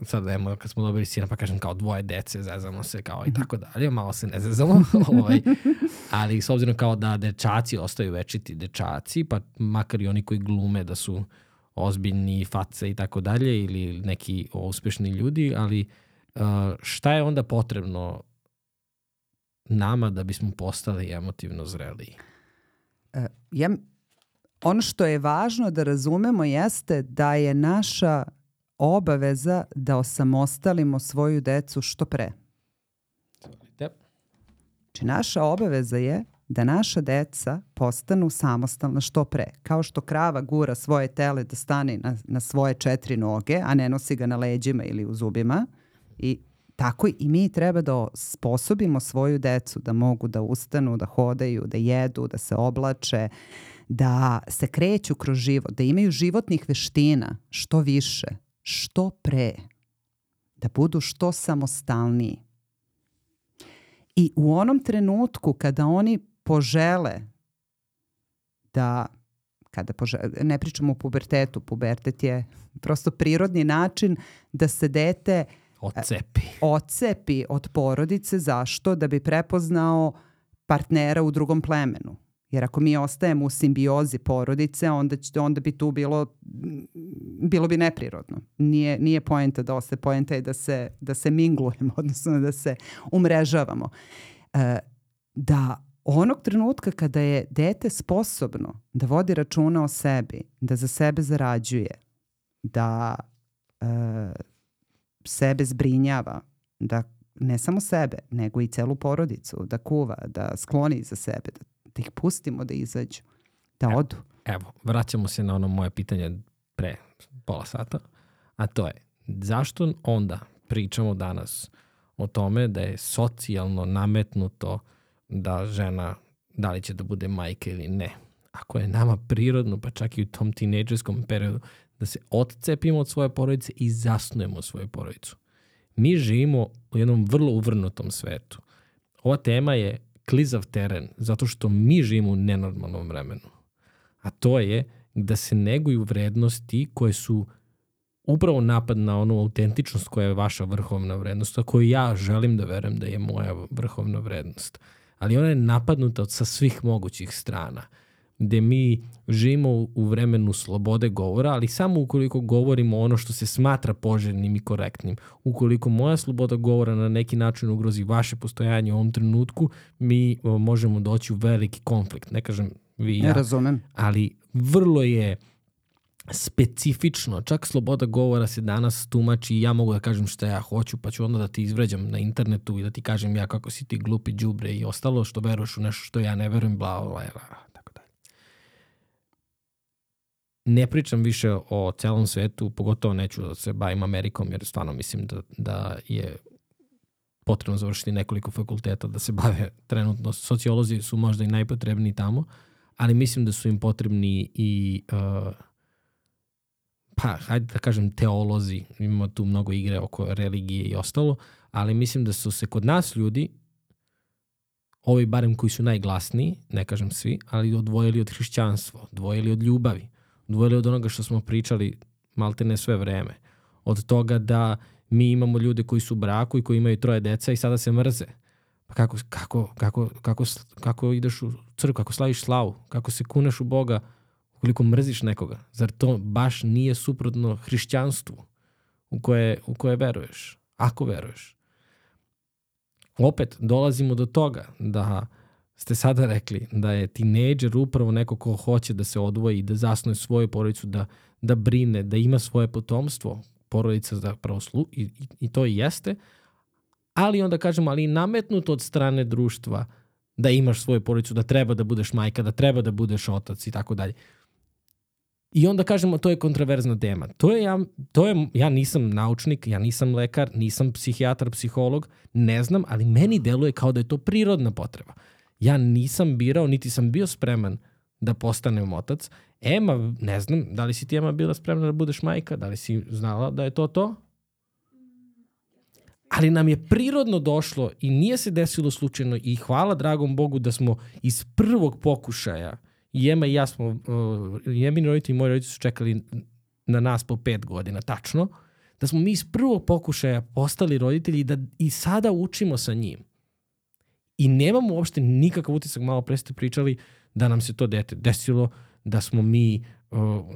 sad emo, kad smo dobili sina pa kažem kao dvoje dece, zezamo se kao i tako dalje, malo se ne zezamo, ovaj, ali s obzirom kao da dečaci ostaju večiti dečaci, pa makar i oni koji glume da su ozbiljni face i tako dalje ili neki uspešni ljudi, ali uh, šta je onda potrebno nama da bismo postali emotivno zreliji? Uh, ja, ono što je važno da razumemo jeste da je naša obaveza da osamostalimo svoju decu što pre. Znači naša obaveza je da naša deca postanu samostalna što pre. Kao što krava gura svoje tele da stane na, na svoje četiri noge, a ne nosi ga na leđima ili u zubima. I tako i mi treba da sposobimo svoju decu da mogu da ustanu, da hodaju, da jedu, da se oblače, da se kreću kroz život, da imaju životnih veština što više, što pre, da budu što samostalniji. I u onom trenutku kada oni požele da kada požele, ne pričamo o pubertetu, pubertet je prosto prirodni način da se dete Ocepi. ocepi od porodice. Zašto? Da bi prepoznao partnera u drugom plemenu. Jer ako mi ostajemo u simbiozi porodice, onda, će, onda bi tu bilo, bilo bi neprirodno. Nije, nije poenta da ostaje, poenta je da se, da se minglujemo, odnosno da se umrežavamo. E, da onog trenutka kada je dete sposobno da vodi računa o sebi, da za sebe zarađuje, da e, sebe zbrinjava, da ne samo sebe, nego i celu porodicu, da kuva, da skloni za sebe, da, da ih pustimo da izađu, da Evo. odu. Evo, vraćamo se na ono moje pitanje pre pola sata, a to je zašto onda pričamo danas o tome da je socijalno nametnuto da žena da li će da bude majka ili ne. Ako je nama prirodno, pa čak i u tom tinejdžerskom periodu, da se odcepimo od svoje porodice i zasnujemo svoju porodicu. Mi živimo u jednom vrlo uvrnutom svetu. Ova tema je klizav teren, zato što mi živimo u nenormalnom vremenu. A to je da se neguju vrednosti koje su upravo napad na onu autentičnost koja je vaša vrhovna vrednost, a koju ja želim da verujem da je moja vrhovna vrednost. Ali ona je napadnuta od sa svih mogućih strana gde mi živimo u vremenu slobode govora, ali samo ukoliko govorimo ono što se smatra poželjnim i korektnim. Ukoliko moja sloboda govora na neki način ugrozi vaše postojanje u ovom trenutku, mi možemo doći u veliki konflikt. Ne kažem vi i Ne ja, razumem. ali vrlo je specifično, čak sloboda govora se danas tumači i ja mogu da kažem šta ja hoću, pa ću onda da ti izvređam na internetu i da ti kažem ja kako si ti glupi đubre i ostalo što veruješ u nešto što ja ne verujem, bla, bla, bla, tako dalje. Ne pričam više o celom svetu, pogotovo neću da se bavim Amerikom, jer stvarno mislim da, da je potrebno završiti nekoliko fakulteta da se bave trenutno. Sociolozi su možda i najpotrebniji tamo, ali mislim da su im potrebni i uh, pa, hajde da kažem teolozi, imamo tu mnogo igre oko religije i ostalo, ali mislim da su se kod nas ljudi, ovi barem koji su najglasniji, ne kažem svi, ali odvojili od hrišćanstva, odvojili od ljubavi, odvojili od onoga što smo pričali malte ne sve vreme. Od toga da mi imamo ljude koji su u braku i koji imaju troje deca i sada se mrze. Pa kako, kako, kako, kako, kako ideš u crkvu, kako slaviš slavu, kako se kuneš u Boga, ukoliko mrziš nekoga. Zar to baš nije suprotno hrišćanstvu u koje, u koje veruješ? Ako veruješ. Opet dolazimo do toga da ste sada rekli da je tinejdžer upravo neko ko hoće da se odvoji, da zasnuje svoju porodicu, da, da brine, da ima svoje potomstvo, porodica zapravo slu, i, i, to i jeste, ali onda kažemo, ali nametnuto od strane društva da imaš svoju porodicu, da treba da budeš majka, da treba da budeš otac i tako dalje. I onda kažemo to je kontraverzna tema. To je ja, to je, ja nisam naučnik, ja nisam lekar, nisam psihijatar, psiholog, ne znam, ali meni deluje kao da je to prirodna potreba. Ja nisam birao, niti sam bio spreman da postanem otac. Ema, ne znam, da li si ti Ema bila spremna da budeš majka? Da li si znala da je to to? Ali nam je prirodno došlo i nije se desilo slučajno i hvala dragom Bogu da smo iz prvog pokušaja i Ema i ja smo, uh, Emini roditelji i moji roditelji su čekali na nas po pet godina, tačno, da smo mi iz prvog pokušaja postali roditelji i da i sada učimo sa njim. I nemamo uopšte nikakav utisak, malo pre ste pričali, da nam se to dete desilo, da smo mi,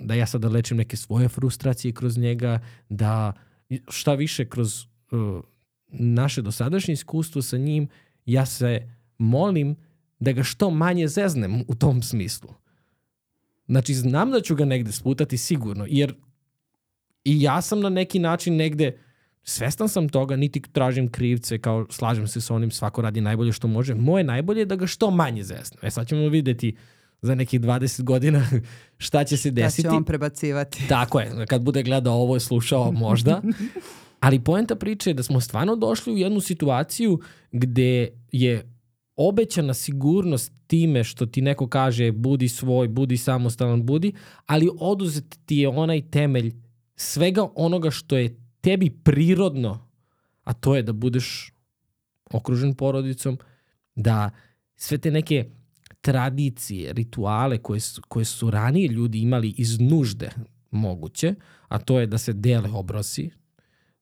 da ja sada lečim neke svoje frustracije kroz njega, da šta više kroz naše dosadašnje iskustvo sa njim, ja se molim da ga što manje zeznem u tom smislu. Znači, znam da ću ga negde sputati sigurno, jer i ja sam na neki način negde Svestan sam toga, niti tražim krivce, kao slažem se sa onim, svako radi najbolje što može. Moje najbolje je da ga što manje zesne. E sad ćemo videti za nekih 20 godina šta će se desiti. Da će on prebacivati. Tako je, kad bude gledao ovo je slušao možda. Ali poenta priče je da smo stvarno došli u jednu situaciju gde je obećana sigurnost time što ti neko kaže budi svoj, budi samostalan, budi, ali oduzet ti je onaj temelj svega onoga što je tebi prirodno, a to je da budeš okružen porodicom, da sve te neke tradicije, rituale koje su, koje su ranije ljudi imali iz nužde moguće, a to je da se dele obrosi,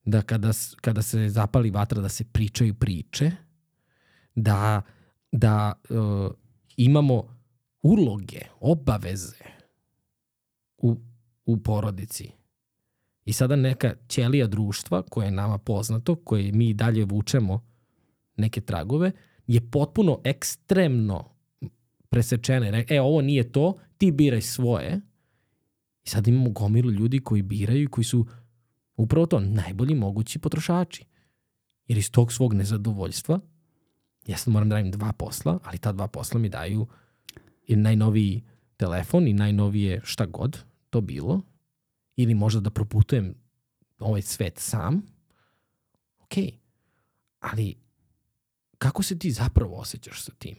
da kada, kada se zapali vatra da se pričaju priče, da, da uh, imamo uloge, obaveze u, u porodici. I sada neka ćelija društva koje je nama poznato, koje mi dalje vučemo neke tragove, je potpuno ekstremno presečene. E, ovo nije to, ti biraj svoje. I sad imamo gomilu ljudi koji biraju i koji su upravo to najbolji mogući potrošači. Jer iz tog svog nezadovoljstva, ja sad moram da radim dva posla, ali ta dva posla mi daju i najnoviji telefon i najnovije šta god to bilo, ili možda da proputujem ovaj svet sam, ok, ali kako se ti zapravo osjećaš sa tim?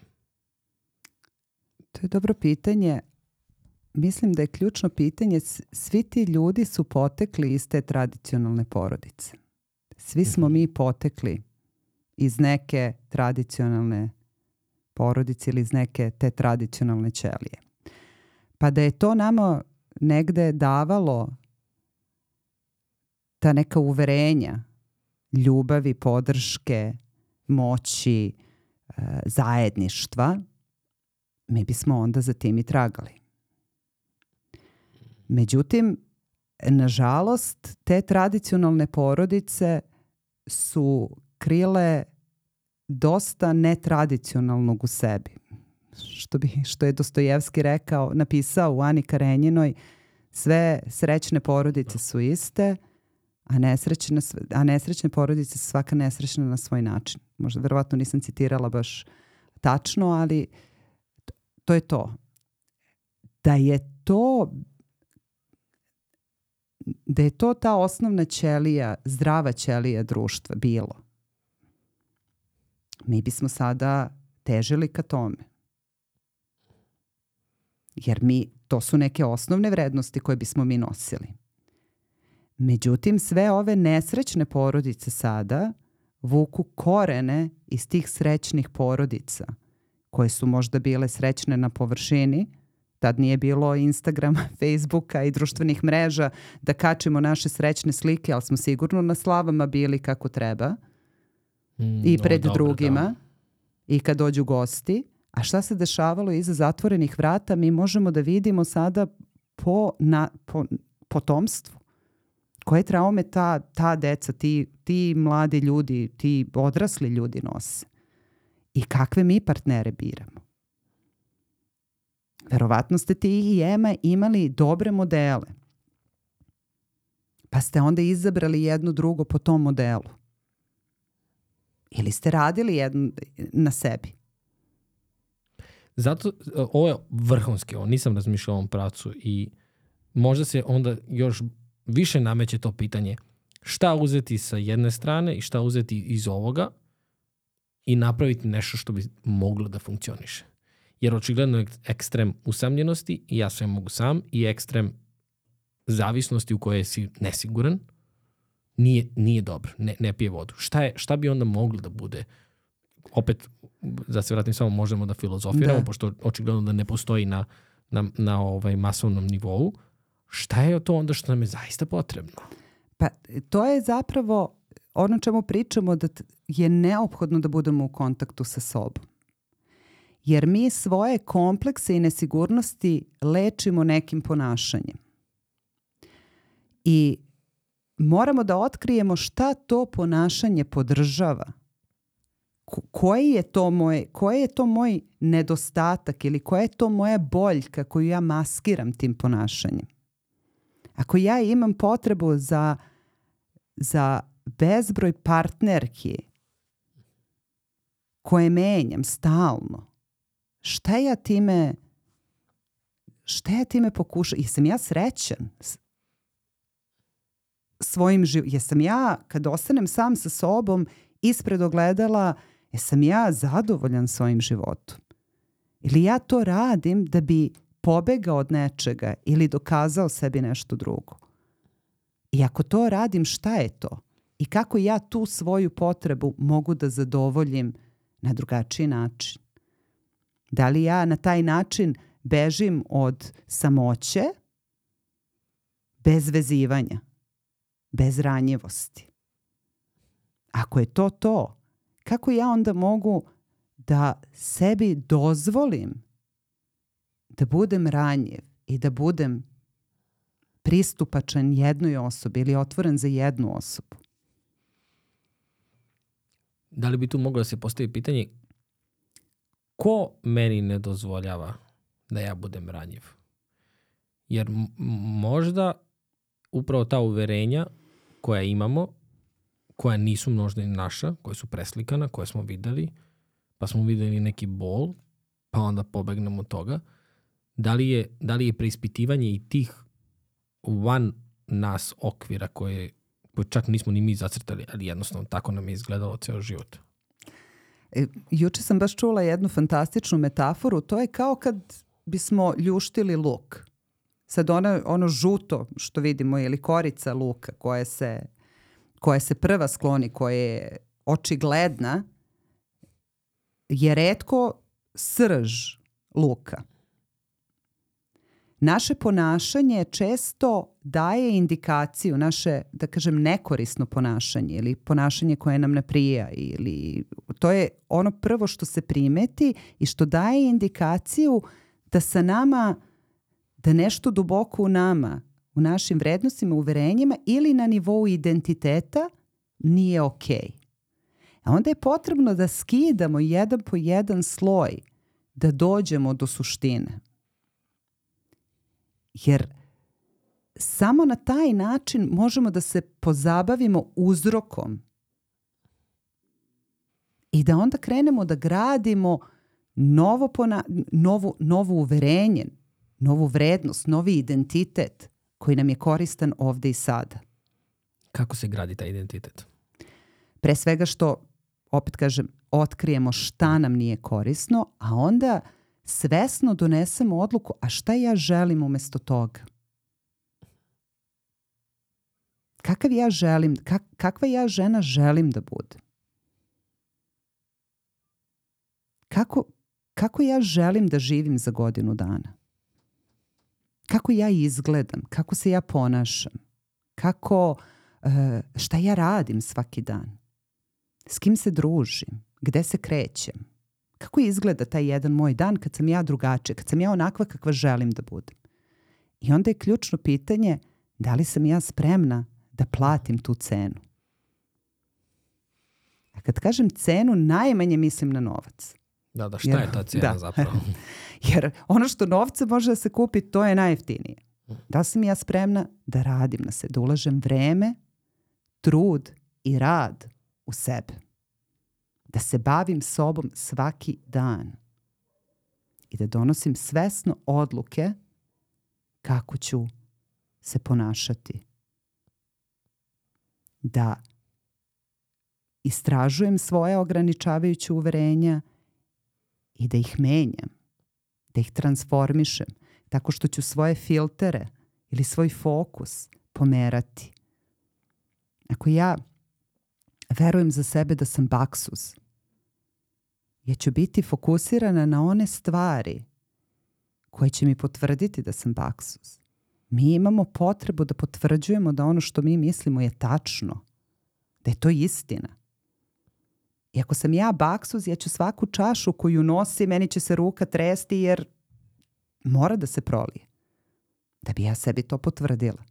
To je dobro pitanje. Mislim da je ključno pitanje, svi ti ljudi su potekli iz te tradicionalne porodice. Svi smo mhm. mi potekli iz neke tradicionalne porodice ili iz neke te tradicionalne ćelije. Pa da je to nama negde davalo ta neka uverenja ljubavi, podrške, moći, e, zajedništva, mi bismo onda za tim i tragali. Međutim, nažalost, te tradicionalne porodice su krile dosta netradicionalnog u sebi. Što, bi, što je Dostojevski rekao, napisao u Ani Karenjinoj, sve srećne porodice su iste, a nesrećne, a nesrećne porodice su svaka nesrećna na svoj način. Možda verovatno nisam citirala baš tačno, ali to je to. Da je to da je to ta osnovna ćelija, zdrava ćelija društva bilo, mi bismo sada težili ka tome. Jer mi, to su neke osnovne vrednosti koje bismo mi nosili. Međutim, sve ove nesrećne porodice sada vuku korene iz tih srećnih porodica – koje su možda bile srećne na površini, tad nije bilo Instagrama, Facebooka i društvenih mreža da kačimo naše srećne slike, ali smo sigurno na slavama bili kako treba mm, i pred no, drugima da. i kad dođu gosti. A šta se dešavalo iza zatvorenih vrata mi možemo da vidimo sada po, na, po potomstvu. Koje traume ta, ta deca, ti, ti mladi ljudi, ti odrasli ljudi nose i kakve mi partnere biramo. Verovatno ste ti i Ema imali dobre modele. Pa ste onda izabrali jedno drugo po tom modelu. Ili ste radili jedno na sebi. Zato, ovo je vrhunski, ovo nisam razmišljao o ovom pracu i možda se onda još više nameće to pitanje šta uzeti sa jedne strane i šta uzeti iz ovoga i napraviti nešto što bi moglo da funkcioniše. Jer očigledno je ekstrem usamljenosti i ja sve mogu sam i ekstrem zavisnosti u kojoj si nesiguran nije, nije dobro, ne, ne pije vodu. Šta, je, šta bi onda moglo da bude? Opet, da se vratim samo, možemo da filozofiramo, da. pošto očigledno da ne postoji na, na, na ovaj masovnom nivou. Šta je to onda što nam je zaista potrebno? Pa to je zapravo ono čemu pričamo da je neophodno da budemo u kontaktu sa sobom. Jer mi svoje komplekse i nesigurnosti lečimo nekim ponašanjem. I moramo da otkrijemo šta to ponašanje podržava. Koji je to moj, koji je to moj nedostatak ili koja je to moja boljka koju ja maskiram tim ponašanjem. Ako ja imam potrebu za, za bezbroj partnerki koje menjam stalno, šta ja time šta ja time pokušam? Jesam ja srećan? Svojim živ... Jesam ja, kad ostanem sam sa sobom, ispred ogledala, jesam ja zadovoljan svojim životom? Ili ja to radim da bi pobegao od nečega ili dokazao sebi nešto drugo? I ako to radim, šta je to? I kako ja tu svoju potrebu mogu da zadovoljim na drugačiji način? Da li ja na taj način bežim od samoće bez vezivanja, bez ranjivosti? Ako je to to, kako ja onda mogu da sebi dozvolim da budem ranjiv i da budem pristupačan jednoj osobi ili otvoren za jednu osobu. Da li bi tu moglo da se postavi pitanje ko meni ne dozvoljava da ja budem ranjiv? Jer možda upravo ta uverenja koja imamo, koja nisu možda i naša, koja su preslikana, koje smo videli, pa smo videli neki bol, pa onda pobegnemo od toga, da li je, da li je preispitivanje i tih van nas okvira koje, koje čak nismo ni mi zacrtali, ali jednostavno tako nam je izgledalo ceo život. E, juče sam baš čula jednu fantastičnu metaforu, to je kao kad bismo ljuštili luk. Sad ono, ono žuto što vidimo ili korica luka koja se, koja se prva skloni, koja je očigledna, je redko srž luka naše ponašanje često daje indikaciju, naše, da kažem, nekorisno ponašanje ili ponašanje koje nam ne prija ili to je ono prvo što se primeti i što daje indikaciju da sa nama, da nešto duboko u nama, u našim vrednostima, uverenjima ili na nivou identiteta nije okej. Okay. A onda je potrebno da skidamo jedan po jedan sloj da dođemo do suštine. Jer samo na taj način možemo da se pozabavimo uzrokom i da onda krenemo da gradimo novo pona, novu, novo uverenje, novu vrednost, novi identitet koji nam je koristan ovde i sada. Kako se gradi taj identitet? Pre svega što, opet kažem, otkrijemo šta nam nije korisno, a onda svesno donesemo odluku, a šta ja želim umesto toga? Kakav ja želim, kak, kakva ja žena želim da budem? Kako, kako ja želim da živim za godinu dana? Kako ja izgledam? Kako se ja ponašam? Kako, e, šta ja radim svaki dan? S kim se družim? Gde se krećem? Kako izgleda taj jedan moj dan kad sam ja drugačija, kad sam ja onakva kakva želim da budem. I onda je ključno pitanje da li sam ja spremna da platim tu cenu. A kad kažem cenu, najmanje mislim na novac. Da, da, šta jer, je ta cena da. zapravo? jer ono što novce može da se kupi, to je najjeftinije. Da li sam ja spremna da radim na se, da ulažem vreme, trud i rad u sebe da se bavim sobom svaki dan i da donosim svesno odluke kako ću se ponašati. Da istražujem svoje ograničavajuće uverenja i da ih menjam, da ih transformišem tako što ću svoje filtere ili svoj fokus pomerati. Ako ja verujem za sebe da sam baksuz, ja ću biti fokusirana na one stvari koje će mi potvrditi da sam baksuz. Mi imamo potrebu da potvrđujemo da ono što mi mislimo je tačno, da je to istina. I ako sam ja baksuz, ja ću svaku čašu koju nosi, meni će se ruka tresti jer mora da se prolije. Da bi ja sebi to potvrdila.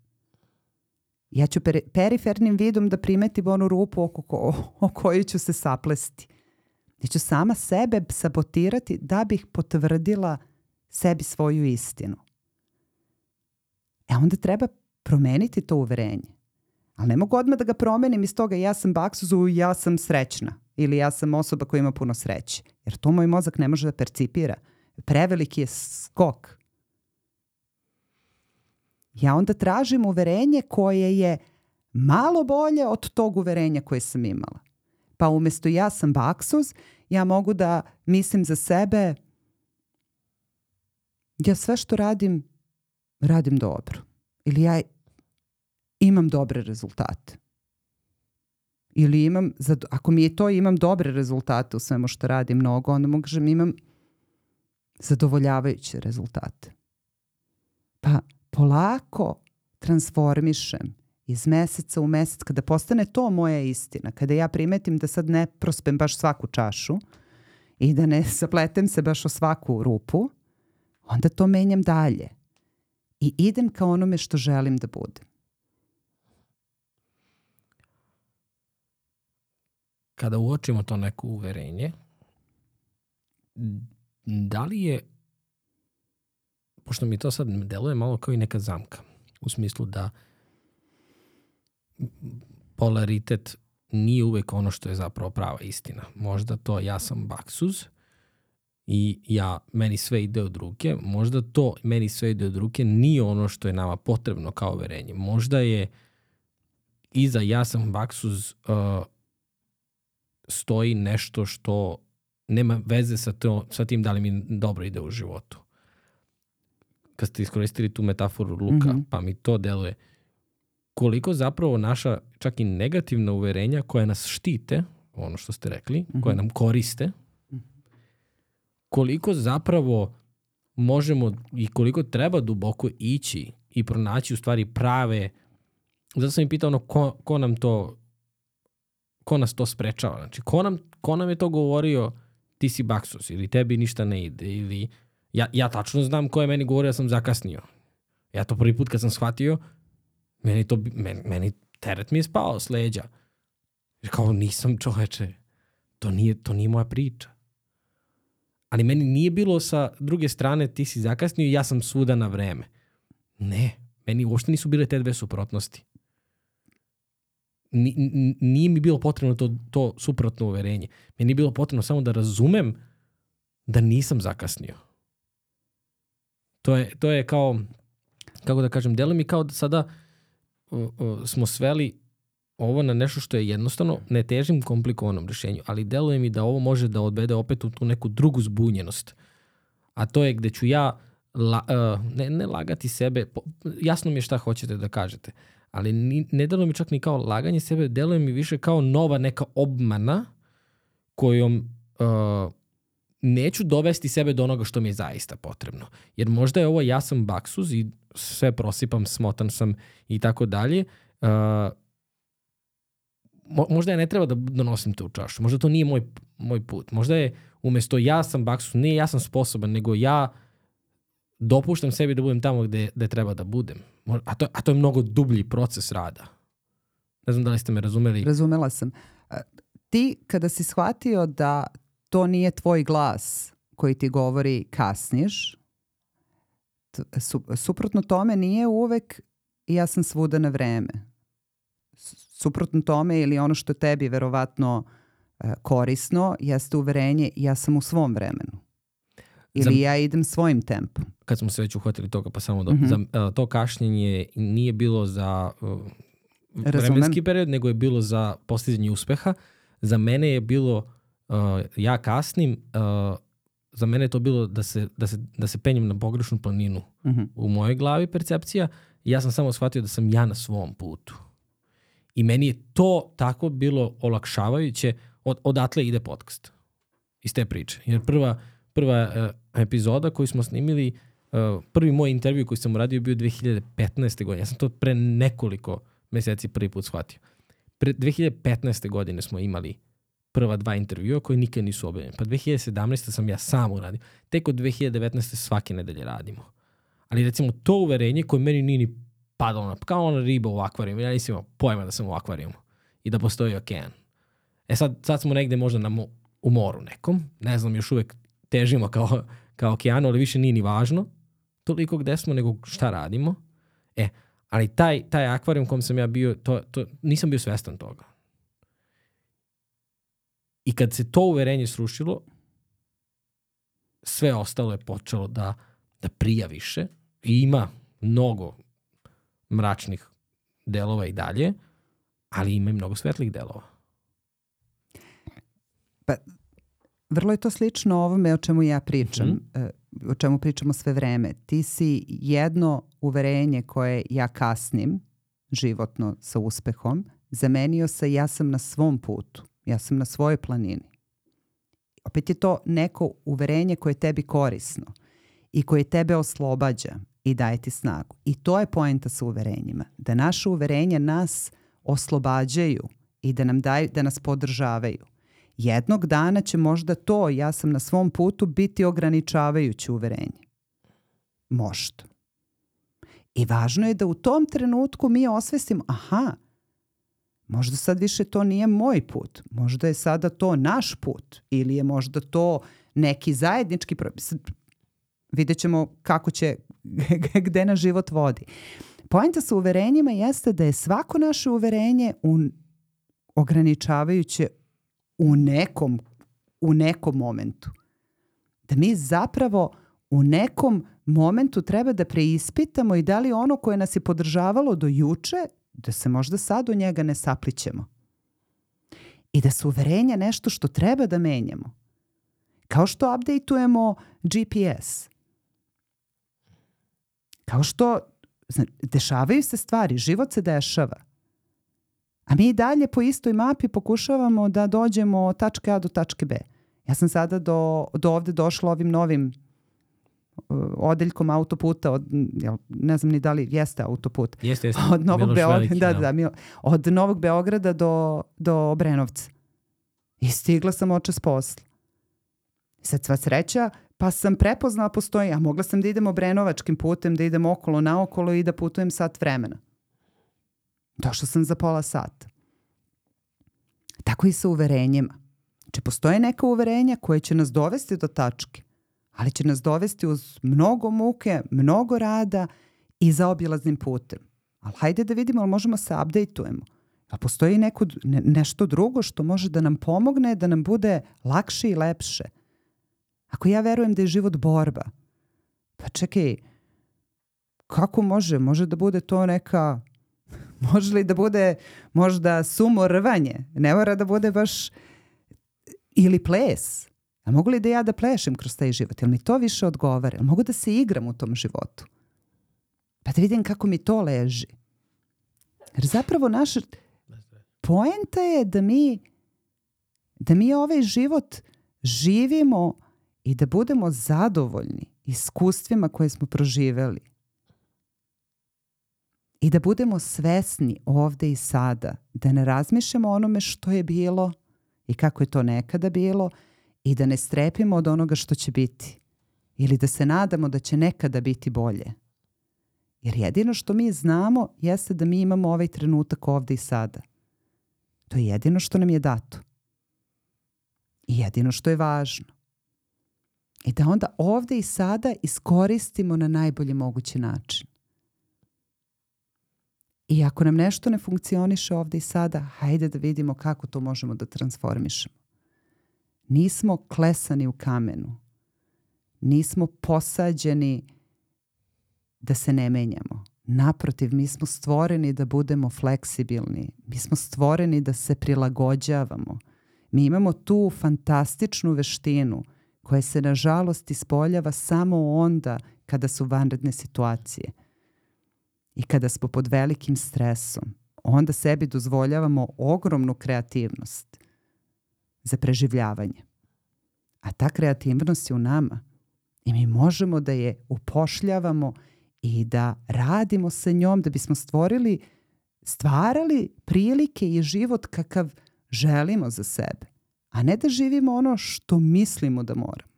Ja ću peri perifernim vidom da primetim onu rupu oko ko o kojoj ću se saplesti. Ja ću sama sebe sabotirati da bih potvrdila sebi svoju istinu. E onda treba promeniti to uverenje. Ali ne mogu odmah da ga promenim iz toga ja sam baksuz u ja sam srećna ili ja sam osoba koja ima puno sreće. Jer to moj mozak ne može da percipira. Preveliki je skok. Ja onda tražim uverenje koje je malo bolje od tog uverenja koje sam imala. Pa umesto ja sam baksuz, ja mogu da mislim za sebe ja sve što radim, radim dobro. Ili ja imam dobre rezultate. Ili imam, ako mi je to imam dobre rezultate u svemu što radim mnogo, onda mogu da imam zadovoljavajuće rezultate. Pa polako transformišem iz meseca u mesec, kada postane to moja istina, kada ja primetim da sad ne prospem baš svaku čašu i da ne zapletem se baš o svaku rupu, onda to menjam dalje i idem ka onome što želim da budem. Kada uočimo to neko uverenje, da li je, pošto mi to sad deluje malo kao i neka zamka, u smislu da polaritet nije uvek ono što je zapravo prava istina. Možda to ja sam baksuz i ja, meni sve ide od ruke, možda to meni sve ide od ruke nije ono što je nama potrebno kao verenje. Možda je iza ja sam baksuz uh, stoji nešto što nema veze sa, to, sa tim da li mi dobro ide u životu. Kad ste iskoristili tu metaforu luka, mm -hmm. pa mi to deluje koliko zapravo naša čak i negativna uverenja koja nas štite, ono što ste rekli, mm -hmm. koje nam koriste, koliko zapravo možemo i koliko treba duboko ići i pronaći u stvari prave zato sam im pitao ono ko, ko nam to ko nas to sprečava znači ko nam, ko nam je to govorio ti si baksus ili tebi ništa ne ide ili ja, ja tačno znam ko je meni govorio da sam zakasnio ja to prvi put kad sam shvatio meni, to, meni, meni teret mi je spao s leđa jer kao nisam čoveče to nije, to nije moja priča ali meni nije bilo sa druge strane ti si zakasnio i ja sam svuda na vreme. Ne, meni uopšte nisu bile te dve suprotnosti. N nije mi bilo potrebno to, to suprotno uverenje. Meni je bilo potrebno samo da razumem da nisam zakasnio. To je, to je kao, kako da kažem, delo mi kao da sada smo sveli ovo na nešto što je jednostavno, ne težim komplikovanom rešenju, ali deluje mi da ovo može da odvede opet u tu neku drugu zbunjenost. A to je gde ću ja la, uh, ne, ne lagati sebe, po, jasno mi je šta hoćete da kažete, ali ni, ne deluje mi čak ni kao laganje sebe, deluje mi više kao nova neka obmana kojom uh, neću dovesti sebe do onoga što mi je zaista potrebno. Jer možda je ovo ja sam baksuz i sve prosipam, smotan sam i tako dalje, uh, mo, možda ja ne treba da donosim to u čašu. Možda to nije moj, moj put. Možda je umesto ja sam baksus, nije ja sam sposoban, nego ja dopuštam sebi da budem tamo gde, gde treba da budem. A to, a to je mnogo dublji proces rada. Ne znam da li ste me razumeli. Razumela sam. Ti kada si shvatio da to nije tvoj glas koji ti govori kasniš, suprotno tome nije uvek ja sam svuda na vreme suprotno tome ili ono što tebi verovatno e, korisno jeste uverenje ja sam u svom vremenu. Ili za, ja idem svojim tempom. Kad smo se već uhvatili toga, pa samo da, mm -hmm. za, uh, to kašnjenje nije bilo za uh, vremenski period, nego je bilo za postizanje uspeha. Za mene je bilo, uh, ja kasnim, uh, za mene je to bilo da se, da se, da se penjem na pogrešnu planinu. Mm -hmm. U mojoj glavi percepcija, ja sam samo shvatio da sam ja na svom putu. I meni je to tako bilo olakšavajuće, od, odatle ide podcast iz te priče. Jer prva, prva uh, epizoda koju smo snimili, uh, prvi moj intervju koji sam uradio bio 2015. godine. Ja sam to pre nekoliko meseci prvi put shvatio. Pre 2015. godine smo imali prva dva intervjua koji nikad nisu objavljeni. Pa 2017. sam ja sam uradio. Tek od 2019. svake nedelje radimo. Ali recimo to uverenje koje meni nije ni padalo na, kao ona riba u akvarijumu. Ja nisam imao pojma da sam u akvarijumu i da postoji okean. E sad, sad smo negde možda na mo, u moru nekom, ne znam, još uvek težimo kao, kao okeanu, ali više nije ni važno toliko gde smo, nego šta radimo. E, Ali taj, taj akvarijum kom sam ja bio, to, to, nisam bio svestan toga. I kad se to uverenje srušilo, sve ostalo je počelo da, da prija više i ima mnogo mračnih delova i dalje, ali ima i mnogo svetlih delova. Pa, vrlo je to slično ovome o čemu ja pričam, mm -hmm. o čemu pričamo sve vreme. Ti si jedno uverenje koje ja kasnim životno sa uspehom, zamenio se ja sam na svom putu, ja sam na svojoj planini. Opet je to neko uverenje koje je tebi korisno i koje tebe oslobađa i daje ti snagu. I to je poenta sa uverenjima. Da naše uverenja nas oslobađaju i da nam daju, da nas podržavaju. Jednog dana će možda to, ja sam na svom putu, biti ograničavajuće uverenje. Možda. I važno je da u tom trenutku mi osvestimo, aha, možda sad više to nije moj put, možda je sada to naš put ili je možda to neki zajednički propis. Vidjet ćemo kako će, gde na život vodi. Poenta sa uverenjima jeste da je svako naše uverenje un, ograničavajuće u nekom, u nekom momentu. Da mi zapravo u nekom momentu treba da preispitamo i da li ono koje nas je podržavalo do juče, da se možda sad u njega ne saplićemo. I da su uverenja nešto što treba da menjamo. Kao što updateujemo GPS. Kao što dešavaju se stvari, život se dešava. A mi dalje po istoj mapi pokušavamo da dođemo od tačke A do tačke B. Ja sam sada do, do ovde došla ovim novim odeljkom autoputa od jel, ne znam ni da li jeste autoput. Jeste, jeste. Od Novog Miloš Beograda, Veliki, da, da, da, od Novog Beograda do do Obrenovca. I stigla sam očas posla. Sad sva sreća, pa sam prepoznala postoji, a mogla sam da idem obrenovačkim putem, da idem okolo naokolo i da putujem sat vremena. Došla sam za pola sata. Tako i sa uverenjima. Znači, postoje neka uverenja koje će nas dovesti do tačke, ali će nas dovesti uz mnogo muke, mnogo rada i za obilaznim putem. Ali hajde da vidimo, ali možemo se updateujemo. A postoji neko, ne, nešto drugo što može da nam pomogne, da nam bude lakše i lepše. Ako ja verujem da je život borba, pa čekaj, kako može? Može da bude to neka Može li da bude možda sumo rvanje? Ne mora da bude baš ili ples. A mogu li da ja da plešem kroz taj život? Jel mi to više odgovara? Jel mogu da se igram u tom životu? Pa da vidim kako mi to leži. Jer zapravo naša poenta je da mi da mi ovaj život živimo i da budemo zadovoljni iskustvima koje smo proživeli i da budemo svesni ovde i sada, da ne razmišljamo onome što je bilo i kako je to nekada bilo i da ne strepimo od onoga što će biti ili da se nadamo da će nekada biti bolje. Jer jedino što mi znamo jeste da mi imamo ovaj trenutak ovde i sada. To je jedino što nam je dato. I jedino što je važno. I da onda ovde i sada iskoristimo na najbolji mogući način. I ako nam nešto ne funkcioniše ovde i sada, hajde da vidimo kako to možemo da transformišemo. Nismo klesani u kamenu. Nismo posađeni da se ne menjamo. Naprotiv, mi smo stvoreni da budemo fleksibilni. Mi smo stvoreni da se prilagođavamo. Mi imamo tu fantastičnu veštinu koja se nažalost ispoljava samo onda kada su vanredne situacije – i kada smo pod velikim stresom, onda sebi dozvoljavamo ogromnu kreativnost za preživljavanje. A ta kreativnost je u nama i mi možemo da je upošljavamo i da radimo sa njom da bismo stvorili, stvarali prilike i život kakav želimo za sebe. A ne da živimo ono što mislimo da moramo.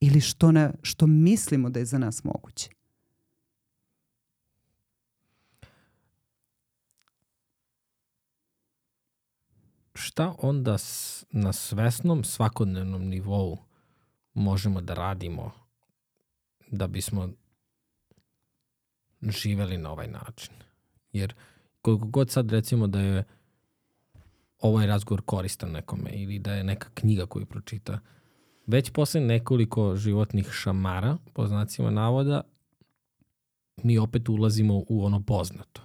Ili što, ne, što mislimo da je za nas moguće. Šta onda na svesnom svakodnevnom nivou možemo da radimo da bismo živeli na ovaj način. Jer koliko god sad recimo da je ovaj razgovor koristan nekome ili da je neka knjiga koju pročita, već posle nekoliko životnih šamara, po znacima navoda, mi opet ulazimo u ono poznato.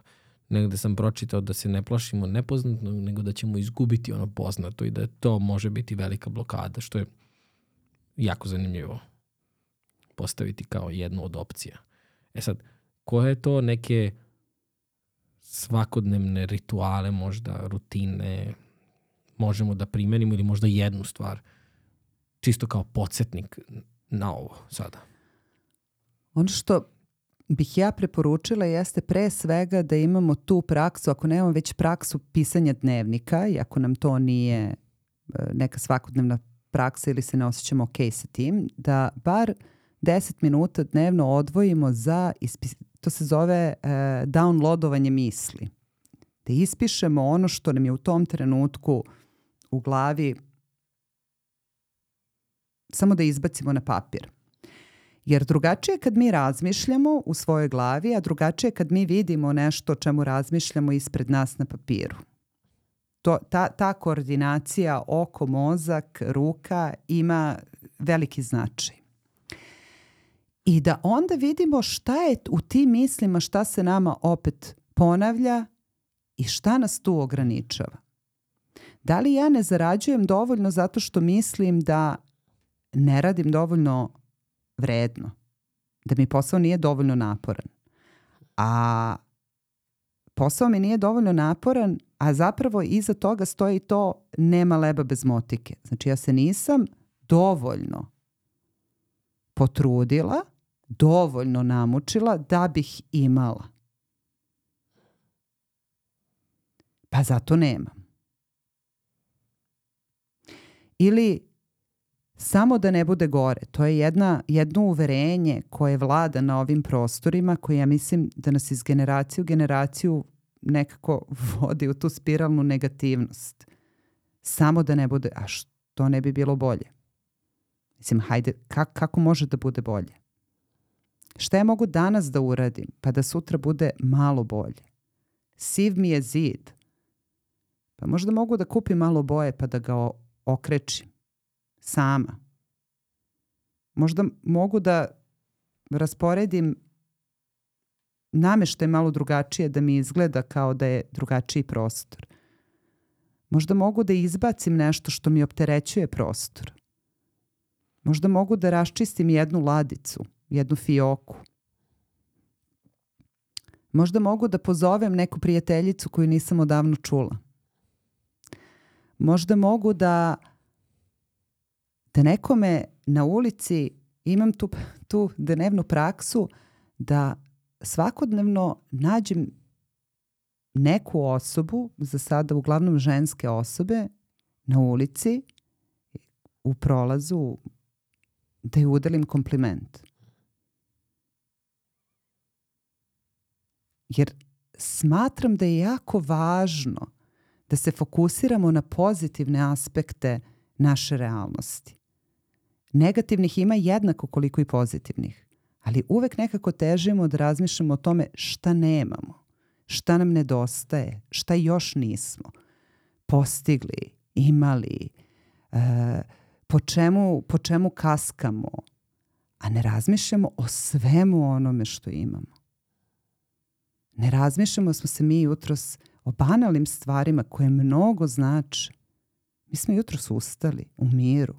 Negde sam pročitao da se ne plašimo nepoznato, nego da ćemo izgubiti ono poznato i da to može biti velika blokada, što je jako zanimljivo postaviti kao jednu od opcija. E sad, koje je to neke svakodnevne rituale, možda rutine, možemo da primenimo ili možda jednu stvar, čisto kao podsjetnik na ovo sada? Ono što bih ja preporučila jeste pre svega da imamo tu praksu, ako nemamo već praksu pisanja dnevnika i ako nam to nije e, neka svakodnevna praksa ili se ne osjećamo ok sa tim, da bar 10 minuta dnevno odvojimo za, ispis, to se zove uh, downloadovanje misli. Da ispišemo ono što nam je u tom trenutku u glavi samo da izbacimo na papir. Jer drugačije kad mi razmišljamo u svojoj glavi, a drugačije kad mi vidimo nešto o čemu razmišljamo ispred nas na papiru. To, ta, ta koordinacija oko, mozak, ruka ima veliki značaj. I da onda vidimo šta je u tim mislima, šta se nama opet ponavlja i šta nas tu ograničava. Da li ja ne zarađujem dovoljno zato što mislim da ne radim dovoljno vredno, da mi posao nije dovoljno naporan. A posao mi nije dovoljno naporan, a zapravo iza toga stoji to nema leba bez motike. Znači ja se nisam dovoljno potrudila, dovoljno namučila da bih imala. Pa zato nemam. Ili samo da ne bude gore. To je jedna, jedno uverenje koje vlada na ovim prostorima koje ja mislim da nas iz generacije u generaciju nekako vodi u tu spiralnu negativnost. Samo da ne bude, a što ne bi bilo bolje? Mislim, hajde, kak, kako može da bude bolje? Šta ja mogu danas da uradim pa da sutra bude malo bolje? Siv mi je zid. Pa možda mogu da kupim malo boje pa da ga okrečim sama. Možda mogu da rasporedim nameštaj malo drugačije da mi izgleda kao da je drugačiji prostor. Možda mogu da izbacim nešto što mi opterećuje prostor. Možda mogu da raščistim jednu ladicu, jednu fioku. Možda mogu da pozovem neku prijateljicu koju nisam odavno čula. Možda mogu da da nekome na ulici imam tu, tu dnevnu praksu da svakodnevno nađem neku osobu, za sada uglavnom ženske osobe, na ulici, u prolazu, da ju udelim kompliment. Jer smatram da je jako važno da se fokusiramo na pozitivne aspekte naše realnosti. Negativnih ima jednako koliko i pozitivnih, ali uvek nekako težimo da razmišljamo o tome šta nemamo, šta nam nedostaje, šta još nismo postigli, imali, e, po, čemu, po čemu kaskamo, a ne razmišljamo o svemu onome što imamo. Ne razmišljamo smo se mi jutros o banalnim stvarima koje mnogo znače. Mi smo jutros ustali u miru,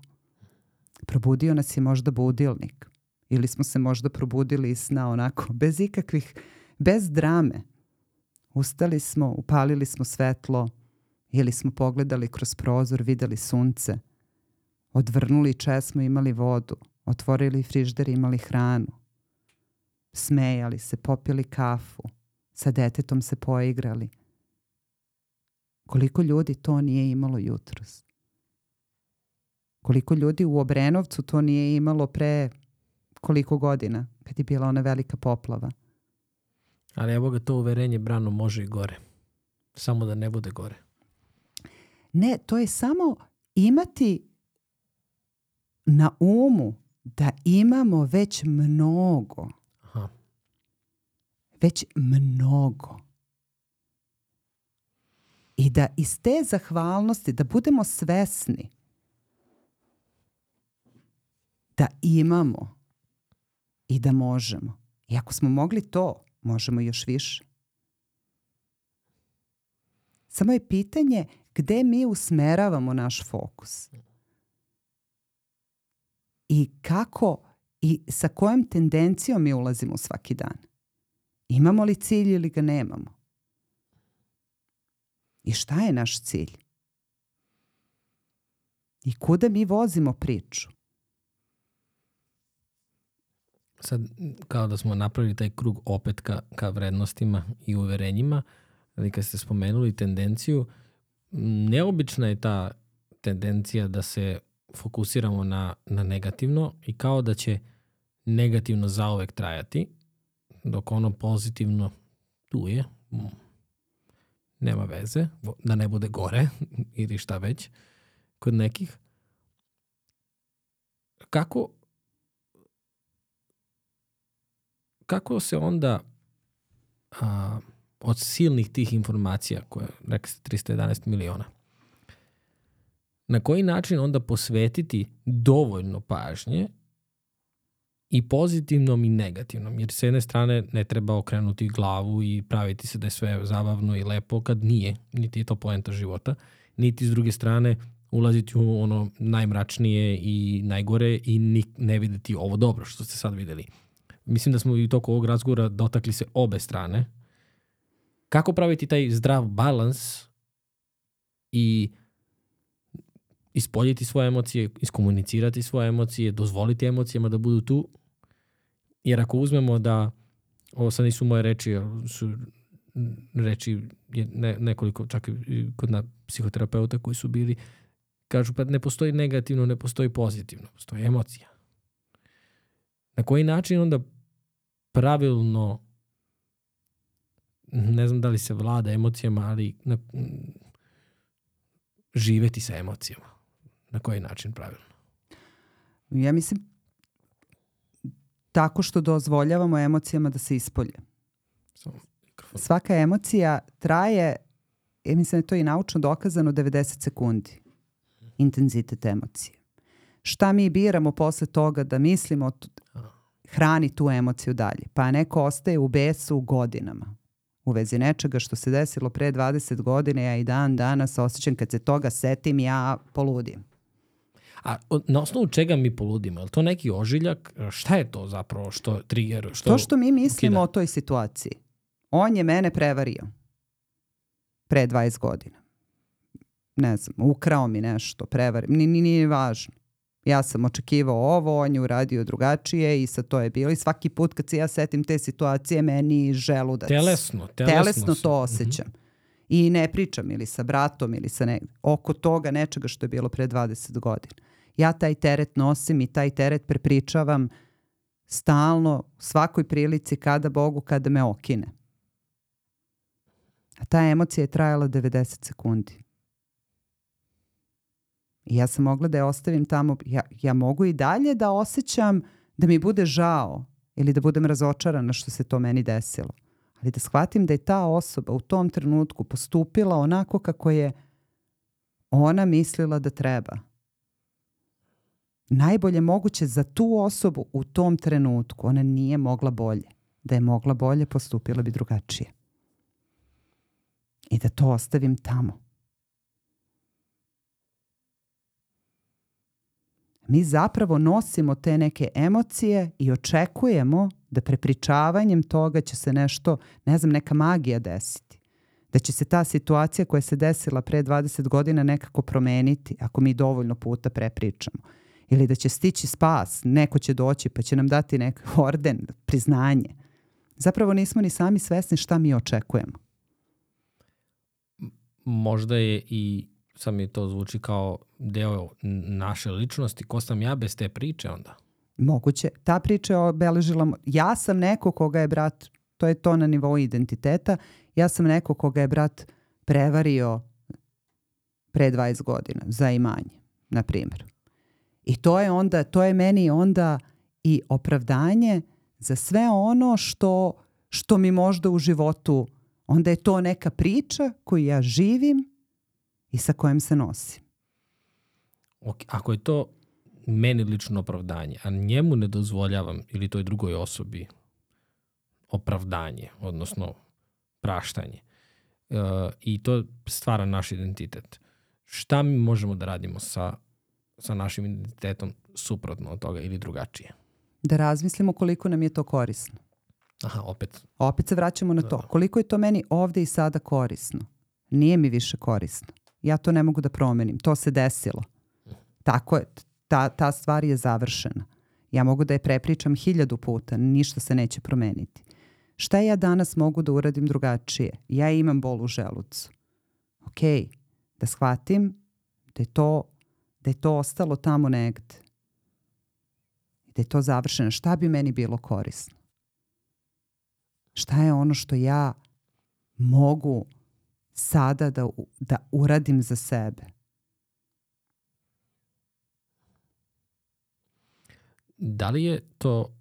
Probudio nas je možda budilnik. Ili smo se možda probudili iz sna onako, bez ikakvih, bez drame. Ustali smo, upalili smo svetlo, ili smo pogledali kroz prozor, videli sunce. Odvrnuli česmo, imali vodu. Otvorili frižder, imali hranu. Smejali se, popili kafu. Sa detetom se poigrali. Koliko ljudi to nije imalo jutros? Koliko ljudi u Obrenovcu to nije imalo pre koliko godina, kad je bila ona velika poplava. Ali evo ga to uverenje brano može i gore. Samo da ne bude gore. Ne, to je samo imati na umu da imamo već mnogo. Aha. već mnogo. I da iz te zahvalnosti, da budemo svesni da imamo i da možemo. I ako smo mogli to, možemo još više. Samo je pitanje gde mi usmeravamo naš fokus. I kako i sa kojom tendencijom mi ulazimo svaki dan. Imamo li cilj ili ga nemamo? I šta je naš cilj? I kuda mi vozimo priču? Sad, kao da smo napravili taj krug opet ka, ka vrednostima i uverenjima, ali kad ste spomenuli tendenciju, neobična je ta tendencija da se fokusiramo na, na negativno i kao da će negativno zaovek trajati, dok ono pozitivno tu je, nema veze, da ne bude gore ili šta već kod nekih. Kako kako se onda a, od silnih tih informacija koje rekli ste 311 miliona na koji način onda posvetiti dovoljno pažnje i pozitivnom i negativnom, jer s jedne strane ne treba okrenuti glavu i praviti se da je sve zabavno i lepo kad nije, niti je to poenta života, niti s druge strane ulaziti u ono najmračnije i najgore i ne videti ovo dobro što ste sad videli. Mislim da smo i toku ovog razgovora dotakli se obe strane. Kako praviti taj zdrav balans i ispoljiti svoje emocije, iskomunicirati svoje emocije, dozvoliti emocijama da budu tu. Jer ako uzmemo da, ovo sad nisu moje reči, su reči ne, nekoliko, čak i kod na psihoterapeuta koji su bili, kažu pa ne postoji negativno, ne postoji pozitivno, postoji emocija. Na koji način onda pravilno ne znam da li se vlada emocijama, ali na, živeti sa emocijama. Na koji način pravilno? Ja mislim tako što dozvoljavamo emocijama da se ispolje. Svaka emocija traje, ja mislim da je to i naučno dokazano, 90 sekundi. Intenzitet emocije. Šta mi biramo posle toga da mislimo, hrani tu emociju dalje. Pa neko ostaje u besu godinama u vezi nečega što se desilo pre 20 godina, ja i dan danas osjećam kad se toga setim, ja poludim. A na osnovu čega mi poludimo? Je to neki ožiljak? Šta je to zapravo što trigger? Što to što mi mislimo ukida? o toj situaciji. On je mene prevario pre 20 godina. Ne znam, ukrao mi nešto, prevario. Nije, nije važno. Ja sam očekivao ovo, on je uradio drugačije i sa to je bilo. I svaki put kad se ja setim te situacije, meni želudac. Telesno, telesno, telesno to osjećam. Mm -hmm. I ne pričam ili sa bratom ili sa ne, oko toga nečega što je bilo pre 20 godina. Ja taj teret nosim i taj teret prepričavam stalno, svakoj prilici, kada Bogu, kada me okine. A ta emocija je trajala 90 sekundi. Ja sam mogla da je ostavim tamo, ja, ja mogu i dalje da osjećam da mi bude žao ili da budem razočarana što se to meni desilo. Ali da shvatim da je ta osoba u tom trenutku postupila onako kako je ona mislila da treba. Najbolje moguće za tu osobu u tom trenutku. Ona nije mogla bolje. Da je mogla bolje, postupila bi drugačije. I da to ostavim tamo. Mi zapravo nosimo te neke emocije i očekujemo da prepričavanjem toga će se nešto, ne znam, neka magija desiti. Da će se ta situacija koja se desila pre 20 godina nekako promeniti ako mi dovoljno puta prepričamo. Ili da će stići spas, neko će doći pa će nam dati neki orden, priznanje. Zapravo nismo ni sami svesni šta mi očekujemo. Možda je i sad mi to zvuči kao deo naše ličnosti. Ko sam ja bez te priče onda? Moguće. Ta priča je obeležila... Ja sam neko koga je brat, to je to na nivou identiteta, ja sam neko koga je brat prevario pre 20 godina za imanje, na primjer. I to je onda, to je meni onda i opravdanje za sve ono što što mi možda u životu, onda je to neka priča koju ja živim i sa kojom se nosim. Ok, ako je to meni lično opravdanje, a njemu ne dozvoljavam ili toj drugoj osobi opravdanje, odnosno praštanje, uh, i to stvara naš identitet. Šta mi možemo da radimo sa, sa našim identitetom suprotno od toga ili drugačije? Da razmislimo koliko nam je to korisno. Aha, opet. Opet se vraćamo na to. Koliko je to meni ovde i sada korisno? Nije mi više korisno. Ja to ne mogu da promenim. To se desilo. Tako je. Ta, ta stvar je završena. Ja mogu da je prepričam hiljadu puta. Ništa se neće promeniti. Šta ja danas mogu da uradim drugačije? Ja imam bol u želucu. Ok, da shvatim da je to, da je to ostalo tamo negde. Da je to završeno. Šta bi meni bilo korisno? Šta je ono što ja mogu sada da, da uradim za sebe? Da li je to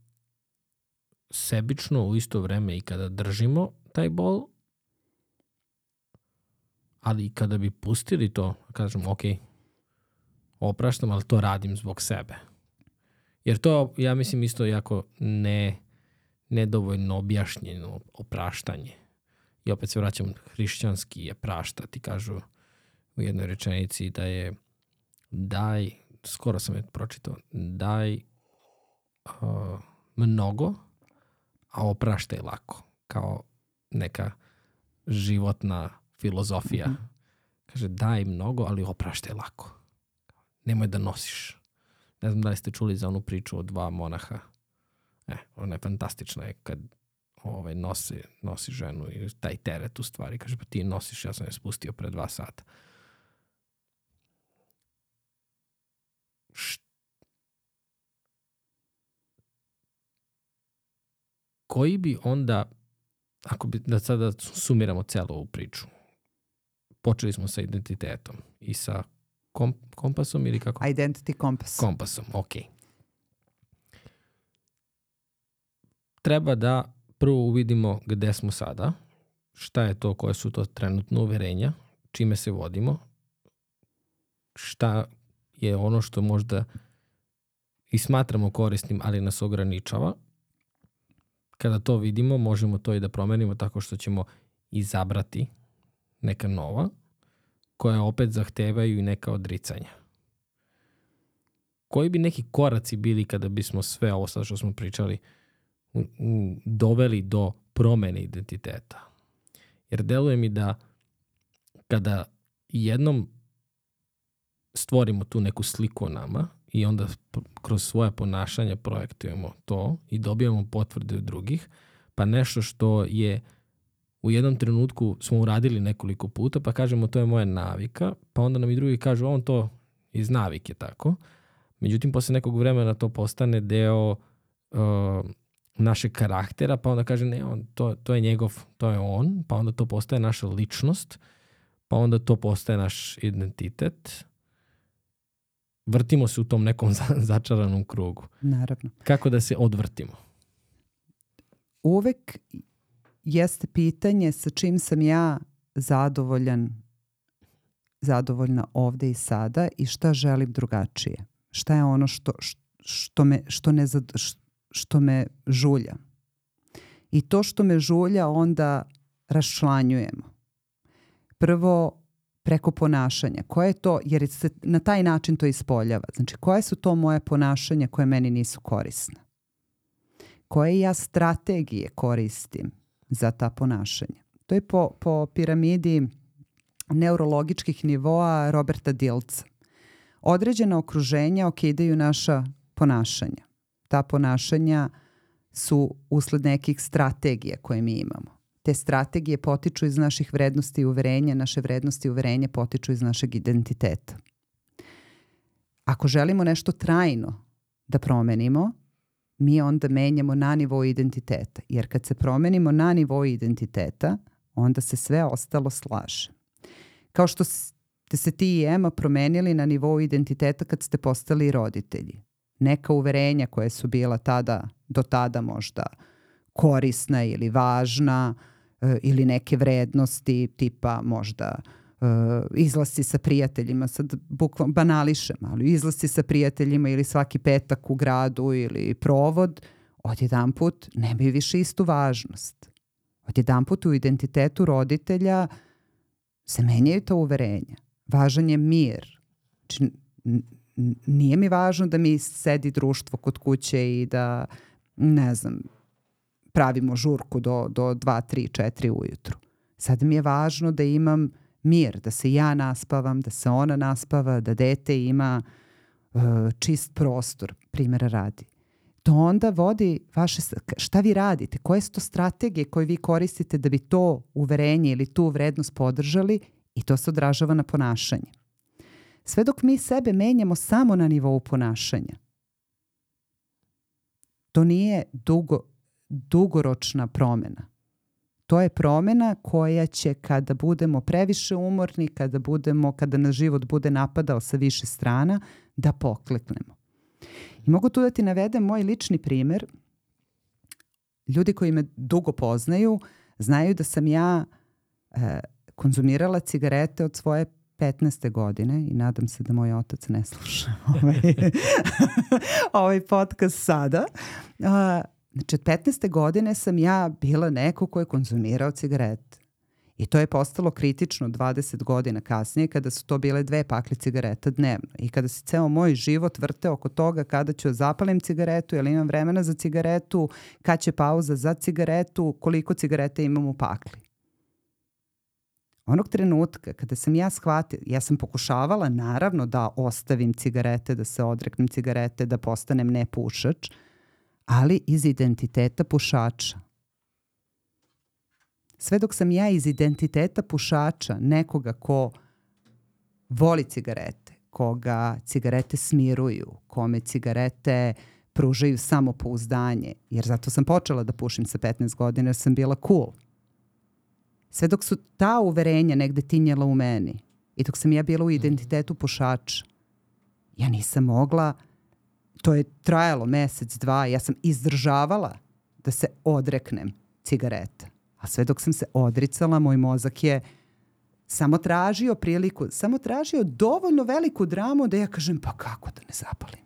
sebično u isto vreme i kada držimo taj bol, ali i kada bi pustili to, kažem, ok, opraštam, ali to radim zbog sebe. Jer to, ja mislim, isto jako ne, nedovoljno objašnjeno opraštanje. I opet se vraćam, hrišćanski je praštati, kažu u jednoj rečenici da je daj, skoro sam je pročitao, daj uh, mnogo, a opraštaj lako, kao neka životna filozofija. Mm -hmm. Kaže, daj mnogo, ali opraštaj lako. Nemoj da nosiš. Ne znam da li ste čuli za onu priču o dva monaha. E, ona je fantastična je kad ovaj, nosi, nosi ženu i taj teret u stvari. Kaže, pa ti nosiš, ja sam je spustio pre dva sata. koji bi onda, ako bi da sada sumiramo celu ovu priču, počeli smo sa identitetom i sa kom, kompasom ili kako? Identity kompas. Kompasom, ok. Treba da prvo uvidimo gde smo sada, šta je to, koje su to trenutno uverenja, čime se vodimo, šta je ono što možda i smatramo korisnim, ali nas ograničava kada to vidimo, možemo to i da promenimo tako što ćemo izabrati neka nova, koja opet zahtevaju i neka odricanja. Koji bi neki koraci bili kada bismo sve ovo sad što smo pričali doveli do promene identiteta? Jer deluje mi da kada jednom stvorimo tu neku sliku o nama i onda kroz svoje ponašanje projektujemo to i dobijamo potvrde od drugih, pa nešto što je u jednom trenutku smo uradili nekoliko puta, pa kažemo to je moja navika, pa onda nam i drugi kažu on to iz navike tako. Međutim, posle nekog vremena to postane deo uh, našeg karaktera, pa onda kaže ne, on, to, to je njegov, to je on, pa onda to postaje naša ličnost, pa onda to postaje naš identitet, vrtimo se u tom nekom začaranom krugu. Naravno. Kako da se odvrtimo? Uvek jeste pitanje sa čim sam ja zadovoljan zadovoljna ovde i sada i šta želim drugačije. Šta je ono što, što, me, što, ne, što me žulja. I to što me žulja onda raščlanjujemo. Prvo preko ponašanja. Koje je to, jer se na taj način to ispoljava. Znači, koje su to moje ponašanja koje meni nisu korisne? Koje ja strategije koristim za ta ponašanja? To je po, po piramidi neurologičkih nivoa Roberta Dilca. Određena okruženja okidaju naša ponašanja. Ta ponašanja su usled nekih strategija koje mi imamo te strategije potiču iz naših vrednosti i uverenja, naše vrednosti i uverenja potiču iz našeg identiteta. Ako želimo nešto trajno da promenimo, mi onda menjamo na nivou identiteta. Jer kad se promenimo na nivou identiteta, onda se sve ostalo slaže. Kao što ste se ti i Ema promenili na nivou identiteta kad ste postali roditelji. Neka uverenja koje su bila tada, do tada možda, korisna ili važna e, ili neke vrednosti tipa možda uh, izlasci sa prijateljima, sad bukvalno banališem, ali izlasci sa prijateljima ili svaki petak u gradu ili provod, odjedan put nemaju više istu važnost. Odjedan put u identitetu roditelja se menjaju ta uverenja. Važan je mir. Znači, nije mi važno da mi sedi društvo kod kuće i da, ne znam, pravimo žurku do, do 2, 3, 4 ujutru. Sad mi je važno da imam mir, da se ja naspavam, da se ona naspava, da dete ima uh, čist prostor, primjera radi. To onda vodi vaše, šta vi radite, koje su to strategije koje vi koristite da bi to uverenje ili tu vrednost podržali i to se odražava na ponašanje. Sve dok mi sebe menjamo samo na nivou ponašanja, to nije dugo, dugoročna promena. To je promena koja će kada budemo previše umorni, kada budemo, kada na život bude napadao sa više strana, da pokleknemo. I mogu tu da ti navedem moj lični primer. Ljudi koji me dugo poznaju znaju da sam ja e, konzumirala cigarete od svoje 15. godine i nadam se da moj otac ne sluša ovaj, ovaj podcast sada. Uh, Znači, od 15. godine sam ja bila neko ko je konzumirao cigarete. I to je postalo kritično 20 godina kasnije kada su to bile dve pakle cigareta dnevno. I kada se ceo moj život vrte oko toga kada ću da zapalim cigaretu, jel imam vremena za cigaretu, kad će pauza za cigaretu, koliko cigarete imam u pakli. Onog trenutka kada sam ja shvatila, ja sam pokušavala naravno da ostavim cigarete, da se odreknem cigarete, da postanem nepušač, ali iz identiteta pušača. Sve dok sam ja iz identiteta pušača, nekoga ko voli cigarete, koga cigarete smiruju, kome cigarete pružaju samopouzdanje, jer zato sam počela da pušim sa 15 godina jer sam bila cool. Sve dok su ta uverenja negde tinjela u meni i dok sam ja bila u identitetu pušača, ja nisam mogla to je trajalo mesec, dva, ja sam izdržavala da se odreknem cigareta. A sve dok sam se odricala, moj mozak je samo tražio priliku, samo tražio dovoljno veliku dramu da ja kažem pa kako da ne zapalim.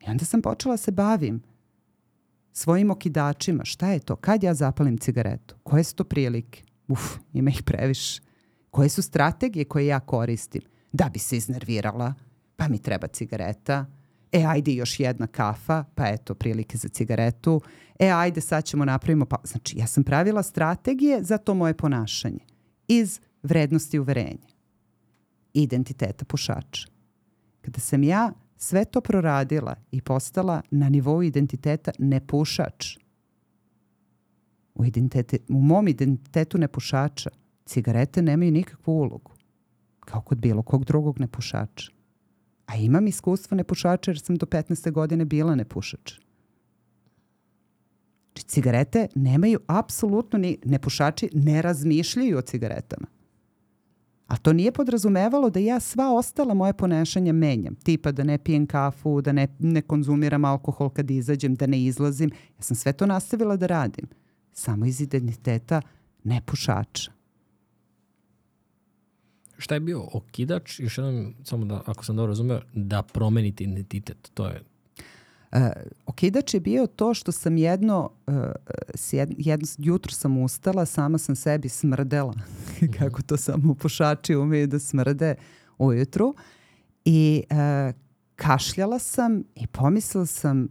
I onda sam počela se bavim svojim okidačima. Šta je to? Kad ja zapalim cigaretu? Koje su to prilike? Uf, ima ih previše. Koje su strategije koje ja koristim? Da bi se iznervirala, pa mi treba cigareta, e ajde još jedna kafa, pa eto prilike za cigaretu, e ajde sad ćemo napravimo, pa znači ja sam pravila strategije za to moje ponašanje iz vrednosti uverenja, identiteta pušača. Kada sam ja sve to proradila i postala na nivou identiteta nepušač, u, identitete, u mom identitetu nepušača cigarete nemaju nikakvu ulogu, kao kod bilo kog drugog nepušača. A imam iskustvo nepušača jer sam do 15. godine bila nepušač. Znači, cigarete nemaju apsolutno ni, nepušači ne razmišljaju o cigaretama. A to nije podrazumevalo da ja sva ostala moje ponašanja menjam. Tipa da ne pijem kafu, da ne, ne konzumiram alkohol kad izađem, da ne izlazim. Ja sam sve to nastavila da radim. Samo iz identiteta nepušača šta je bio okidač, još jednom, samo da, ako sam dobro razumeo, da promenite identitet, to je Uh, okidač je bio to što sam jedno, uh, jedno, jedno jutro sam ustala, sama sam sebi smrdela, mhm. kako to samo pušači umeju da smrde ujutru i uh, kašljala sam i pomislila sam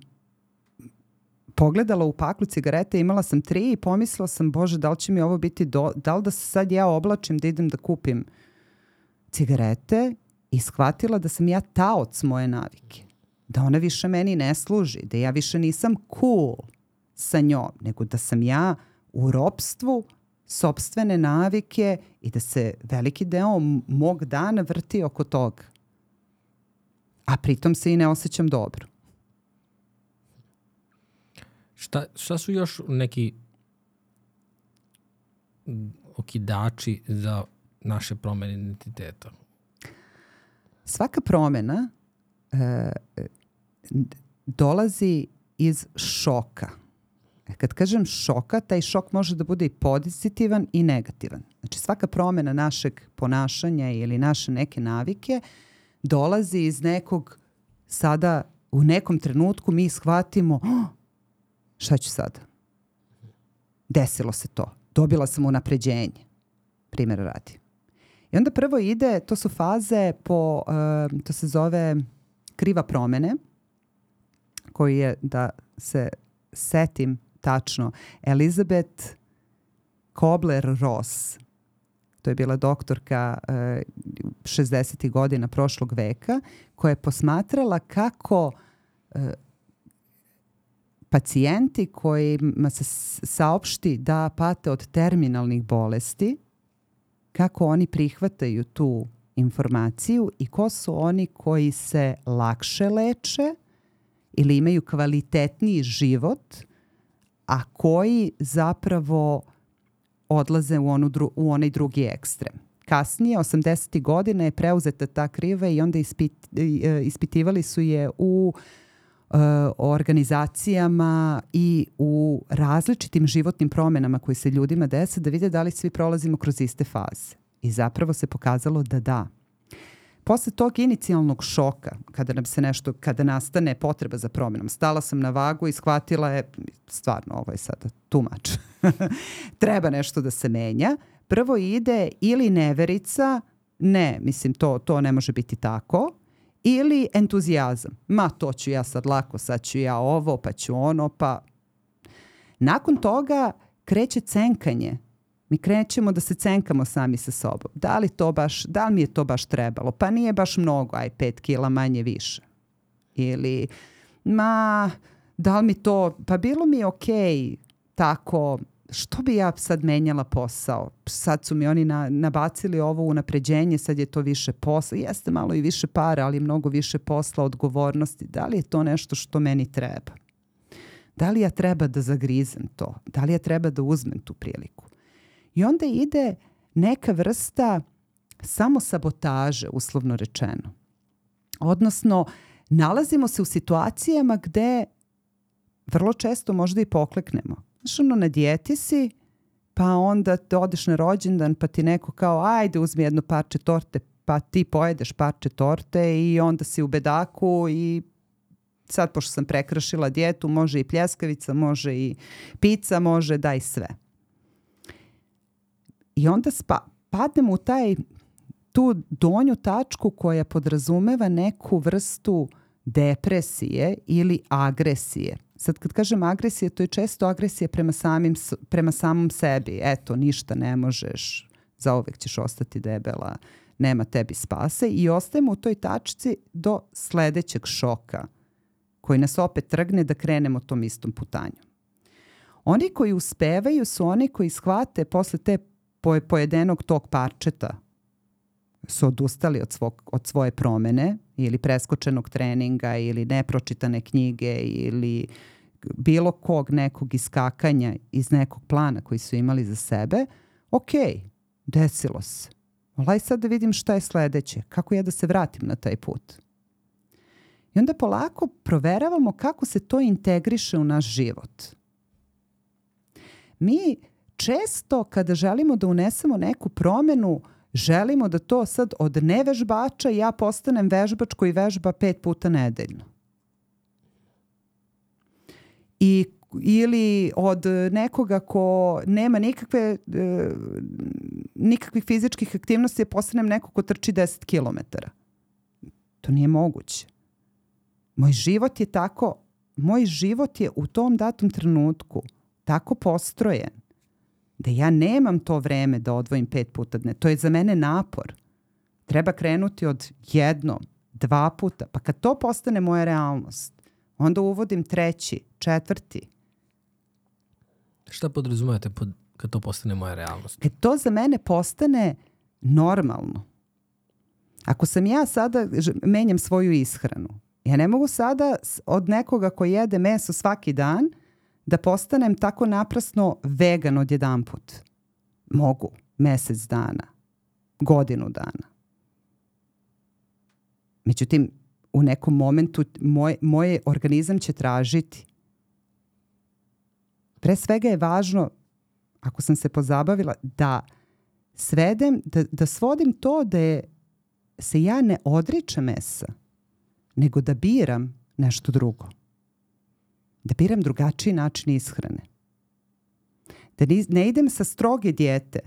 pogledala u paklu cigarete, imala sam tri i pomislila sam, bože, da li će mi ovo biti, do, da li da se sad ja oblačim da idem da kupim cigarete i shvatila da sam ja taoc moje navike. Da ona više meni ne služi, da ja više nisam cool sa njom, nego da sam ja u ropstvu sobstvene navike i da se veliki deo mog dana vrti oko toga. A pritom se i ne osjećam dobro. Šta, šta su još neki okidači za naše promene identiteta? Svaka promena e, dolazi iz šoka. E, Kad kažem šoka, taj šok može da bude i pozitivan i negativan. Znači svaka promjena našeg ponašanja ili naše neke navike dolazi iz nekog sada u nekom trenutku mi shvatimo "Oh, šta ću sada? Desilo se to. Dobila sam unapređenje. Primjer radi. I onda prvo ide, to su faze po, e, to se zove kriva promene, koji je, da se setim tačno, Elizabeth Kobler-Ross. To je bila doktorka e, 60. godina prošlog veka koja je posmatrala kako e, pacijenti kojima se saopšti da pate od terminalnih bolesti, kako oni prihvataju tu informaciju i ko su oni koji se lakše leče ili imaju kvalitetniji život, a koji zapravo odlaze u, onu dru, u onaj drugi ekstrem. Kasnije, 80. godina je preuzeta ta kriva i onda ispit, e, ispitivali su je u e, organizacijama i u različitim životnim promenama koji se ljudima dese da vide da li svi prolazimo kroz iste faze. I zapravo se pokazalo da da. Posle tog inicijalnog šoka, kada nam se nešto, kada nastane potreba za promjenom, stala sam na vagu i shvatila je, stvarno ovo je sada much, treba nešto da se menja. Prvo ide ili neverica, ne, mislim to, to ne može biti tako, ili entuzijazam. Ma to ću ja sad lako, sad ću ja ovo, pa ću ono, pa... Nakon toga kreće cenkanje. Mi krećemo da se cenkamo sami sa sobom. Da li to baš, da li mi je to baš trebalo? Pa nije baš mnogo, aj pet kila manje više. Ili, ma, da li mi to, pa bilo mi je okej tako, što bi ja sad menjala posao? Sad su mi oni na, nabacili ovo unapređenje, sad je to više posla. Jeste malo i više para, ali mnogo više posla, odgovornosti. Da li je to nešto što meni treba? Da li ja treba da zagrizem to? Da li ja treba da uzmem tu priliku? I onda ide neka vrsta samo sabotaže, uslovno rečeno. Odnosno, nalazimo se u situacijama gde vrlo često možda i pokleknemo. Znaš, ono, na dijeti si, pa onda te odeš na rođendan, pa ti neko kao, ajde, uzmi jedno parče torte, pa ti pojedeš parče torte i onda si u bedaku i sad, pošto sam prekršila dijetu, može i pljeskavica, može i pizza, može, daj sve. I onda spa, padnemo u taj, tu donju tačku koja podrazumeva neku vrstu depresije ili agresije. Sad kad kažem agresija, to je često agresija prema, samim, prema samom sebi. Eto, ništa ne možeš, zauvek ćeš ostati debela, nema tebi spase i ostajemo u toj tačci do sledećeg šoka koji nas opet trgne da krenemo tom istom putanju. Oni koji uspevaju su oni koji shvate posle te poje- pojedenog tog parčeta su odustali od, svog, od svoje promene ili preskočenog treninga ili nepročitane knjige ili bilo kog nekog iskakanja iz nekog plana koji su imali za sebe, ok, desilo se. Olaj sad da vidim šta je sledeće, kako ja da se vratim na taj put. I onda polako proveravamo kako se to integriše u naš život. Mi često kada želimo da unesemo neku promenu, želimo da to sad od nevežbača ja postanem vežbač koji vežba pet puta nedeljno. I ili od nekoga ko nema nikakve e, nikakvih fizičkih aktivnosti postanem neko ko trči 10 kilometara. To nije moguće. Moj život je tako, moj život je u tom datom trenutku tako postrojen da ja nemam to vreme da odvojim pet puta dne. To je za mene napor. Treba krenuti od jednom, dva puta. Pa kad to postane moja realnost, onda uvodim treći, četvrti. Šta podrazumete pod, kad to postane moja realnost? Kad to za mene postane normalno. Ako sam ja sada, menjam svoju ishranu, ja ne mogu sada od nekoga ko jede meso svaki dan da postanem tako naprasno vegan od jedan put. Mogu. Mesec dana. Godinu dana. Međutim, u nekom momentu moj, moj organizam će tražiti pre svega je važno, ako sam se pozabavila, da svedem, da, da svodim to da je, se ja ne odričem mesa, nego da biram nešto drugo. Da biram drugačiji način ishrane. Da ne idem sa stroge dijete,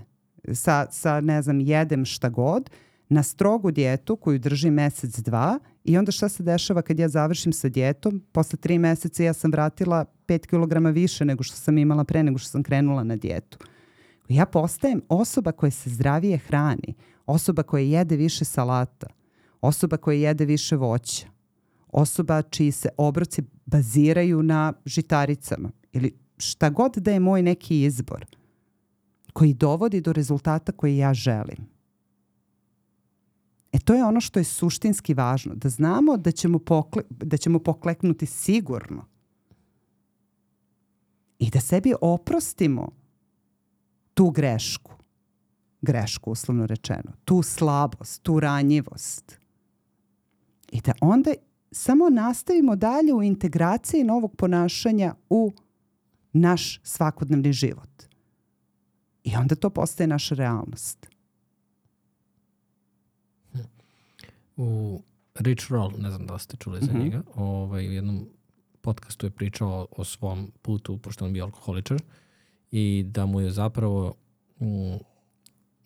sa, sa ne znam, jedem šta god, na strogu dijetu koju držim mesec, dva i onda šta se dešava kad ja završim sa dijetom? Posle tri meseca ja sam vratila 5 kg više nego što sam imala pre nego što sam krenula na dijetu. Ja postajem osoba koja se zdravije hrani, osoba koja jede više salata, osoba koja jede više voća, osoba čiji se obroci baziraju na žitaricama ili šta god da je moj neki izbor koji dovodi do rezultata koji ja želim. E to je ono što je suštinski važno, da znamo da ćemo, pokle, da ćemo pokleknuti sigurno i da sebi oprostimo tu grešku, grešku uslovno rečeno, tu slabost, tu ranjivost i da onda samo nastavimo dalje u integraciji novog ponašanja u naš svakodnevni život. I onda to postaje naša realnost. U Rich Roll, ne znam da ste čuli za mm -hmm. njega, ovaj, u jednom podcastu je pričao o svom putu, pošto on bio alkoholičar, i da mu je zapravo um,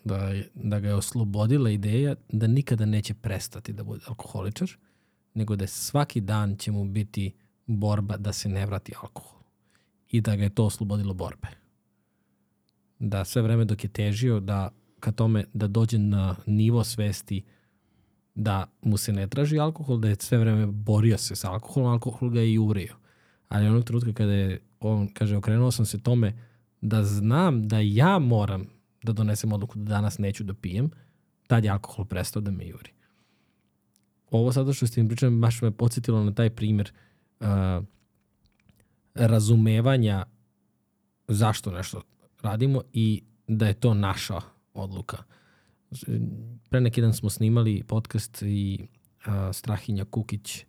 da, da ga je oslobodila ideja da nikada neće prestati da bude alkoholičar, nego da svaki dan će mu biti borba da se ne vrati alkohol. I da ga je to oslobodilo borbe. Da sve vreme dok je težio da ka tome da dođe na nivo svesti da mu se ne traži alkohol, da je sve vreme borio se sa alkoholom, alkohol ga je i urio. Ali onog trenutka kada je, on kaže, okrenuo sam se tome da znam da ja moram da donesem odluku da danas neću da pijem, tad je alkohol prestao da me juri. Ovo sada što ste mi pričali baš me podsjetilo na taj primjer uh, razumevanja zašto nešto radimo i da je to naša odluka. Pre neki dan smo snimali podcast i a, Strahinja Kukić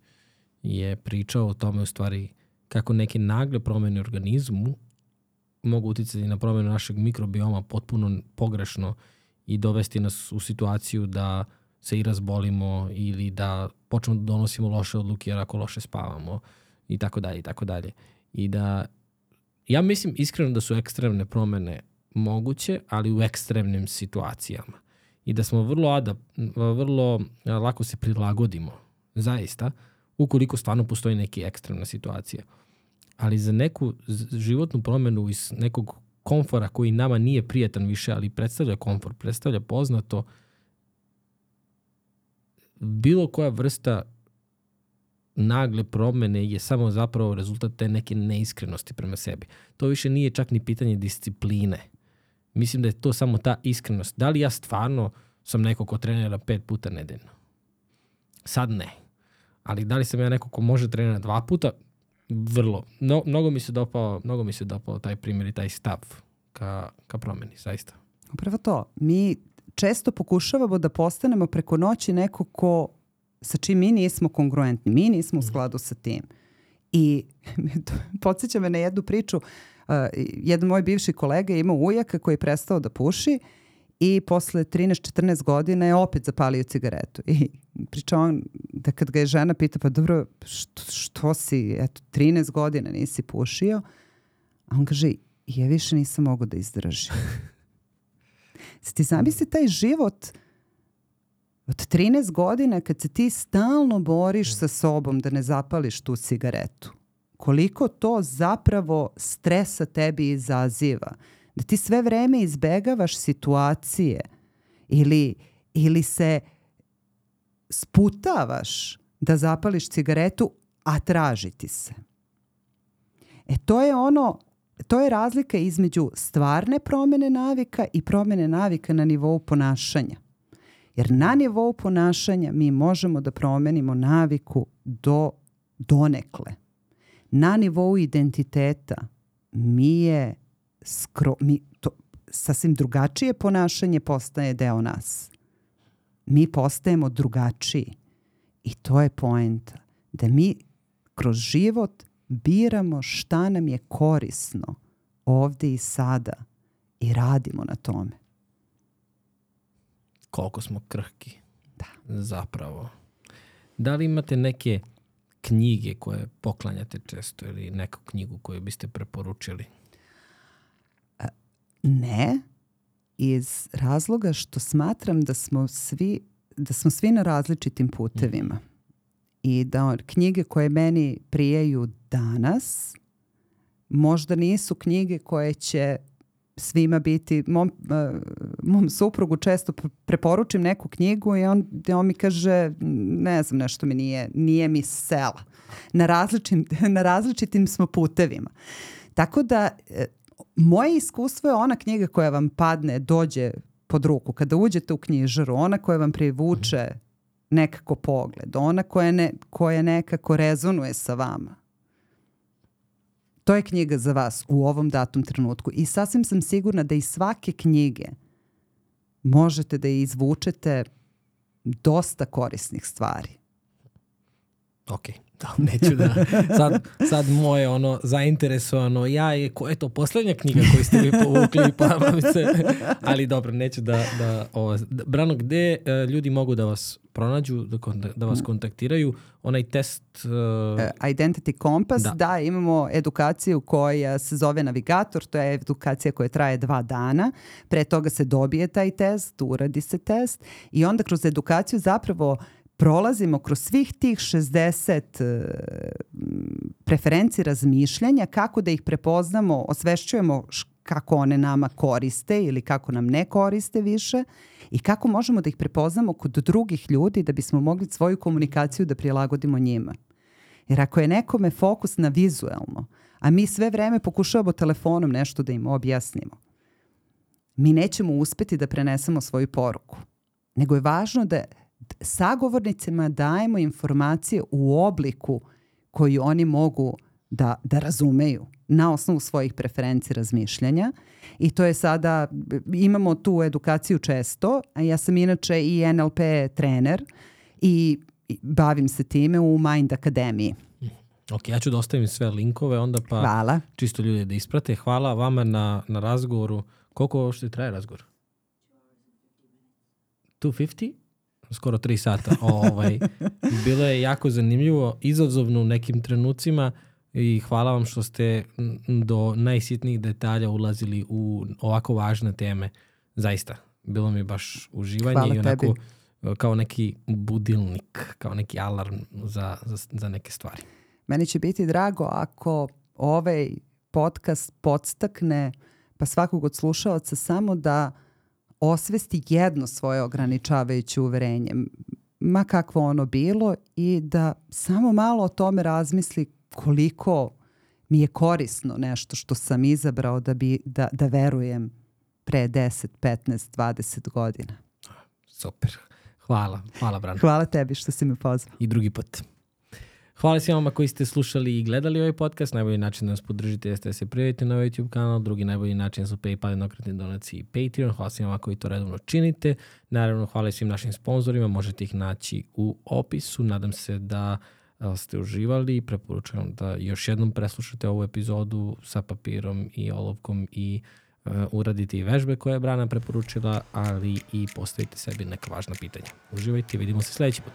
je pričao o tome u stvari kako neke nagle promene u organizmu mogu uticati na promenu našeg mikrobioma potpuno pogrešno i dovesti nas u situaciju da se i razbolimo ili da počnemo da donosimo loše odluke jer ako loše spavamo i tako dalje i tako dalje. I da ja mislim iskreno da su ekstremne promene moguće, ali u ekstremnim situacijama i da smo vrlo, adap, vrlo lako se prilagodimo, zaista, ukoliko stvarno postoji neke ekstremna situacija. Ali za neku životnu promenu iz nekog komfora koji nama nije prijatan više, ali predstavlja komfort, predstavlja poznato, bilo koja vrsta nagle promene je samo zapravo rezultat te neke neiskrenosti prema sebi. To više nije čak ni pitanje discipline Mislim da je to samo ta iskrenost. Da li ja stvarno sam neko ko trenira pet puta nedeljno? Sad ne. Ali da li sam ja neko ko može trenirati dva puta? Vrlo. No, mnogo mi se dopao, mnogo mi se dopao taj primjer i taj stav ka, ka promeni, zaista. Upravo to. Mi često pokušavamo da postanemo preko noći neko ko sa čim mi nismo kongruentni, mi nismo u mhm. skladu sa tim. I podsjeća me na jednu priču uh, jedan moj bivši kolega je imao ujaka koji je prestao da puši i posle 13-14 godina je opet zapalio cigaretu. I priča on da kad ga je žena pita, pa dobro, što, što si, eto, 13 godina nisi pušio, a on kaže, ja više nisam mogu da izdržim. Se ti zamisli taj život od 13 godina kad se ti stalno boriš sa sobom da ne zapališ tu cigaretu koliko to zapravo stresa tebi izaziva. Da ti sve vreme izbegavaš situacije ili, ili se sputavaš da zapališ cigaretu, a traži ti se. E to je ono, to je razlika između stvarne promene navika i promene navika na nivou ponašanja. Jer na nivou ponašanja mi možemo da promenimo naviku do donekle na nivou identiteta mi je skro, mi, to, sasvim drugačije ponašanje postaje deo nas. Mi postajemo drugačiji. I to je poenta. Da mi kroz život biramo šta nam je korisno, ovde i sada i radimo na tome. Koliko smo krhki. Da. Zapravo. Da li imate neke knjige koje poklanjate često ili neku knjigu koju biste preporučili? Ne, iz razloga što smatram da smo svi, da smo svi na različitim putevima. I da knjige koje meni prijaju danas možda nisu knjige koje će svima biti, mom, uh, mom suprugu često preporučim neku knjigu i on, on mi kaže, ne znam, nešto mi nije, nije mi sela. Na, različitim, na različitim smo putevima. Tako da, e, moje iskustvo je ona knjiga koja vam padne, dođe pod ruku. Kada uđete u knjižaru, ona koja vam privuče nekako pogled, ona koja, ne, koja nekako rezonuje sa vama. To je knjiga za vas u ovom datom trenutku i sasvim sam sigurna da iz svake knjige možete da izvučete dosta korisnih stvari. Ok, da, neću da, sad, sad moje ono zainteresovano, ja je, ko, eto, poslednja knjiga koju ste mi povukli, pa se, ali dobro, neću da, da, ovo, Brano, gde uh, ljudi mogu da vas pronađu, da, da vas kontaktiraju, onaj test... Uh... Identity Compass, da. da, imamo edukaciju koja se zove Navigator, to je edukacija koja traje dva dana, pre toga se dobije taj test, uradi se test i onda kroz edukaciju zapravo prolazimo kroz svih tih 60 uh, preferenciji razmišljanja, kako da ih prepoznamo, osvešćujemo kako one nama koriste ili kako nam ne koriste više i kako možemo da ih prepoznamo kod drugih ljudi da bismo mogli svoju komunikaciju da prilagodimo njima. Jer ako je nekome fokus na vizuelno, a mi sve vreme pokušavamo telefonom nešto da im objasnimo, mi nećemo uspeti da prenesemo svoju poruku. Nego je važno da sagovornicima dajemo informacije u obliku koji oni mogu da, da razumeju na osnovu svojih preferenci razmišljanja i to je sada, imamo tu edukaciju često, a ja sam inače i NLP trener i bavim se time u Mind Akademiji. Ok, ja ću da ostavim sve linkove onda pa Hvala. čisto ljudi da isprate. Hvala vama na, na razgovoru. Koliko što traje razgovor? 250? Skoro 3 sata. ovaj, bilo je jako zanimljivo, izazovno u nekim trenucima i hvala vam što ste do najsitnijih detalja ulazili u ovako važne teme. Zaista, bilo mi baš uživanje hvala i onako tebi. kao neki budilnik, kao neki alarm za, za, za neke stvari. Meni će biti drago ako ovaj podcast podstakne pa svakog od slušalaca samo da osvesti jedno svoje ograničavajuće uverenje, ma kakvo ono bilo i da samo malo o tome razmisli koliko mi je korisno nešto što sam izabrao da, bi, da, da verujem pre 10, 15, 20 godina. Super. Hvala. Hvala, Brana. Hvala tebi što si me pozvao. I drugi put. Hvala svima koji ste slušali i gledali ovaj podcast. Najbolji način da nas podržite jeste da se prijavite na ovaj YouTube kanal. Drugi najbolji način su PayPal, jednokratni donacije i Patreon. Hvala svima koji to redovno činite. Naravno, hvala svim našim sponsorima. Možete ih naći u opisu. Nadam se da ste uživali i preporučujem da još jednom preslušate ovu epizodu sa papirom i olovkom i uh, uradite i vežbe koje je Brana preporučila, ali i postavite sebi neka važna pitanja. Uživajte i vidimo se sledeći put.